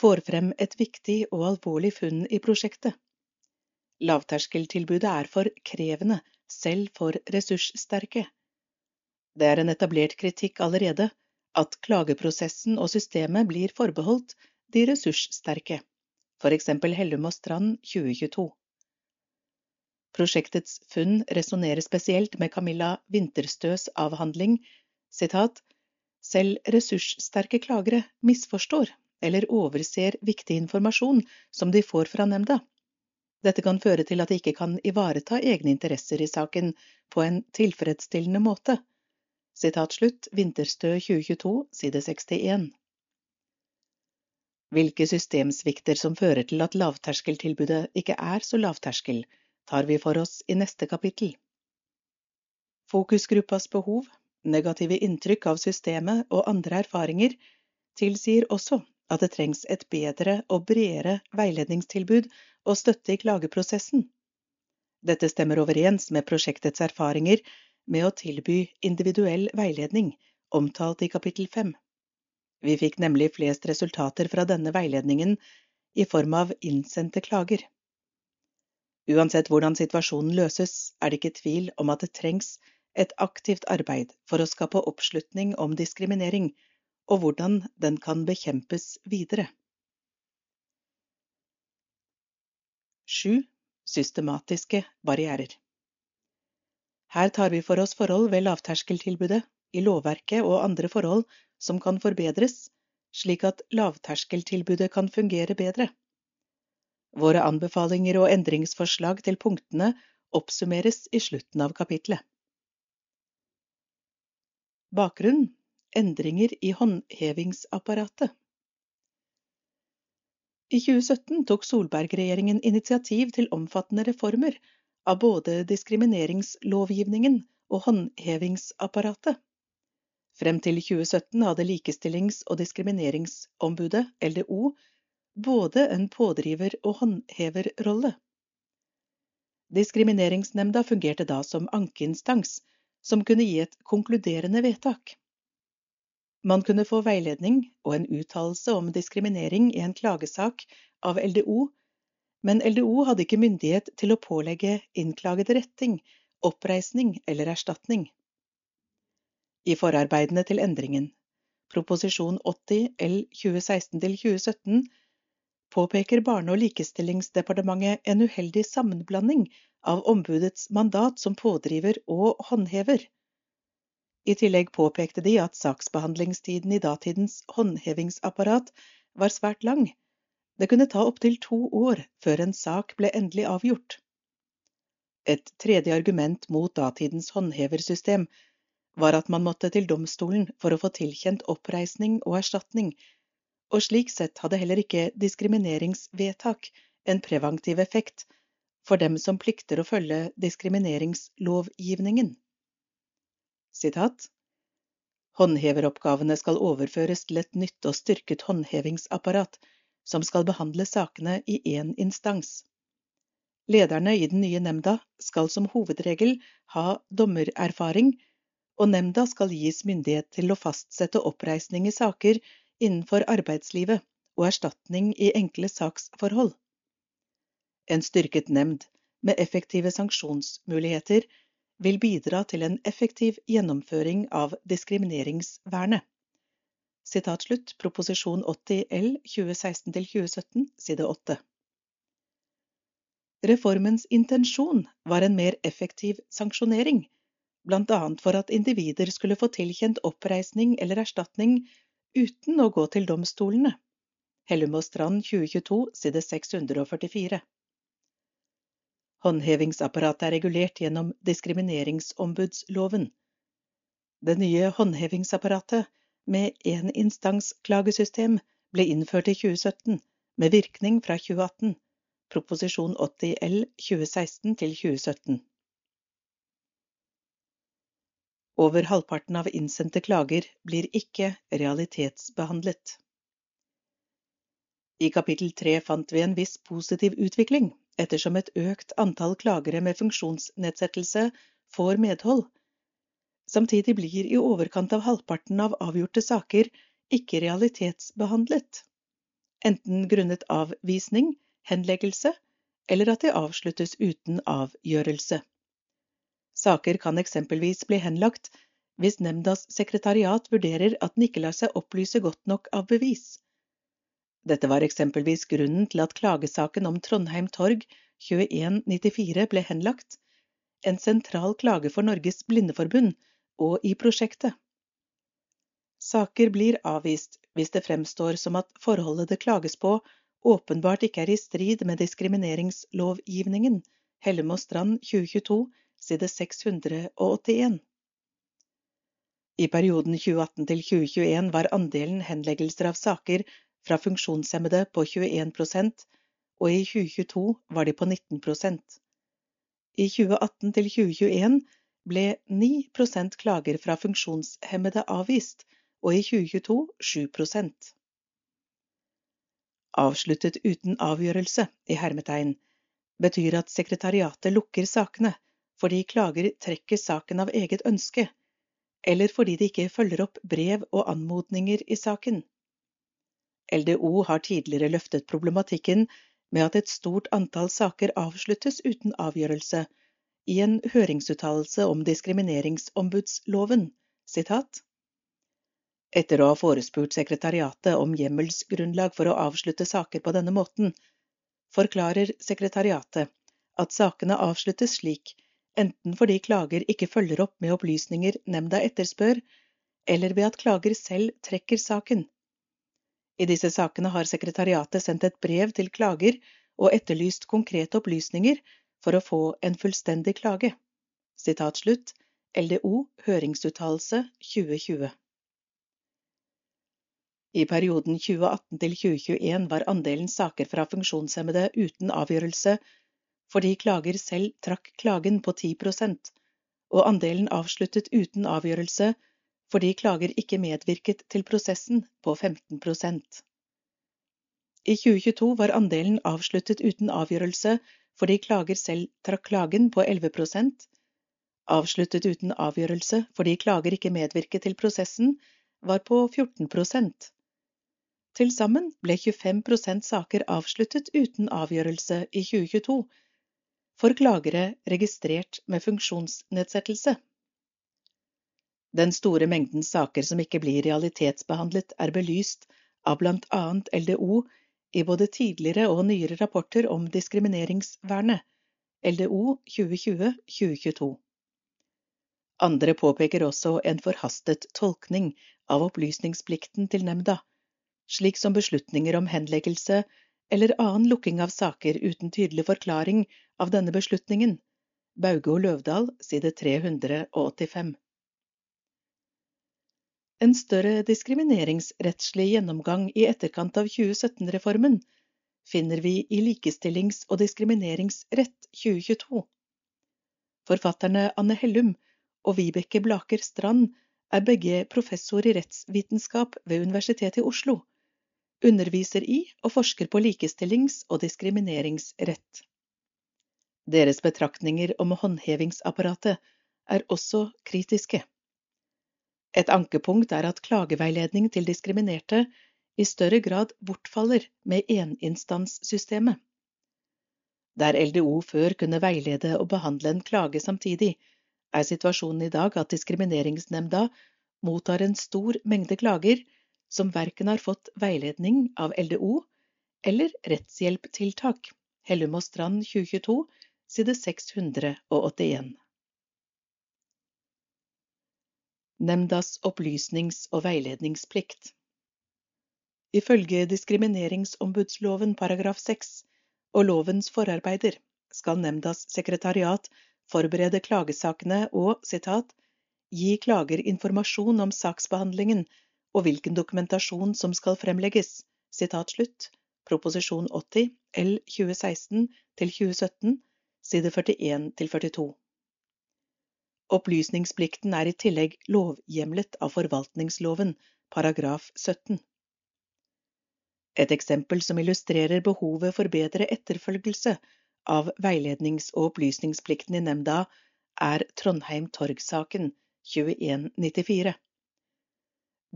får frem et viktig og alvorlig funn i prosjektet. Lavterskeltilbudet er for krevende, selv for ressurssterke. Det er en etablert kritikk allerede at klageprosessen og systemet blir forbeholdt de ressurssterke eksempel Hellum og Strand 2022. Prosjektets funn resonnerer spesielt med Camilla Winterstøs avhandling sitat, Selv ressurssterke klagere misforstår eller overser viktig informasjon som de får fra nemnda. Dette kan føre til at de ikke kan ivareta egne interesser i saken på en tilfredsstillende måte. Sitat slutt, Vinterstø 2022, side 61. Hvilke systemsvikter som fører til at lavterskeltilbudet ikke er så lavterskel, tar vi for oss i neste kapittel. Fokusgruppas behov, negative inntrykk av systemet og andre erfaringer tilsier også at det trengs et bedre og bredere veiledningstilbud og støtte i klageprosessen. Dette stemmer overens med prosjektets erfaringer med å tilby individuell veiledning, omtalt i kapittel fem. Vi fikk nemlig flest resultater fra denne veiledningen i form av innsendte klager. Uansett hvordan situasjonen løses, er det ikke tvil om at det trengs et aktivt arbeid for å skape oppslutning om diskriminering, og hvordan den kan bekjempes videre. 7. Systematiske barrierer Her tar vi for oss forhold ved lavterskeltilbudet, i lovverket og andre forhold som kan forbedres, slik at lavterskeltilbudet kan fungere bedre. Våre anbefalinger og endringsforslag til punktene oppsummeres i slutten av kapitlet. Bakgrunn endringer i håndhevingsapparatet. I 2017 tok Solberg-regjeringen initiativ til omfattende reformer av både diskrimineringslovgivningen og håndhevingsapparatet. Frem til 2017 hadde Likestillings- og diskrimineringsombudet, LDO, både en pådriver- og håndheverrolle. Diskrimineringsnemnda fungerte da som ankeinstans, som kunne gi et konkluderende vedtak. Man kunne få veiledning og en uttalelse om diskriminering i en klagesak av LDO, men LDO hadde ikke myndighet til å pålegge innklagede retting, oppreisning eller erstatning i forarbeidene til endringen, proposisjon 80 L 2016-2017, påpeker Barne- og likestillingsdepartementet en uheldig sammenblanding av ombudets mandat som pådriver og håndhever. I tillegg påpekte de at saksbehandlingstiden i datidens håndhevingsapparat var svært lang. Det kunne ta opptil to år før en sak ble endelig avgjort. Et tredje argument mot datidens håndheversystem var at man måtte til domstolen for å få tilkjent oppreisning og erstatning, og slik sett hadde heller ikke diskrimineringsvedtak en preventiv effekt for dem som plikter å følge diskrimineringslovgivningen. Sitat Håndheveroppgavene skal overføres til et nytt og styrket håndhevingsapparat som skal behandle sakene i én instans. Lederne i den nye nemnda skal som hovedregel ha dommererfaring og nemnda skal gis myndighet til å fastsette oppreisning i saker innenfor arbeidslivet og erstatning i enkle saksforhold. En styrket nemnd med effektive sanksjonsmuligheter vil bidra til en effektiv gjennomføring av diskrimineringsvernet. Sitat slutt, proposisjon 80 L 2016-2017, side 8. Reformens intensjon var en mer effektiv sanksjonering, annet for at individer skulle få tilkjent oppreisning eller erstatning uten å gå til domstolene. Hellum og Strand 2022, side 644. Håndhevingsapparatet er regulert gjennom diskrimineringsombudsloven. Det nye håndhevingsapparatet med éninstansklagesystem, ble innført i 2017, med virkning fra 2018 proposisjon 80 L 2016 til 2017. Over halvparten av innsendte klager blir ikke realitetsbehandlet. I kapittel tre fant vi en viss positiv utvikling, ettersom et økt antall klagere med funksjonsnedsettelse får medhold. Samtidig blir i overkant av halvparten av avgjorte saker ikke realitetsbehandlet, enten grunnet avvisning henleggelse, eller at de avsluttes uten avgjørelse. Saker kan eksempelvis bli henlagt hvis nemndas sekretariat vurderer at den ikke lar seg opplyse godt nok av bevis. Dette var eksempelvis grunnen til at klagesaken om Trondheim Torg 2194 ble henlagt, en sentral klage for Norges Blindeforbund og i prosjektet. Saker blir avvist hvis det fremstår som at forholdet det klages på åpenbart ikke er i strid med diskrimineringslovgivningen, Hellemo Strand 2022, side 681. I perioden 2018 til 2021 var andelen henleggelser av saker fra funksjonshemmede på 21% og i 2022 var de på 19% I 2018 til 2021 ble 9% klager fra funksjonshemmede avvist, og i 2022 7% avsluttet uten avgjørelse, i hermetegn, betyr at sekretariatet lukker sakene fordi klager trekker saken av eget ønske, eller fordi de ikke følger opp brev og anmodninger i saken. LDO har tidligere løftet problematikken med at et stort antall saker avsluttes uten avgjørelse, i en høringsuttalelse om diskrimineringsombudsloven. Sitat. Etter å ha forespurt sekretariatet om hjemmelsgrunnlag for å avslutte saker på denne måten, forklarer sekretariatet at sakene avsluttes slik enten fordi klager ikke følger opp med opplysninger nemnda etterspør, eller ved at klager selv trekker saken. I disse sakene har sekretariatet sendt et brev til klager og etterlyst konkrete opplysninger for å få en fullstendig klage. Sitat slutt. LDO Høringsuttalelse 2020 i perioden 2018 til 2021 var andelen saker fra funksjonshemmede uten avgjørelse fordi klager selv trakk klagen på 10% og andelen avsluttet uten avgjørelse fordi klager ikke medvirket til prosessen på 15% I 2022 var andelen avsluttet uten avgjørelse fordi klager selv trakk klagen på 11% avsluttet uten avgjørelse fordi klager ikke medvirket til prosessen, var på 14 til sammen ble 25% saker avsluttet uten avgjørelse i 2022 for klagere registrert med funksjonsnedsettelse. Den store mengden saker som ikke blir realitetsbehandlet, er belyst av blant annet LDO i både tidligere og nyere rapporter om diskrimineringsvernet, LDO 2020-2022. Andre påpeker også en forhastet tolkning av opplysningsplikten til nemnda, slik som beslutninger om henleggelse eller annen lukking av saker uten tydelig forklaring av denne beslutningen. Bauge og Løvdahl, side 385. En større diskrimineringsrettslig gjennomgang i etterkant av 2017-reformen finner vi i Likestillings- og diskrimineringsrett 2022. Forfatterne Anne Hellum og Vibeke Blaker Strand er begge professor i rettsvitenskap ved Universitetet i Oslo underviser i og forsker på likestillings- og diskrimineringsrett. Deres betraktninger om håndhevingsapparatet er også kritiske. Et ankepunkt er at klageveiledning til diskriminerte i større grad bortfaller med eninstanssystemet. Der LDO før kunne veilede og behandle en klage samtidig, er situasjonen i dag at Diskrimineringsnemnda mottar en stor mengde klager som verken har fått veiledning av LDO eller rettshjelptiltak, Hellum og Strand 2022, side 681. Nemndas opplysnings- og veiledningsplikt. Ifølge diskrimineringsombudsloven paragraf 6 og lovens forarbeider skal nemndas sekretariat forberede klagesakene og citat, gi klager informasjon om saksbehandlingen og hvilken dokumentasjon som skal fremlegges. Sitat slutt. Proposisjon 80 L 2016 2017, side 41 42. Opplysningsplikten er i tillegg lovhjemlet av forvaltningsloven, paragraf 17. Et eksempel som illustrerer behovet for bedre etterfølgelse av veilednings- og opplysningsplikten i nemnda, er Trondheim Torg-saken 2194.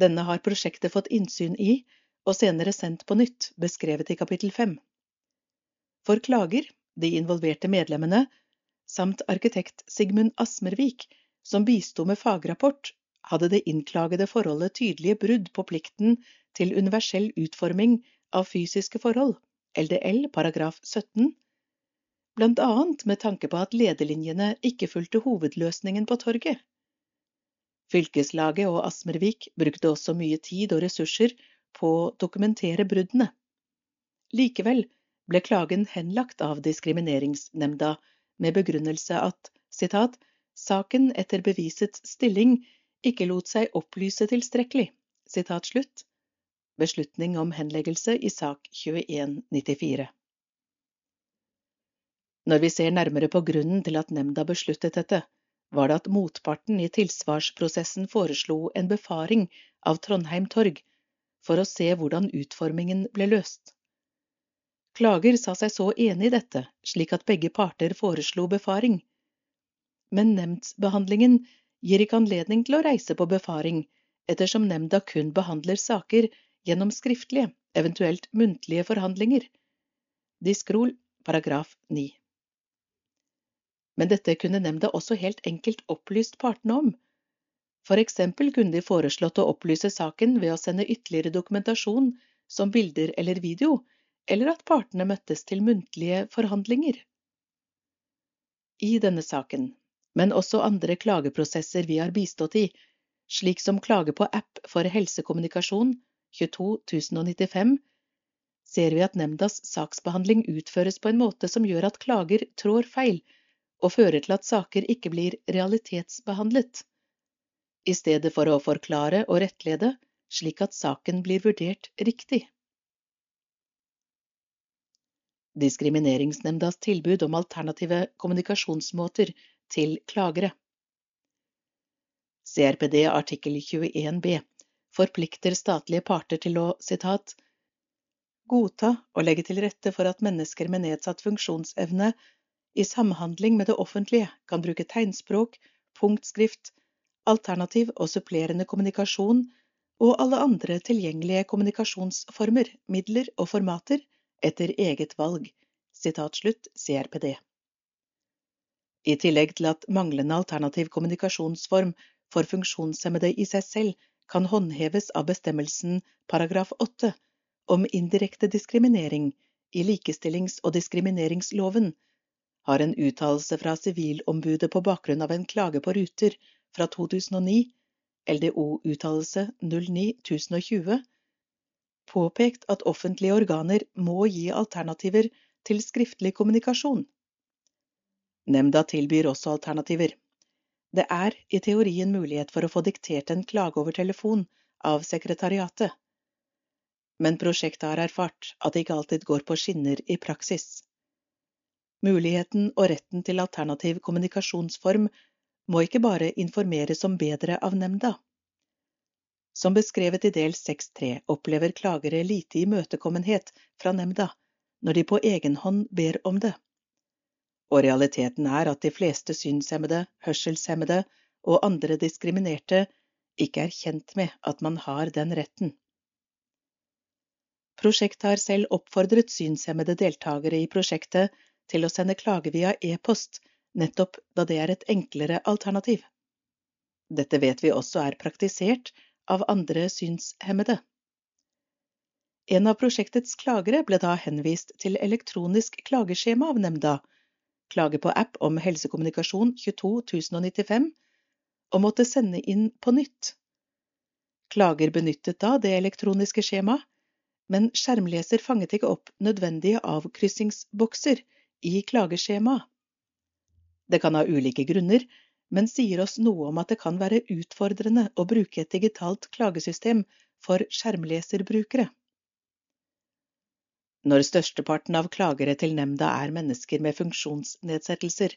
Denne har prosjektet fått innsyn i, og senere sendt på nytt, beskrevet i kapittel 5. For klager, de involverte medlemmene, samt arkitekt Sigmund Asmervik, som bisto med fagrapport, hadde det innklagede forholdet tydelige brudd på plikten til universell utforming av fysiske forhold, LDL paragraf 17, blant annet med tanke på at lederlinjene ikke fulgte hovedløsningen på torget. Fylkeslaget og Asmervik brukte også mye tid og ressurser på å dokumentere bruddene. Likevel ble klagen henlagt av diskrimineringsnemnda med begrunnelse at citat, saken etter bevisets stilling ikke lot seg opplyse tilstrekkelig. Sitat slutt. Beslutning om henleggelse i sak 2194. Når vi ser nærmere på grunnen til at nemnda besluttet dette, var det at motparten i tilsvarsprosessen foreslo en befaring av Trondheim torg for å se hvordan utformingen ble løst. Klager sa seg så enig i dette, slik at begge parter foreslo befaring. Men nemndsbehandlingen gir ikke anledning til å reise på befaring, ettersom nemnda kun behandler saker gjennom skriftlige, eventuelt muntlige forhandlinger. Diskrol paragraf 9 men dette kunne nemnda også helt enkelt opplyst partene om. For eksempel kunne de foreslått å opplyse saken ved å sende ytterligere dokumentasjon som bilder eller video, eller at partene møttes til muntlige forhandlinger. I denne saken, men også andre klageprosesser vi har bistått i, slik som klage på app for helsekommunikasjon 22095, ser vi at nemndas saksbehandling utføres på en måte som gjør at klager trår feil og fører til at saker ikke blir realitetsbehandlet, i stedet for å forklare og rettlede slik at saken blir vurdert riktig. Diskrimineringsnemndas tilbud om alternative kommunikasjonsmåter til klagere. CRPD artikkel 21 b forplikter statlige parter til å citat, godta og legge til rette for at mennesker med nedsatt funksjonsevne i samhandling med det offentlige kan bruke tegnspråk, punktskrift, alternativ og supplerende kommunikasjon og alle andre tilgjengelige kommunikasjonsformer, midler og formater etter eget valg. CRPD. I tillegg til at manglende alternativ kommunikasjonsform for funksjonshemmede i seg selv kan håndheves av bestemmelsen paragraf 8 om indirekte diskriminering i likestillings- og diskrimineringsloven, har en uttalelse fra Sivilombudet på bakgrunn av en klage på Ruter fra 2009, LDO-uttalelse 09-1020, påpekt at offentlige organer må gi alternativer til skriftlig kommunikasjon. Nemnda tilbyr også alternativer. Det er i teorien mulighet for å få diktert en klage over telefon av sekretariatet, men prosjektet har erfart at det ikke alltid går på skinner i praksis. Muligheten og retten til alternativ kommunikasjonsform må ikke bare informeres om bedre av nemnda. Som beskrevet i del 6.3 opplever klagere lite imøtekommenhet fra nemnda når de på egen hånd ber om det. Og realiteten er at de fleste synshemmede, hørselshemmede og andre diskriminerte ikke er kjent med at man har den retten. Prosjektet har selv oppfordret synshemmede deltakere i prosjektet til å sende klage via e-post, nettopp da det er et enklere alternativ. Dette vet vi også er praktisert av andre synshemmede. En av prosjektets klagere ble da henvist til elektronisk klageskjema av nemnda, klage på app om helsekommunikasjon 22095, og måtte sende inn på nytt. Klager benyttet da det elektroniske skjemaet, men skjermleser fanget ikke opp nødvendige avkryssingsbokser i klageskjemaet. Det kan ha ulike grunner, men sier oss noe om at det kan være utfordrende å bruke et digitalt klagesystem for skjermleserbrukere. Når størsteparten av klagere til nemnda er mennesker med funksjonsnedsettelser,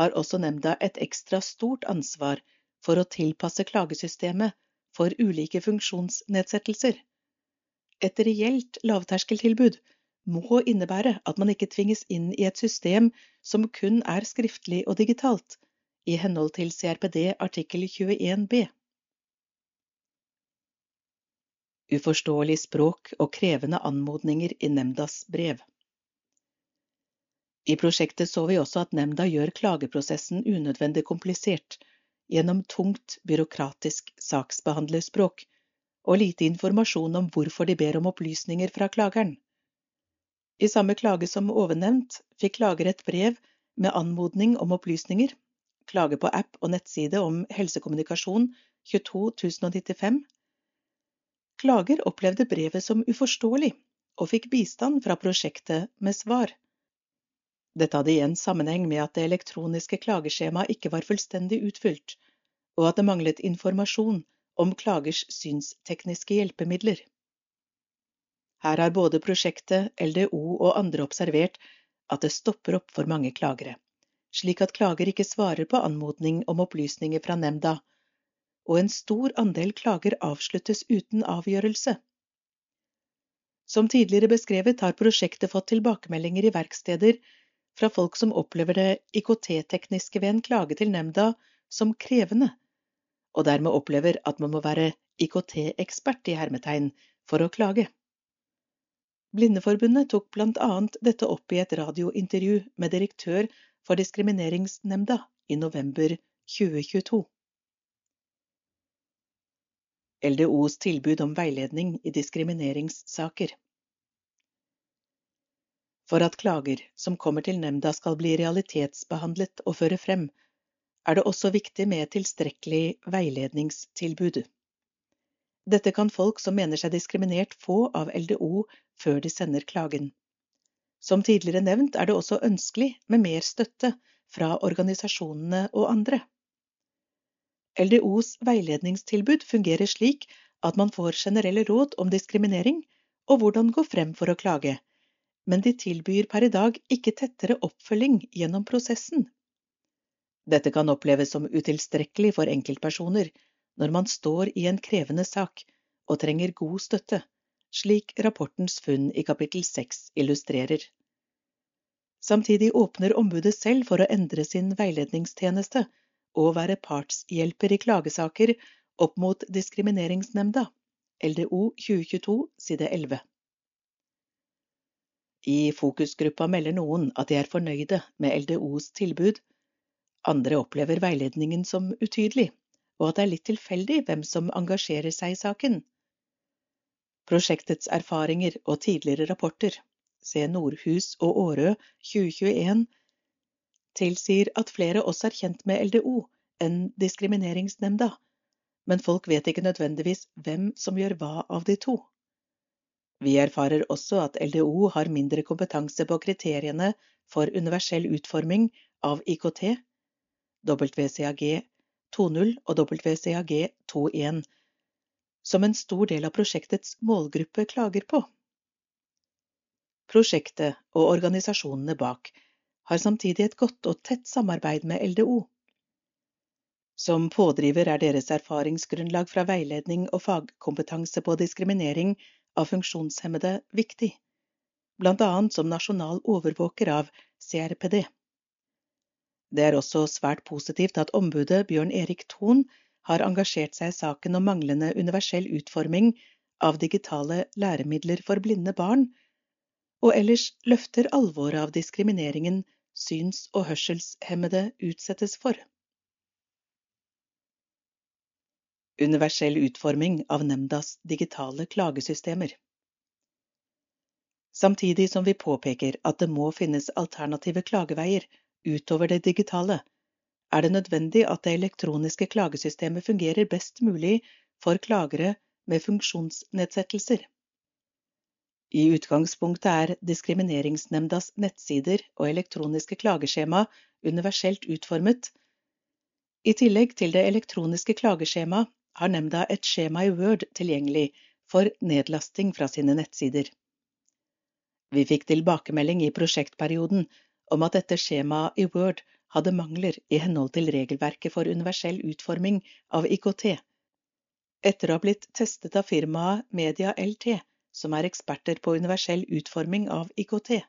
har også nemnda et ekstra stort ansvar for å tilpasse klagesystemet for ulike funksjonsnedsettelser. Et reelt lavterskeltilbud må innebære at man ikke tvinges inn i et system som kun er skriftlig og digitalt, i henhold til CRPD artikkel 21 b. Uforståelig språk og krevende anmodninger i nemndas brev. I prosjektet så vi også at nemnda gjør klageprosessen unødvendig komplisert gjennom tungt byråkratisk saksbehandlerspråk og lite informasjon om hvorfor de ber om opplysninger fra klageren. I samme klage som ovennevnt fikk klager et brev med anmodning om opplysninger klage på app og nettside om helsekommunikasjon 22 1095. Klager opplevde brevet som uforståelig, og fikk bistand fra prosjektet med svar. Dette hadde igjen sammenheng med at det elektroniske klageskjemaet ikke var fullstendig utfylt, og at det manglet informasjon om klagers synstekniske hjelpemidler. Her har både prosjektet, LDO og andre observert at det stopper opp for mange klagere slik at klager ikke svarer på anmodning om opplysninger fra nemnda, og en stor andel klager avsluttes uten avgjørelse. Som tidligere beskrevet har prosjektet fått tilbakemeldinger i verksteder fra folk som opplever det IKT-tekniske ved en klage til nemnda som krevende, og dermed opplever at man må være IKT-ekspert i hermetegn for å klage. Blindeforbundet tok blant annet dette opp i et radiointervju med direktør for Diskrimineringsnemnda i november 2022. LDOs tilbud om veiledning i diskrimineringssaker. For at klager som kommer til nemnda skal bli realitetsbehandlet og føre frem, er det også viktig med tilstrekkelig veiledningstilbud. Dette kan folk som mener seg diskriminert få av LDO før de sender klagen. Som tidligere nevnt er det også ønskelig med mer støtte fra organisasjonene og andre. LDOs veiledningstilbud fungerer slik at man får generelle råd om diskriminering og hvordan gå frem for å klage, men de tilbyr per i dag ikke tettere oppfølging gjennom prosessen. Dette kan oppleves som utilstrekkelig for enkeltpersoner når man står i en krevende sak og trenger god støtte slik rapportens funn i kapittel seks illustrerer. Samtidig åpner ombudet selv for å endre sin veiledningstjeneste og være partshjelper i klagesaker opp mot Diskrimineringsnemnda, LDO 2022 side 11. I fokusgruppa melder noen at de er fornøyde med LDOs tilbud. Andre opplever veiledningen som utydelig, og at det er litt tilfeldig hvem som engasjerer seg i saken prosjektets erfaringer og tidligere rapporter, se Nordhus og Årø 2021, tilsier at flere også er kjent med LDO enn Diskrimineringsnemnda, men folk vet ikke nødvendigvis hvem som gjør hva av de to. Vi erfarer også at LDO har mindre kompetanse på kriteriene for universell utforming av IKT, WCAG 2.0 og WCAG 2.1, som en stor del av prosjektets målgruppe klager på. Prosjektet og organisasjonene bak har samtidig et godt og tett samarbeid med LDO. Som pådriver er deres erfaringsgrunnlag fra veiledning og fagkompetanse på diskriminering av funksjonshemmede viktig, annet som nasjonal overvåker av CRPD. Det er også svært positivt at ombudet Bjørn Erik Thon har engasjert seg i saken om manglende universell utforming av digitale læremidler for blinde barn, og ellers løfter alvoret av diskrimineringen syns- og hørselshemmede utsettes for. Universell utforming av nemndas digitale klagesystemer. Samtidig som vi påpeker at det må finnes alternative klageveier utover det digitale, er det nødvendig at det elektroniske klagesystemet fungerer best mulig for klagere med funksjonsnedsettelser. I utgangspunktet er Diskrimineringsnemndas nettsider og elektroniske klageskjema universelt utformet. I tillegg til det elektroniske klageskjemaet har nemnda et skjema i Word tilgjengelig for nedlasting fra sine nettsider. Vi fikk tilbakemelding i prosjektperioden om at dette skjemaet i Word hadde mangler i henhold til regelverket for universell utforming av IKT. Etter å ha blitt testet av firmaet Media LT, som er eksperter på universell utforming av IKT.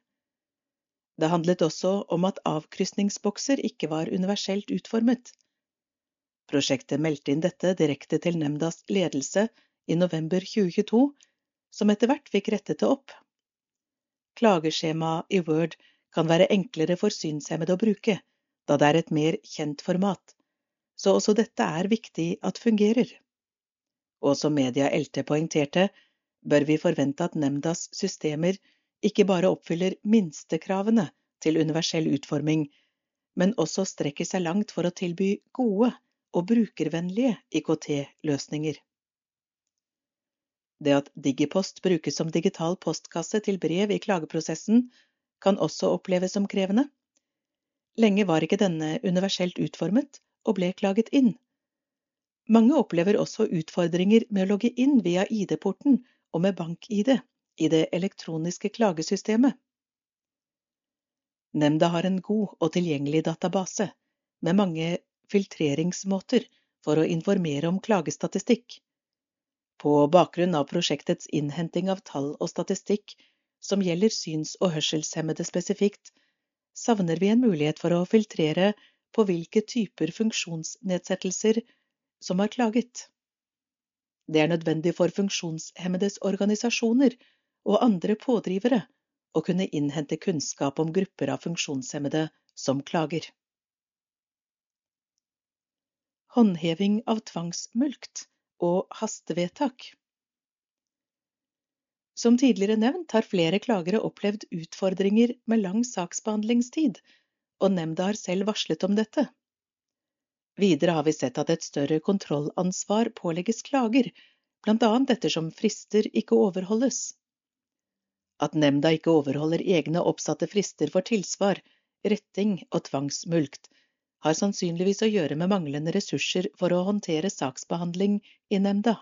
Det handlet også om at avkrysningsbokser ikke var universelt utformet. Prosjektet meldte inn dette direkte til nemndas ledelse i november 2022, som etter hvert fikk rettet det opp. Klageskjema i Word kan være enklere for synshemmede å bruke, da det er et mer kjent format, så også dette er viktig at fungerer. Og som Media LT poengterte, bør vi forvente at nemndas systemer ikke bare oppfyller minstekravene til universell utforming, men også strekker seg langt for å tilby gode og brukervennlige IKT-løsninger. Det at Digipost brukes som digital postkasse til brev i klageprosessen, kan også oppleves som krevende. Lenge var ikke denne universelt utformet, og ble klaget inn. Mange opplever også utfordringer med å logge inn via ID-porten og med bank-ID i det elektroniske klagesystemet. Nemnda har en god og tilgjengelig database, med mange filtreringsmåter for å informere om klagestatistikk. På bakgrunn av prosjektets innhenting av tall og statistikk som gjelder syns- og hørselshemmede spesifikt, savner vi en mulighet for å filtrere på hvilke typer funksjonsnedsettelser som har klaget. Det er nødvendig for funksjonshemmedes organisasjoner og andre pådrivere å kunne innhente kunnskap om grupper av funksjonshemmede som klager. Håndheving av tvangsmulkt og hastevedtak. Som tidligere nevnt har flere klagere opplevd utfordringer med lang saksbehandlingstid, og nemnda har selv varslet om dette. Videre har vi sett at et større kontrollansvar pålegges klager, annet ettersom frister ikke overholdes. At nemnda ikke overholder egne oppsatte frister for tilsvar, retting og tvangsmulkt, har sannsynligvis å gjøre med manglende ressurser for å håndtere saksbehandling i nemnda.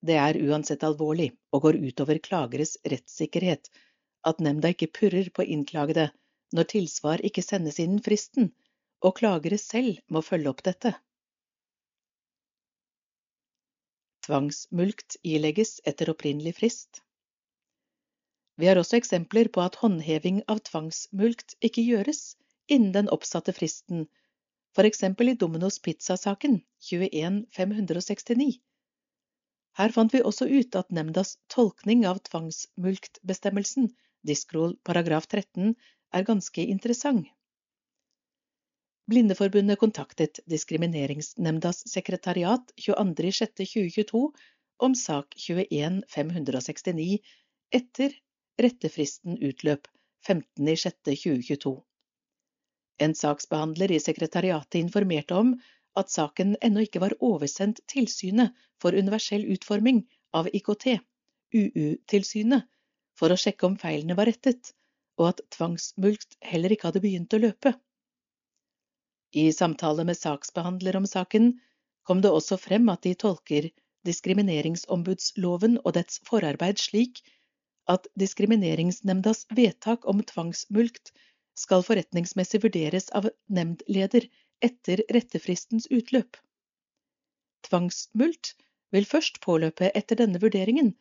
Det er uansett alvorlig og går utover klageres rettssikkerhet at nemnda ikke purrer på innklagede når tilsvar ikke sendes innen fristen, og klagere selv må følge opp dette. Tvangsmulkt ilegges etter opprinnelig frist. Vi har også eksempler på at håndheving av tvangsmulkt ikke gjøres innen den oppsatte fristen, eksempel i Dominos Pizza-saken 21569. Her fant vi også ut at nemndas tolkning av tvangsmulktbestemmelsen, Diskrol paragraf 13, er ganske interessant. Blindeforbundet kontaktet Diskrimineringsnemndas sekretariat 22.06.2022 om sak 21569 etter rettefristen utløp 15.06.2022. En saksbehandler i sekretariatet informerte om at saken ennå ikke var oversendt Tilsynet for universell utforming av IKT, UU-tilsynet, for å sjekke om feilene var rettet, og at tvangsmulkt heller ikke hadde begynt å løpe. I samtale med saksbehandler om saken kom det også frem at de tolker diskrimineringsombudsloven og dets forarbeid slik at Diskrimineringsnemndas vedtak om tvangsmulkt skal forretningsmessig vurderes av nemndleder etter rettefristens utløp. Tvangsmulkt vil først påløpe etter denne vurderingen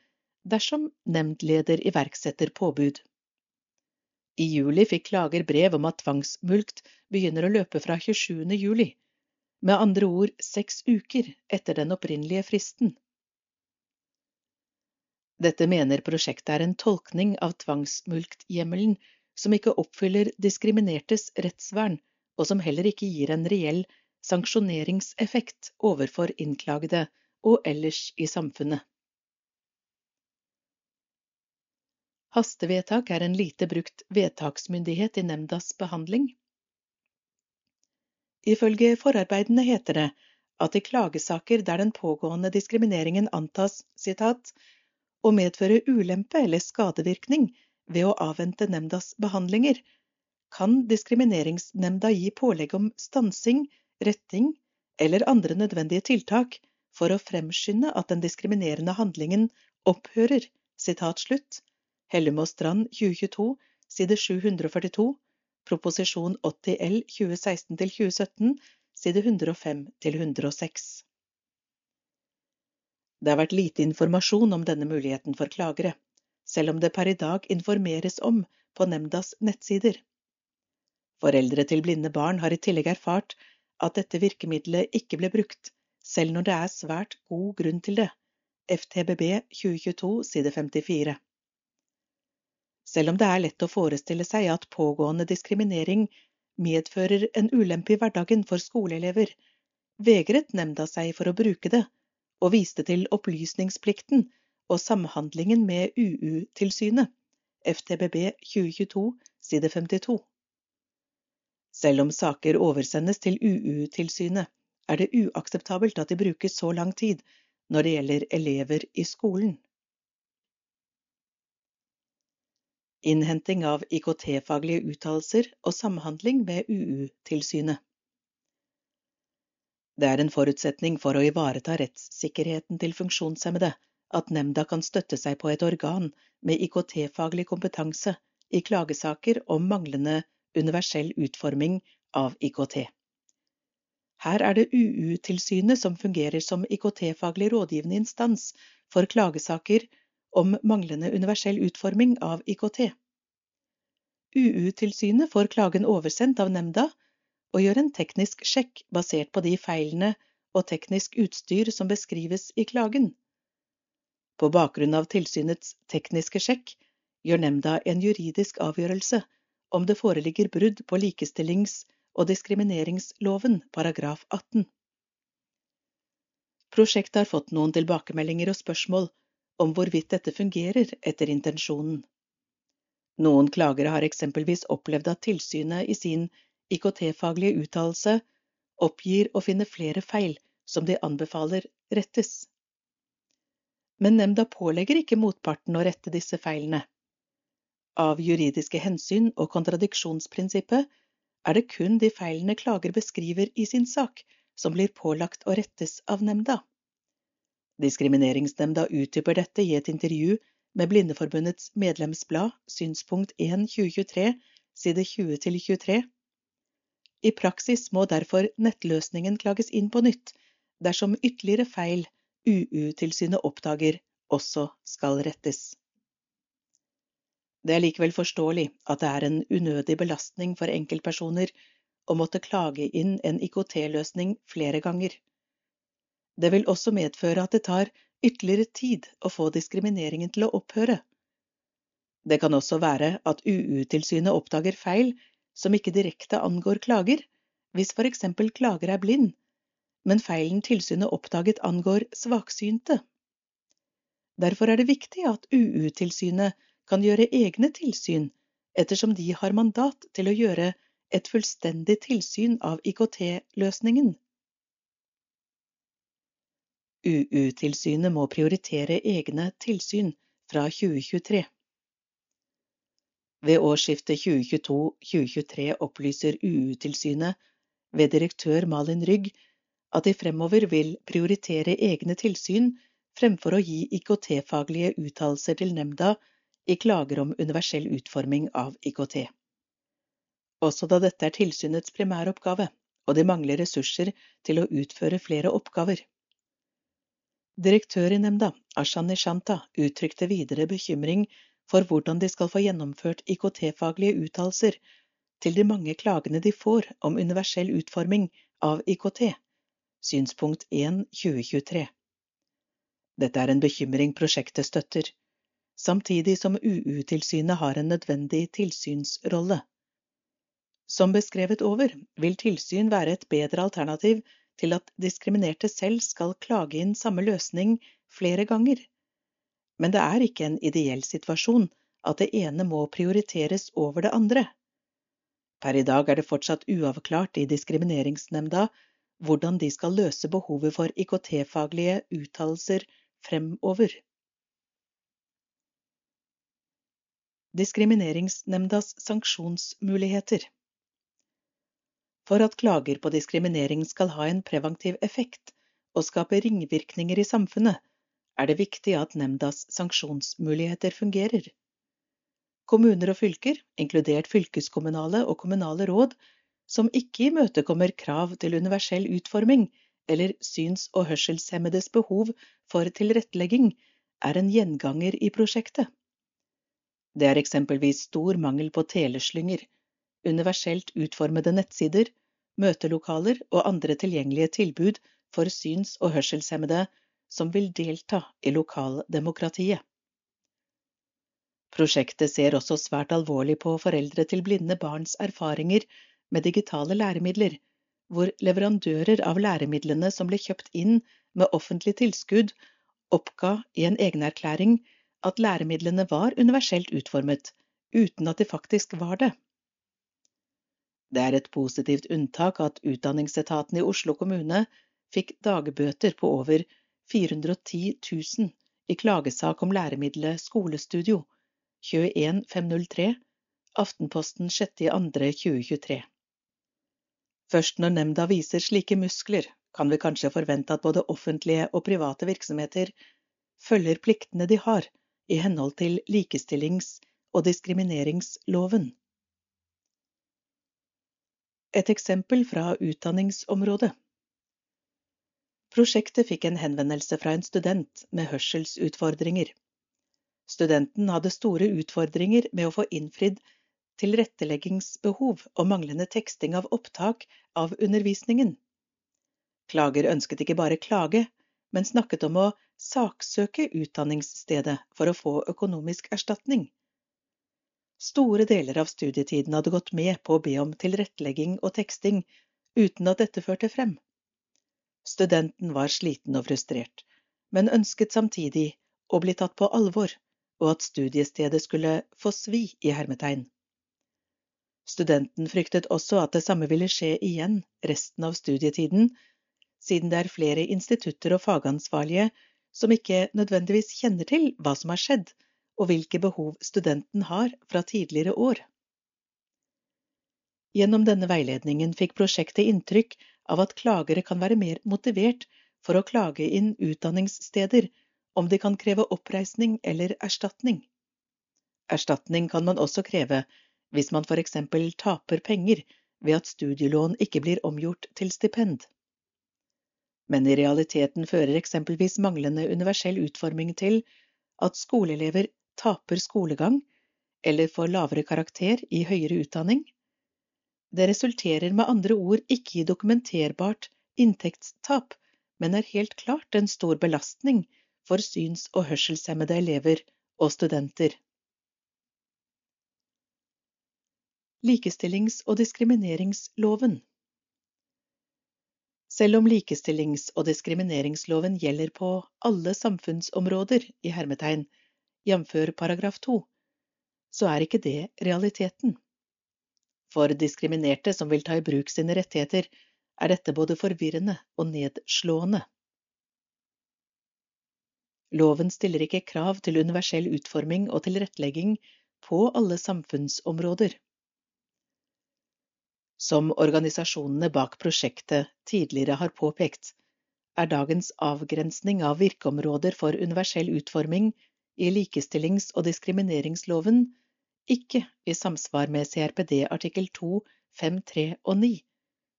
dersom nemndleder iverksetter påbud. I juli fikk klager brev om at tvangsmulkt begynner å løpe fra 27. juli, med andre ord seks uker etter den opprinnelige fristen. Dette mener prosjektet er en tolkning av tvangsmulkthjemmelen som ikke oppfyller diskriminertes rettsvern, og som heller ikke gir en reell sanksjoneringseffekt overfor innklagede og ellers i samfunnet. Hastevedtak er en lite brukt vedtaksmyndighet i nemndas behandling. Ifølge forarbeidene heter det at i klagesaker der den pågående diskrimineringen antas citat, å medføre ulempe eller skadevirkning ved å avvente nemndas behandlinger, kan diskrimineringsnemnda gi pålegg om stansing, retting eller andre nødvendige tiltak for å fremskynde at den diskriminerende handlingen opphører. Sitat slutt. Hellum Strand 2022, side 742, proposisjon 80 L 2016-2017, side 105 106. Det har vært lite informasjon om denne muligheten for klagere, selv om det per i dag informeres om på nemndas nettsider. Foreldre til blinde barn har i tillegg erfart at dette virkemidlet ikke ble brukt, selv når det er svært god grunn til det. FTBB 2022 side 54. Selv om det er lett å forestille seg at pågående diskriminering medfører en ulempe i hverdagen for skoleelever, vegret nemnda seg for å bruke det, og viste til opplysningsplikten og samhandlingen med UU-tilsynet, FTBB 2022, side 52. Selv om saker oversendes til UU-tilsynet, er det uakseptabelt at de brukes så lang tid når det gjelder elever i skolen. innhenting av IKT-faglige uttalelser og samhandling med UU-tilsynet. Det er en forutsetning for å ivareta rettssikkerheten til funksjonshemmede at nemnda kan støtte seg på et organ med IKT-faglig kompetanse i klagesaker om manglende universell utforming av IKT. Her er det UU-tilsynet som fungerer som IKT-faglig rådgivende instans for klagesaker om manglende universell utforming av IKT. UU-tilsynet får klagen oversendt av nemnda og gjør en teknisk sjekk basert på de feilene og teknisk utstyr som beskrives i klagen. På bakgrunn av tilsynets tekniske sjekk gjør nemnda en juridisk avgjørelse om det foreligger brudd på likestillings- og diskrimineringsloven paragraf 18. Prosjektet har fått noen tilbakemeldinger og spørsmål om hvorvidt dette fungerer etter intensjonen. Noen klagere har eksempelvis opplevd at tilsynet i sin IKT-faglige uttalelse oppgir å finne flere feil som de anbefaler rettes. Men nemnda pålegger ikke motparten å rette disse feilene. Av juridiske hensyn og kontradiksjonsprinsippet er det kun de feilene klager beskriver i sin sak, som blir pålagt å rettes av nemnda. Diskrimineringsnemnda utdyper dette i et intervju med Blindeforbundets medlemsblad Synspunkt 1 2023, side 20-23. I praksis må derfor nettløsningen klages inn på nytt dersom ytterligere feil UU-tilsynet oppdager, også skal rettes. Det er likevel forståelig at det er en unødig belastning for enkeltpersoner å måtte klage inn en IKT-løsning flere ganger. Det vil også medføre at det tar ytterligere tid å få diskrimineringen til å opphøre. Det kan også være at UU-tilsynet oppdager feil som ikke direkte angår klager, hvis for eksempel klager er blind, men feilen tilsynet oppdaget angår svaksynte. Derfor er det viktig at UU-tilsynet kan gjøre egne tilsyn, ettersom de har mandat til å gjøre et fullstendig tilsyn av IKT-løsningen. UU-tilsynet må prioritere egne tilsyn fra 2023. Ved årsskiftet 2022-2023 opplyser UU-tilsynet ved direktør Malin Rygg at de fremover vil prioritere egne tilsyn fremfor å gi IKT-faglige uttalelser til nemnda i klager om universell utforming av IKT. Også da dette er tilsynets primæroppgave, og de mangler ressurser til å utføre flere oppgaver. Direktør i nemnda, Ashan Nishanta, uttrykte videre bekymring for hvordan de skal få gjennomført IKT-faglige uttalelser til de mange klagene de får om universell utforming av IKT. Synspunkt 1 2023. Dette er en bekymring prosjektet støtter, samtidig som UU-tilsynet har en nødvendig tilsynsrolle. Som beskrevet over vil tilsyn være et bedre alternativ til at diskriminerte selv skal klage inn samme løsning flere ganger. Men det er ikke en ideell situasjon at det ene må prioriteres over det andre. Per i dag er det fortsatt uavklart i Diskrimineringsnemnda hvordan de skal løse behovet for IKT-faglige uttalelser fremover. Diskrimineringsnemndas sanksjonsmuligheter For at klager på diskriminering skal ha en preventiv effekt og skape ringvirkninger i samfunnet, er det viktig at nemndas sanksjonsmuligheter fungerer. Kommuner og fylker, inkludert fylkeskommunale og kommunale råd, som ikke imøtekommer krav til universell utforming eller syns- og hørselshemmedes behov for tilrettelegging, er en gjenganger i prosjektet. Det er eksempelvis stor mangel på teleslynger, universelt utformede nettsider, møtelokaler og andre tilgjengelige tilbud for syns- og hørselshemmede som vil delta i lokaldemokratiet. Prosjektet ser også svært alvorlig på foreldre til blinde barns erfaringer med digitale læremidler, hvor leverandører av læremidlene som ble kjøpt inn med offentlig tilskudd, oppga i en egenerklæring at læremidlene var universelt utformet, uten at de faktisk var det. Det er et positivt unntak at Utdanningsetaten i Oslo kommune fikk dagbøter på over 410 000 i klagesak om læremiddelet Skolestudio, 21503, Aftenposten 6.2.2023. Først når nemnda viser slike muskler, kan vi kanskje forvente at både offentlige og private virksomheter følger pliktene de har i henhold til likestillings- og diskrimineringsloven. Et eksempel fra utdanningsområdet. Prosjektet fikk en henvendelse fra en student med hørselsutfordringer. Studenten hadde store utfordringer med å få innfridd tilretteleggingsbehov og manglende teksting av opptak av undervisningen. Klager ønsket ikke bare klage, men snakket om å saksøke utdanningsstedet for å få økonomisk erstatning. Store deler av studietiden hadde gått med på å be om tilrettelegging og teksting, uten at dette førte frem. Studenten var sliten og frustrert, men ønsket samtidig å bli tatt på alvor og at studiestedet skulle få svi i hermetegn. Studenten fryktet også at det samme ville skje igjen resten av studietiden, siden det er flere institutter og fagansvarlige som ikke nødvendigvis kjenner til hva som har skjedd, og hvilke behov studenten har fra tidligere år. Gjennom denne veiledningen fikk prosjektet inntrykk av at klagere kan være mer motivert for å klage inn utdanningssteder om de kan kreve oppreisning eller erstatning. Erstatning kan man også kreve hvis man for eksempel taper penger ved at studielån ikke blir omgjort til stipend. Men i realiteten fører eksempelvis manglende universell utforming til at skoleelever taper skolegang eller får lavere karakter i høyere utdanning. Det resulterer med andre ord ikke i dokumenterbart inntektstap, men er helt klart en stor belastning for syns- og hørselshemmede elever og studenter. Likestillings- og diskrimineringsloven Selv om likestillings- og diskrimineringsloven gjelder på alle samfunnsområder i hermetegn, jf. paragraf 2, så er ikke det realiteten. For diskriminerte som vil ta i bruk sine rettigheter, er dette både forvirrende og nedslående. Loven stiller ikke krav til universell utforming og tilrettelegging på alle samfunnsområder. Som organisasjonene bak prosjektet tidligere har påpekt, er dagens avgrensning av virkeområder for universell utforming i likestillings- og diskrimineringsloven ikke i samsvar med CRPD artikkel 2, 5, 3 og 9,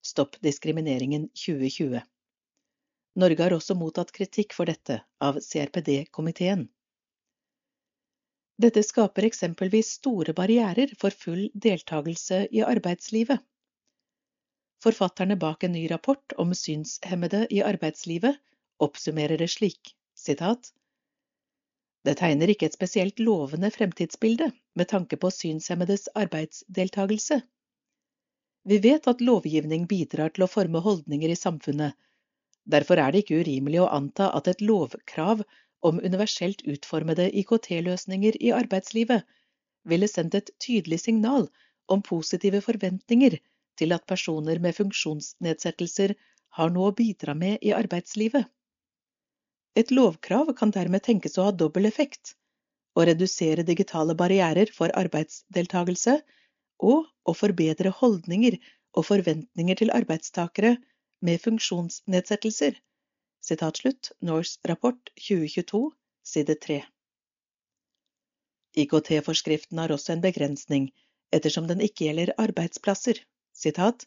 Stopp diskrimineringen 2020. Norge har også mottatt kritikk for dette av CRPD-komiteen. Dette skaper eksempelvis store barrierer for full deltakelse i arbeidslivet. Forfatterne bak en ny rapport om synshemmede i arbeidslivet oppsummerer det slik, sitat, Det tegner ikke et spesielt lovende fremtidsbilde med tanke på synshemmedes arbeidsdeltagelse. Vi vet at lovgivning bidrar til å forme holdninger i samfunnet Derfor er det ikke urimelig å anta at et lovkrav om universelt utformede IKT-løsninger i arbeidslivet ville sendt et tydelig signal om positive forventninger til at personer med funksjonsnedsettelser har noe å bidra med i arbeidslivet. Et lovkrav kan dermed tenkes å ha dobbel effekt å redusere digitale barrierer for arbeidsdeltagelse og å forbedre holdninger og forventninger til arbeidstakere med funksjonsnedsettelser. Norse rapport 2022, side 3. IKT-forskriften har også en begrensning, ettersom den ikke gjelder arbeidsplasser. Sitat,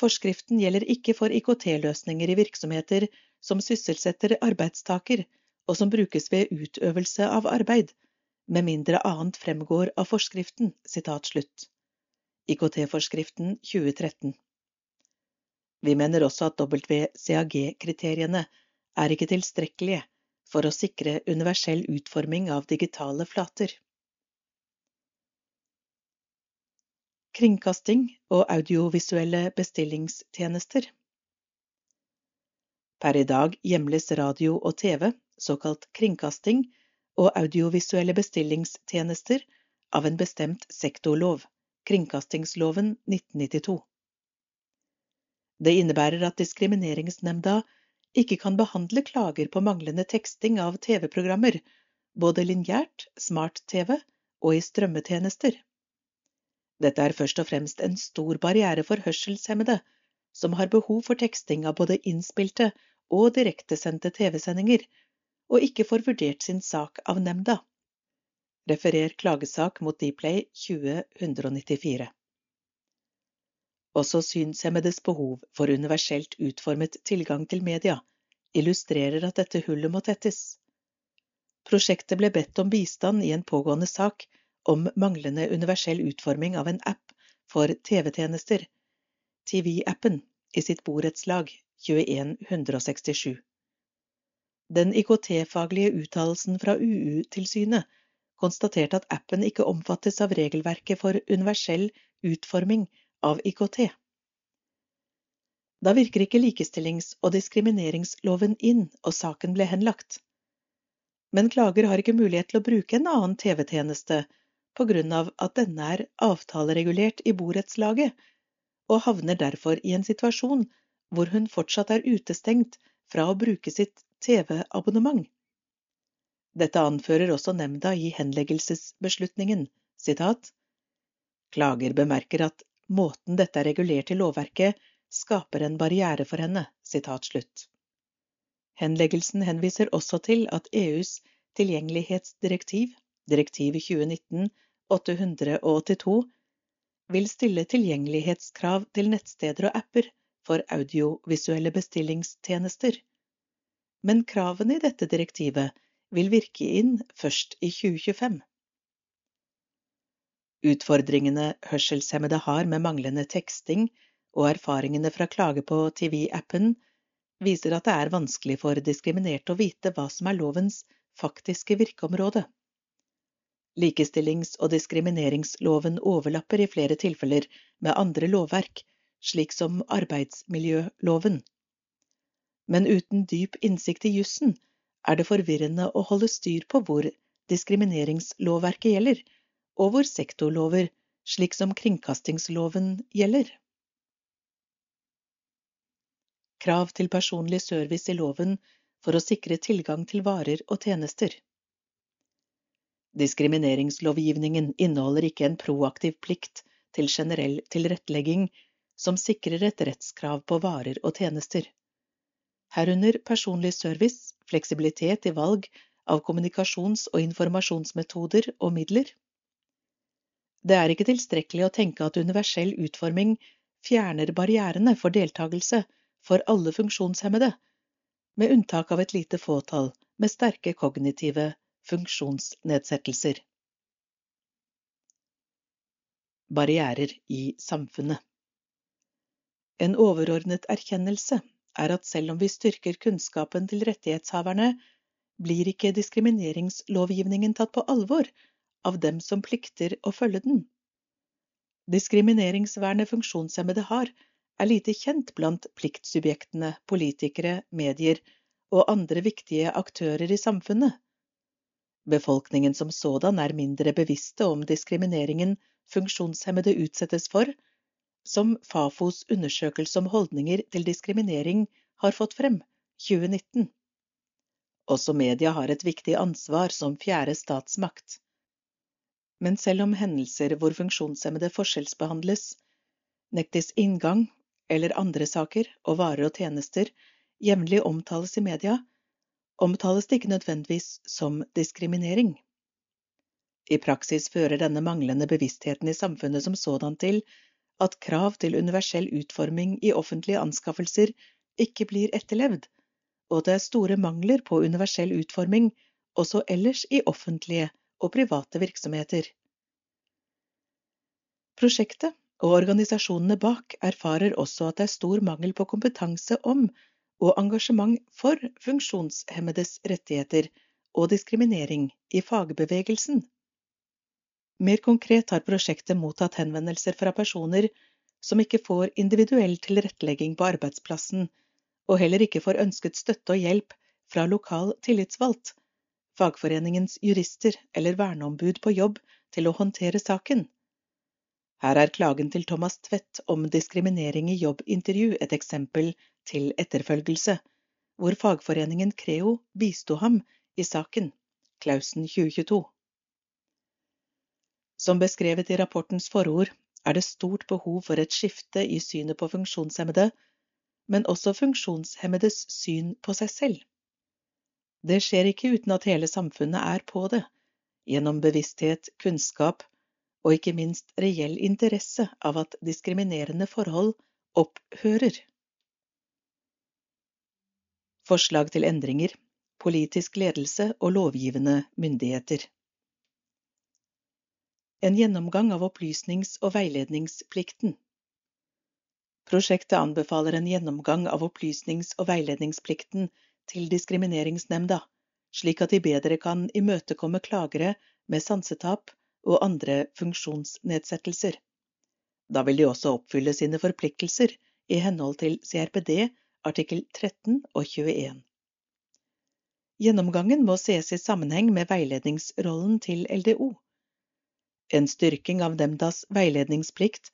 Forskriften gjelder ikke for IKT-løsninger i virksomheter som sysselsetter arbeidstaker, og som brukes ved utøvelse av arbeid, med mindre annet fremgår av forskriften. IKT-forskriften 2013. Vi mener også at WCAG-kriteriene er ikke tilstrekkelige for å sikre universell utforming av digitale flater. Kringkasting og audiovisuelle bestillingstjenester Per i dag hjemles radio og TV, såkalt kringkasting, og audiovisuelle bestillingstjenester av en bestemt sektorlov, Kringkastingsloven 1992. Det innebærer at Diskrimineringsnemnda ikke kan behandle klager på manglende teksting av TV-programmer, både lineært, smart-TV og i strømmetjenester. Dette er først og fremst en stor barriere for hørselshemmede, som har behov for teksting av både innspilte og direktesendte TV-sendinger, og ikke får vurdert sin sak av nemnda. Referer klagesak mot Dplay 2094. Også synshemmedes behov for universelt utformet tilgang til media illustrerer at dette hullet må tettes. Prosjektet ble bedt om bistand i en pågående sak om manglende universell utforming av en app for TV-tjenester, TV-appen, i sitt borettslag 21167. Den IKT-faglige uttalelsen fra UU-tilsynet konstaterte at appen ikke omfattes av regelverket for universell utforming av IKT. Da virker ikke likestillings- og diskrimineringsloven inn, og saken ble henlagt. Men klager har ikke mulighet til å bruke en annen TV-tjeneste på grunn av at denne er avtaleregulert i borettslaget, og havner derfor i en situasjon hvor hun fortsatt er utestengt fra å bruke sitt TV-abonnement. Dette anfører også nemnda i henleggelsesbeslutningen, sitat, Klager bemerker at måten dette er regulert i lovverket, skaper en barriere for henne, sitat slutt. Henleggelsen henviser også til at EUs tilgjengelighetsdirektiv, direktiv 2019-882, vil stille tilgjengelighetskrav til nettsteder og apper for audiovisuelle bestillingstjenester. Men kravene i dette direktivet vil virke inn først i 2025. Utfordringene hørselshemmede har med manglende teksting og erfaringene fra klage på TV-appen, viser at det er vanskelig for diskriminerte å vite hva som er lovens faktiske virkeområde. Likestillings- og diskrimineringsloven overlapper i flere tilfeller med andre lovverk, slik som arbeidsmiljøloven. Men uten dyp innsikt i jussen er det forvirrende å holde styr på hvor diskrimineringslovverket gjelder, og hvor sektorlover, slik som kringkastingsloven, gjelder. Krav til personlig service i loven for å sikre tilgang til varer og tjenester. Diskrimineringslovgivningen inneholder ikke en proaktiv plikt til generell tilrettelegging som sikrer et rettskrav på varer og tjenester, herunder personlig service, fleksibilitet i valg av kommunikasjons- og informasjonsmetoder og midler. Det er ikke tilstrekkelig å tenke at universell utforming fjerner barrierene for deltakelse for alle funksjonshemmede, med unntak av et lite fåtall med sterke kognitive funksjonsnedsettelser. Barrierer i samfunnet en overordnet erkjennelse er at selv om vi styrker kunnskapen til rettighetshaverne, blir ikke diskrimineringslovgivningen tatt på alvor av dem som plikter å følge den. Diskrimineringsvernet funksjonshemmede har, er lite kjent blant pliktsubjektene, politikere, medier og andre viktige aktører i samfunnet. Befolkningen som sådan er mindre bevisste om diskrimineringen funksjonshemmede utsettes for, som Fafos undersøkelse om holdninger til diskriminering har fått frem, 2019. Også media har et viktig ansvar som fjerde statsmakt. Men selv om hendelser hvor funksjonshemmede forskjellsbehandles, nektes inngang eller andre saker og varer og tjenester jevnlig omtales i media, omtales det ikke nødvendigvis som diskriminering. I praksis fører denne manglende bevisstheten i samfunnet som sådan til at krav til universell utforming i offentlige anskaffelser ikke blir etterlevd, og det er store mangler på universell utforming også ellers i offentlige og private virksomheter. Prosjektet og organisasjonene bak erfarer også at det er stor mangel på kompetanse om og engasjement for funksjonshemmedes rettigheter og diskriminering i fagbevegelsen. Mer konkret har prosjektet mottatt henvendelser fra personer som ikke får individuell tilrettelegging på arbeidsplassen, og heller ikke får ønsket støtte og hjelp fra lokal tillitsvalgt, fagforeningens jurister eller verneombud på jobb til å håndtere saken. Her er klagen til Thomas Tvedt om diskriminering i jobbintervju et eksempel til etterfølgelse, hvor fagforeningen Creo bisto ham i saken, Klausen 2022. Som beskrevet i rapportens forord er det stort behov for et skifte i synet på funksjonshemmede, men også funksjonshemmedes syn på seg selv. Det skjer ikke uten at hele samfunnet er på det, gjennom bevissthet, kunnskap og ikke minst reell interesse av at diskriminerende forhold opphører. Forslag til endringer Politisk ledelse og lovgivende myndigheter En gjennomgang av opplysnings- og veiledningsplikten Prosjektet anbefaler en gjennomgang av opplysnings- og veiledningsplikten til Diskrimineringsnemnda, slik at de bedre kan imøtekomme klagere med sansetap og andre funksjonsnedsettelser. Da vil de også oppfylle sine forpliktelser i henhold til CRPD artikkel 13 og 21. Gjennomgangen må ses i sammenheng med veiledningsrollen til LDO. En styrking av nemndas veiledningsplikt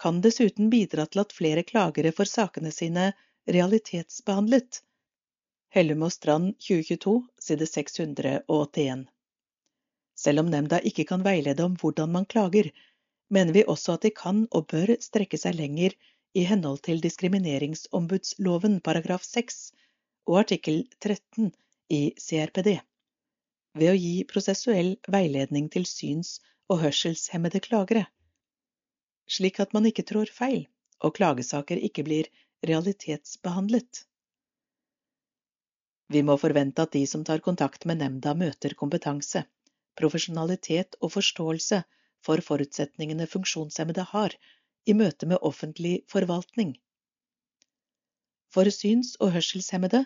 kan dessuten bidra til at flere klagere får sakene sine realitetsbehandlet. Hellum og Strand 2022, side 681. Selv om nemnda ikke kan veilede om hvordan man klager, mener vi også at de kan og bør strekke seg lenger i henhold til diskrimineringsombudsloven paragraf 6 og artikkel 13 i CRPD, ved å gi prosessuell veiledning til syns- og hørselshemmede klagere, slik at man ikke trår feil og klagesaker ikke blir realitetsbehandlet. Vi må forvente at de som tar kontakt med nemnda, møter kompetanse profesjonalitet og forståelse for forutsetningene funksjonshemmede har i møte med offentlig forvaltning. For syns- og hørselshemmede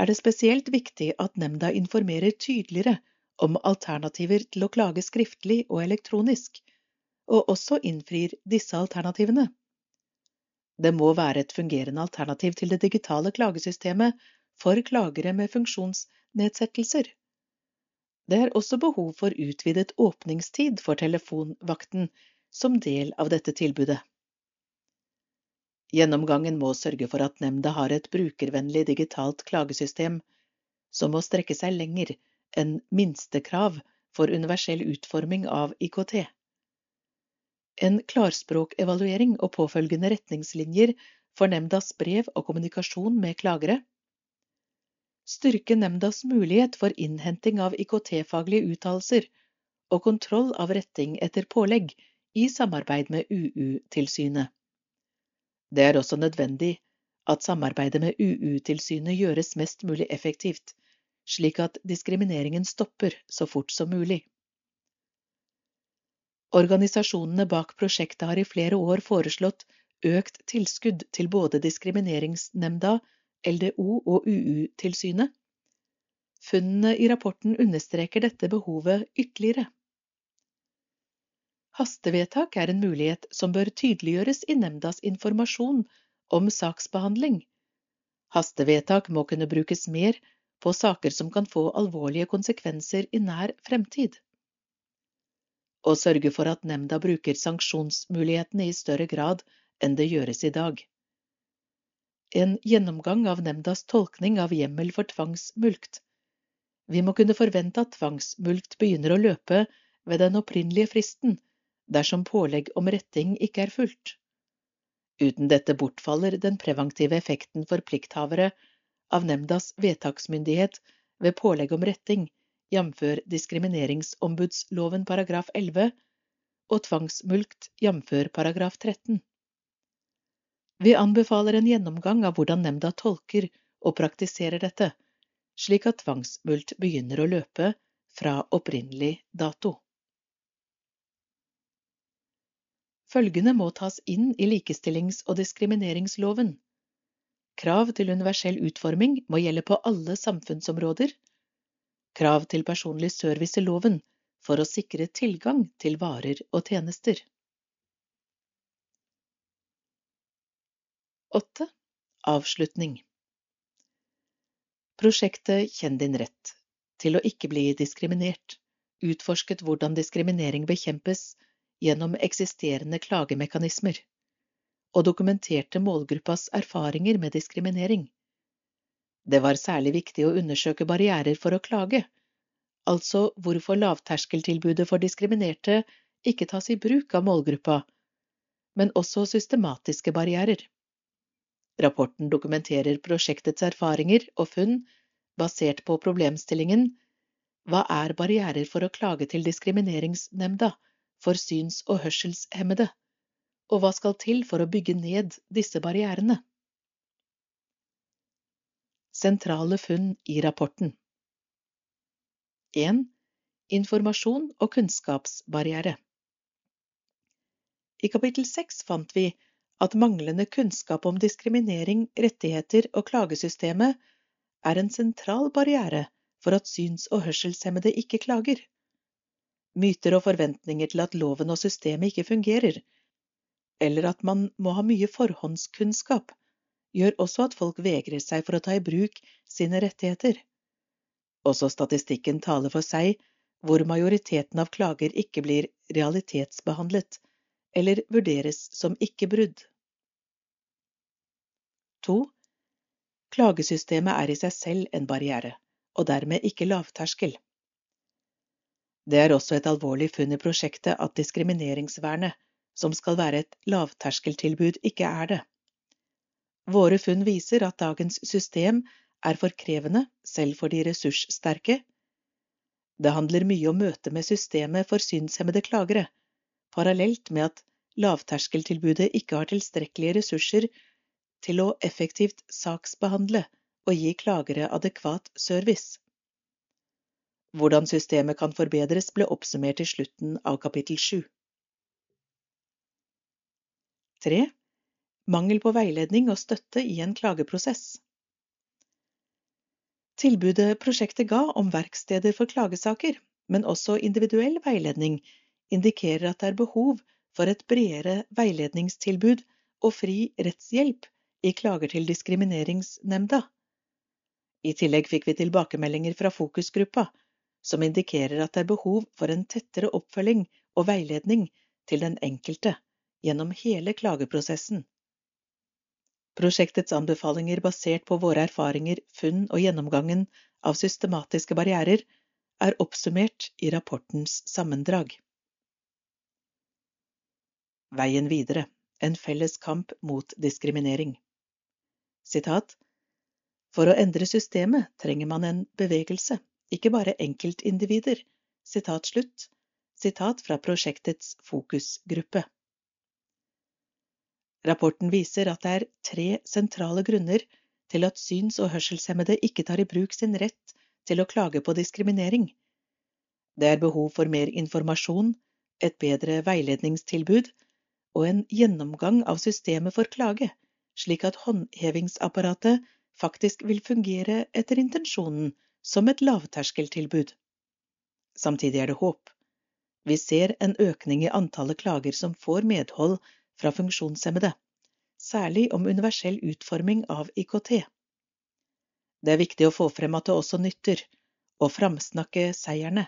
er det spesielt viktig at nemnda informerer tydeligere om alternativer til å klage skriftlig og elektronisk, og også innfrir disse alternativene. Det må være et fungerende alternativ til det digitale klagesystemet for klagere med funksjonsnedsettelser. Det er også behov for utvidet åpningstid for telefonvakten som del av dette tilbudet. Gjennomgangen må sørge for at nemnda har et brukervennlig digitalt klagesystem som må strekke seg lenger enn minstekrav for universell utforming av IKT. En klarspråkevaluering og påfølgende retningslinjer for nemndas brev og kommunikasjon med klagere styrke nemndas mulighet for innhenting av IKT-faglige uttalelser og kontroll av retting etter pålegg i samarbeid med UU-tilsynet. Det er også nødvendig at samarbeidet med UU-tilsynet gjøres mest mulig effektivt, slik at diskrimineringen stopper så fort som mulig. Organisasjonene bak prosjektet har i flere år foreslått økt tilskudd til både Diskrimineringsnemnda LDO og UU-tilsynet. Funnene i rapporten understreker dette behovet ytterligere. Hastevedtak er en mulighet som bør tydeliggjøres i nemndas informasjon om saksbehandling. Hastevedtak må kunne brukes mer på saker som kan få alvorlige konsekvenser i nær fremtid. Å sørge for at nemnda bruker sanksjonsmulighetene i større grad enn det gjøres i dag. En gjennomgang av nemndas tolkning av hjemmel for tvangsmulkt. Vi må kunne forvente at tvangsmulkt begynner å løpe ved den opprinnelige fristen, dersom pålegg om retting ikke er fulgt. Uten dette bortfaller den preventive effekten for plikthavere av nemndas vedtaksmyndighet ved pålegg om retting, jf. diskrimineringsombudsloven paragraf 11 og tvangsmulkt, jf. paragraf 13. Vi anbefaler en gjennomgang av hvordan nemnda tolker og praktiserer dette, slik at tvangsmulkt begynner å løpe fra opprinnelig dato. Følgende må tas inn i likestillings- og diskrimineringsloven. Krav til universell utforming må gjelde på alle samfunnsområder. Krav til personlig service i loven for å sikre tilgang til varer og tjenester. 8. Avslutning Prosjektet Kjenn din rett til å ikke bli diskriminert utforsket hvordan diskriminering bekjempes gjennom eksisterende klagemekanismer, og dokumenterte målgruppas erfaringer med diskriminering. Det var særlig viktig å undersøke barrierer for å klage, altså hvorfor lavterskeltilbudet for diskriminerte ikke tas i bruk av målgruppa, men også systematiske barrierer. Rapporten dokumenterer prosjektets erfaringer og funn basert på problemstillingen Hva er barrierer for å klage til Diskrimineringsnemnda for syns- og hørselshemmede, og hva skal til for å bygge ned disse barrierene? Sentrale funn i rapporten 1. Informasjon og kunnskapsbarriere I kapittel 6 fant vi at manglende kunnskap om diskriminering, rettigheter og klagesystemet er en sentral barriere for at syns- og hørselshemmede ikke klager myter og forventninger til at loven og systemet ikke fungerer, eller at man må ha mye forhåndskunnskap, gjør også at folk vegrer seg for å ta i bruk sine rettigheter. Også statistikken taler for seg hvor majoriteten av klager ikke blir realitetsbehandlet eller vurderes som ikke-brudd. 2. Klagesystemet er i seg selv en barriere, og dermed ikke lavterskel. Det er også et alvorlig funn i prosjektet at diskrimineringsvernet, som skal være et lavterskeltilbud, ikke er det. Våre funn viser at dagens system er for krevende, selv for de ressurssterke. Det handler mye om møtet med systemet for synshemmede klagere, parallelt med at lavterskeltilbudet ikke har tilstrekkelige ressurser til å effektivt saksbehandle og gi klagere adekvat service. Hvordan systemet kan forbedres, ble oppsummert i slutten av kapittel sju. Tre. Mangel på veiledning og støtte i en klageprosess. Tilbudet prosjektet ga om verksteder for klagesaker, men også individuell veiledning, indikerer at det er behov for et bredere veiledningstilbud og fri rettshjelp i klager til Diskrimineringsnemnda. I tillegg fikk vi tilbakemeldinger fra fokusgruppa som indikerer at det er behov for en tettere oppfølging og veiledning til den enkelte gjennom hele klageprosessen. Prosjektets anbefalinger basert på våre erfaringer, funn og gjennomgangen av systematiske barrierer er oppsummert i rapportens sammendrag. Veien videre en felles kamp mot diskriminering. Sitat For å endre systemet trenger man en bevegelse ikke bare enkeltindivider. Sitat slutt. Sitat fra prosjektets fokusgruppe. Rapporten viser at det er tre sentrale grunner til at syns- og hørselshemmede ikke tar i bruk sin rett til å klage på diskriminering. Det er behov for mer informasjon, et bedre veiledningstilbud og en gjennomgang av systemet for klage, slik at håndhevingsapparatet faktisk vil fungere etter intensjonen som et lavterskeltilbud. Samtidig er det håp. Vi ser en økning i antallet klager som får medhold fra funksjonshemmede, særlig om universell utforming av IKT. Det er viktig å få frem at det også nytter, å framsnakke seierne,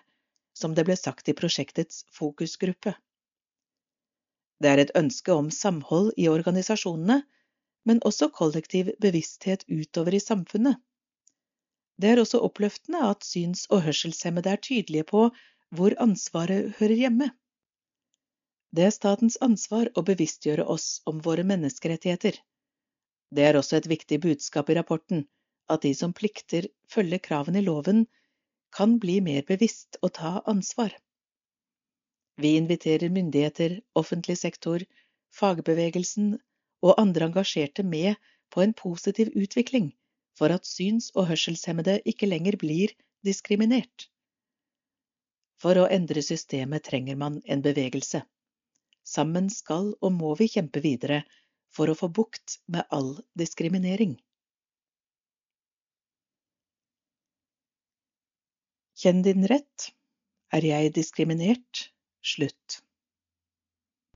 som det ble sagt i prosjektets fokusgruppe. Det er et ønske om samhold i organisasjonene, men også kollektiv bevissthet utover i samfunnet. Det er også oppløftende at syns- og hørselshemmede er tydelige på hvor ansvaret hører hjemme. Det er statens ansvar å bevisstgjøre oss om våre menneskerettigheter. Det er også et viktig budskap i rapporten at de som plikter følge kravene i loven, kan bli mer bevisst og ta ansvar. Vi inviterer myndigheter, offentlig sektor, fagbevegelsen og andre engasjerte med på en positiv utvikling for at syns- og hørselshemmede ikke lenger blir diskriminert. For å endre systemet trenger man en bevegelse. Sammen skal og må vi kjempe videre for å få bukt med all diskriminering. Kjenn din rett. Er jeg diskriminert? Slutt.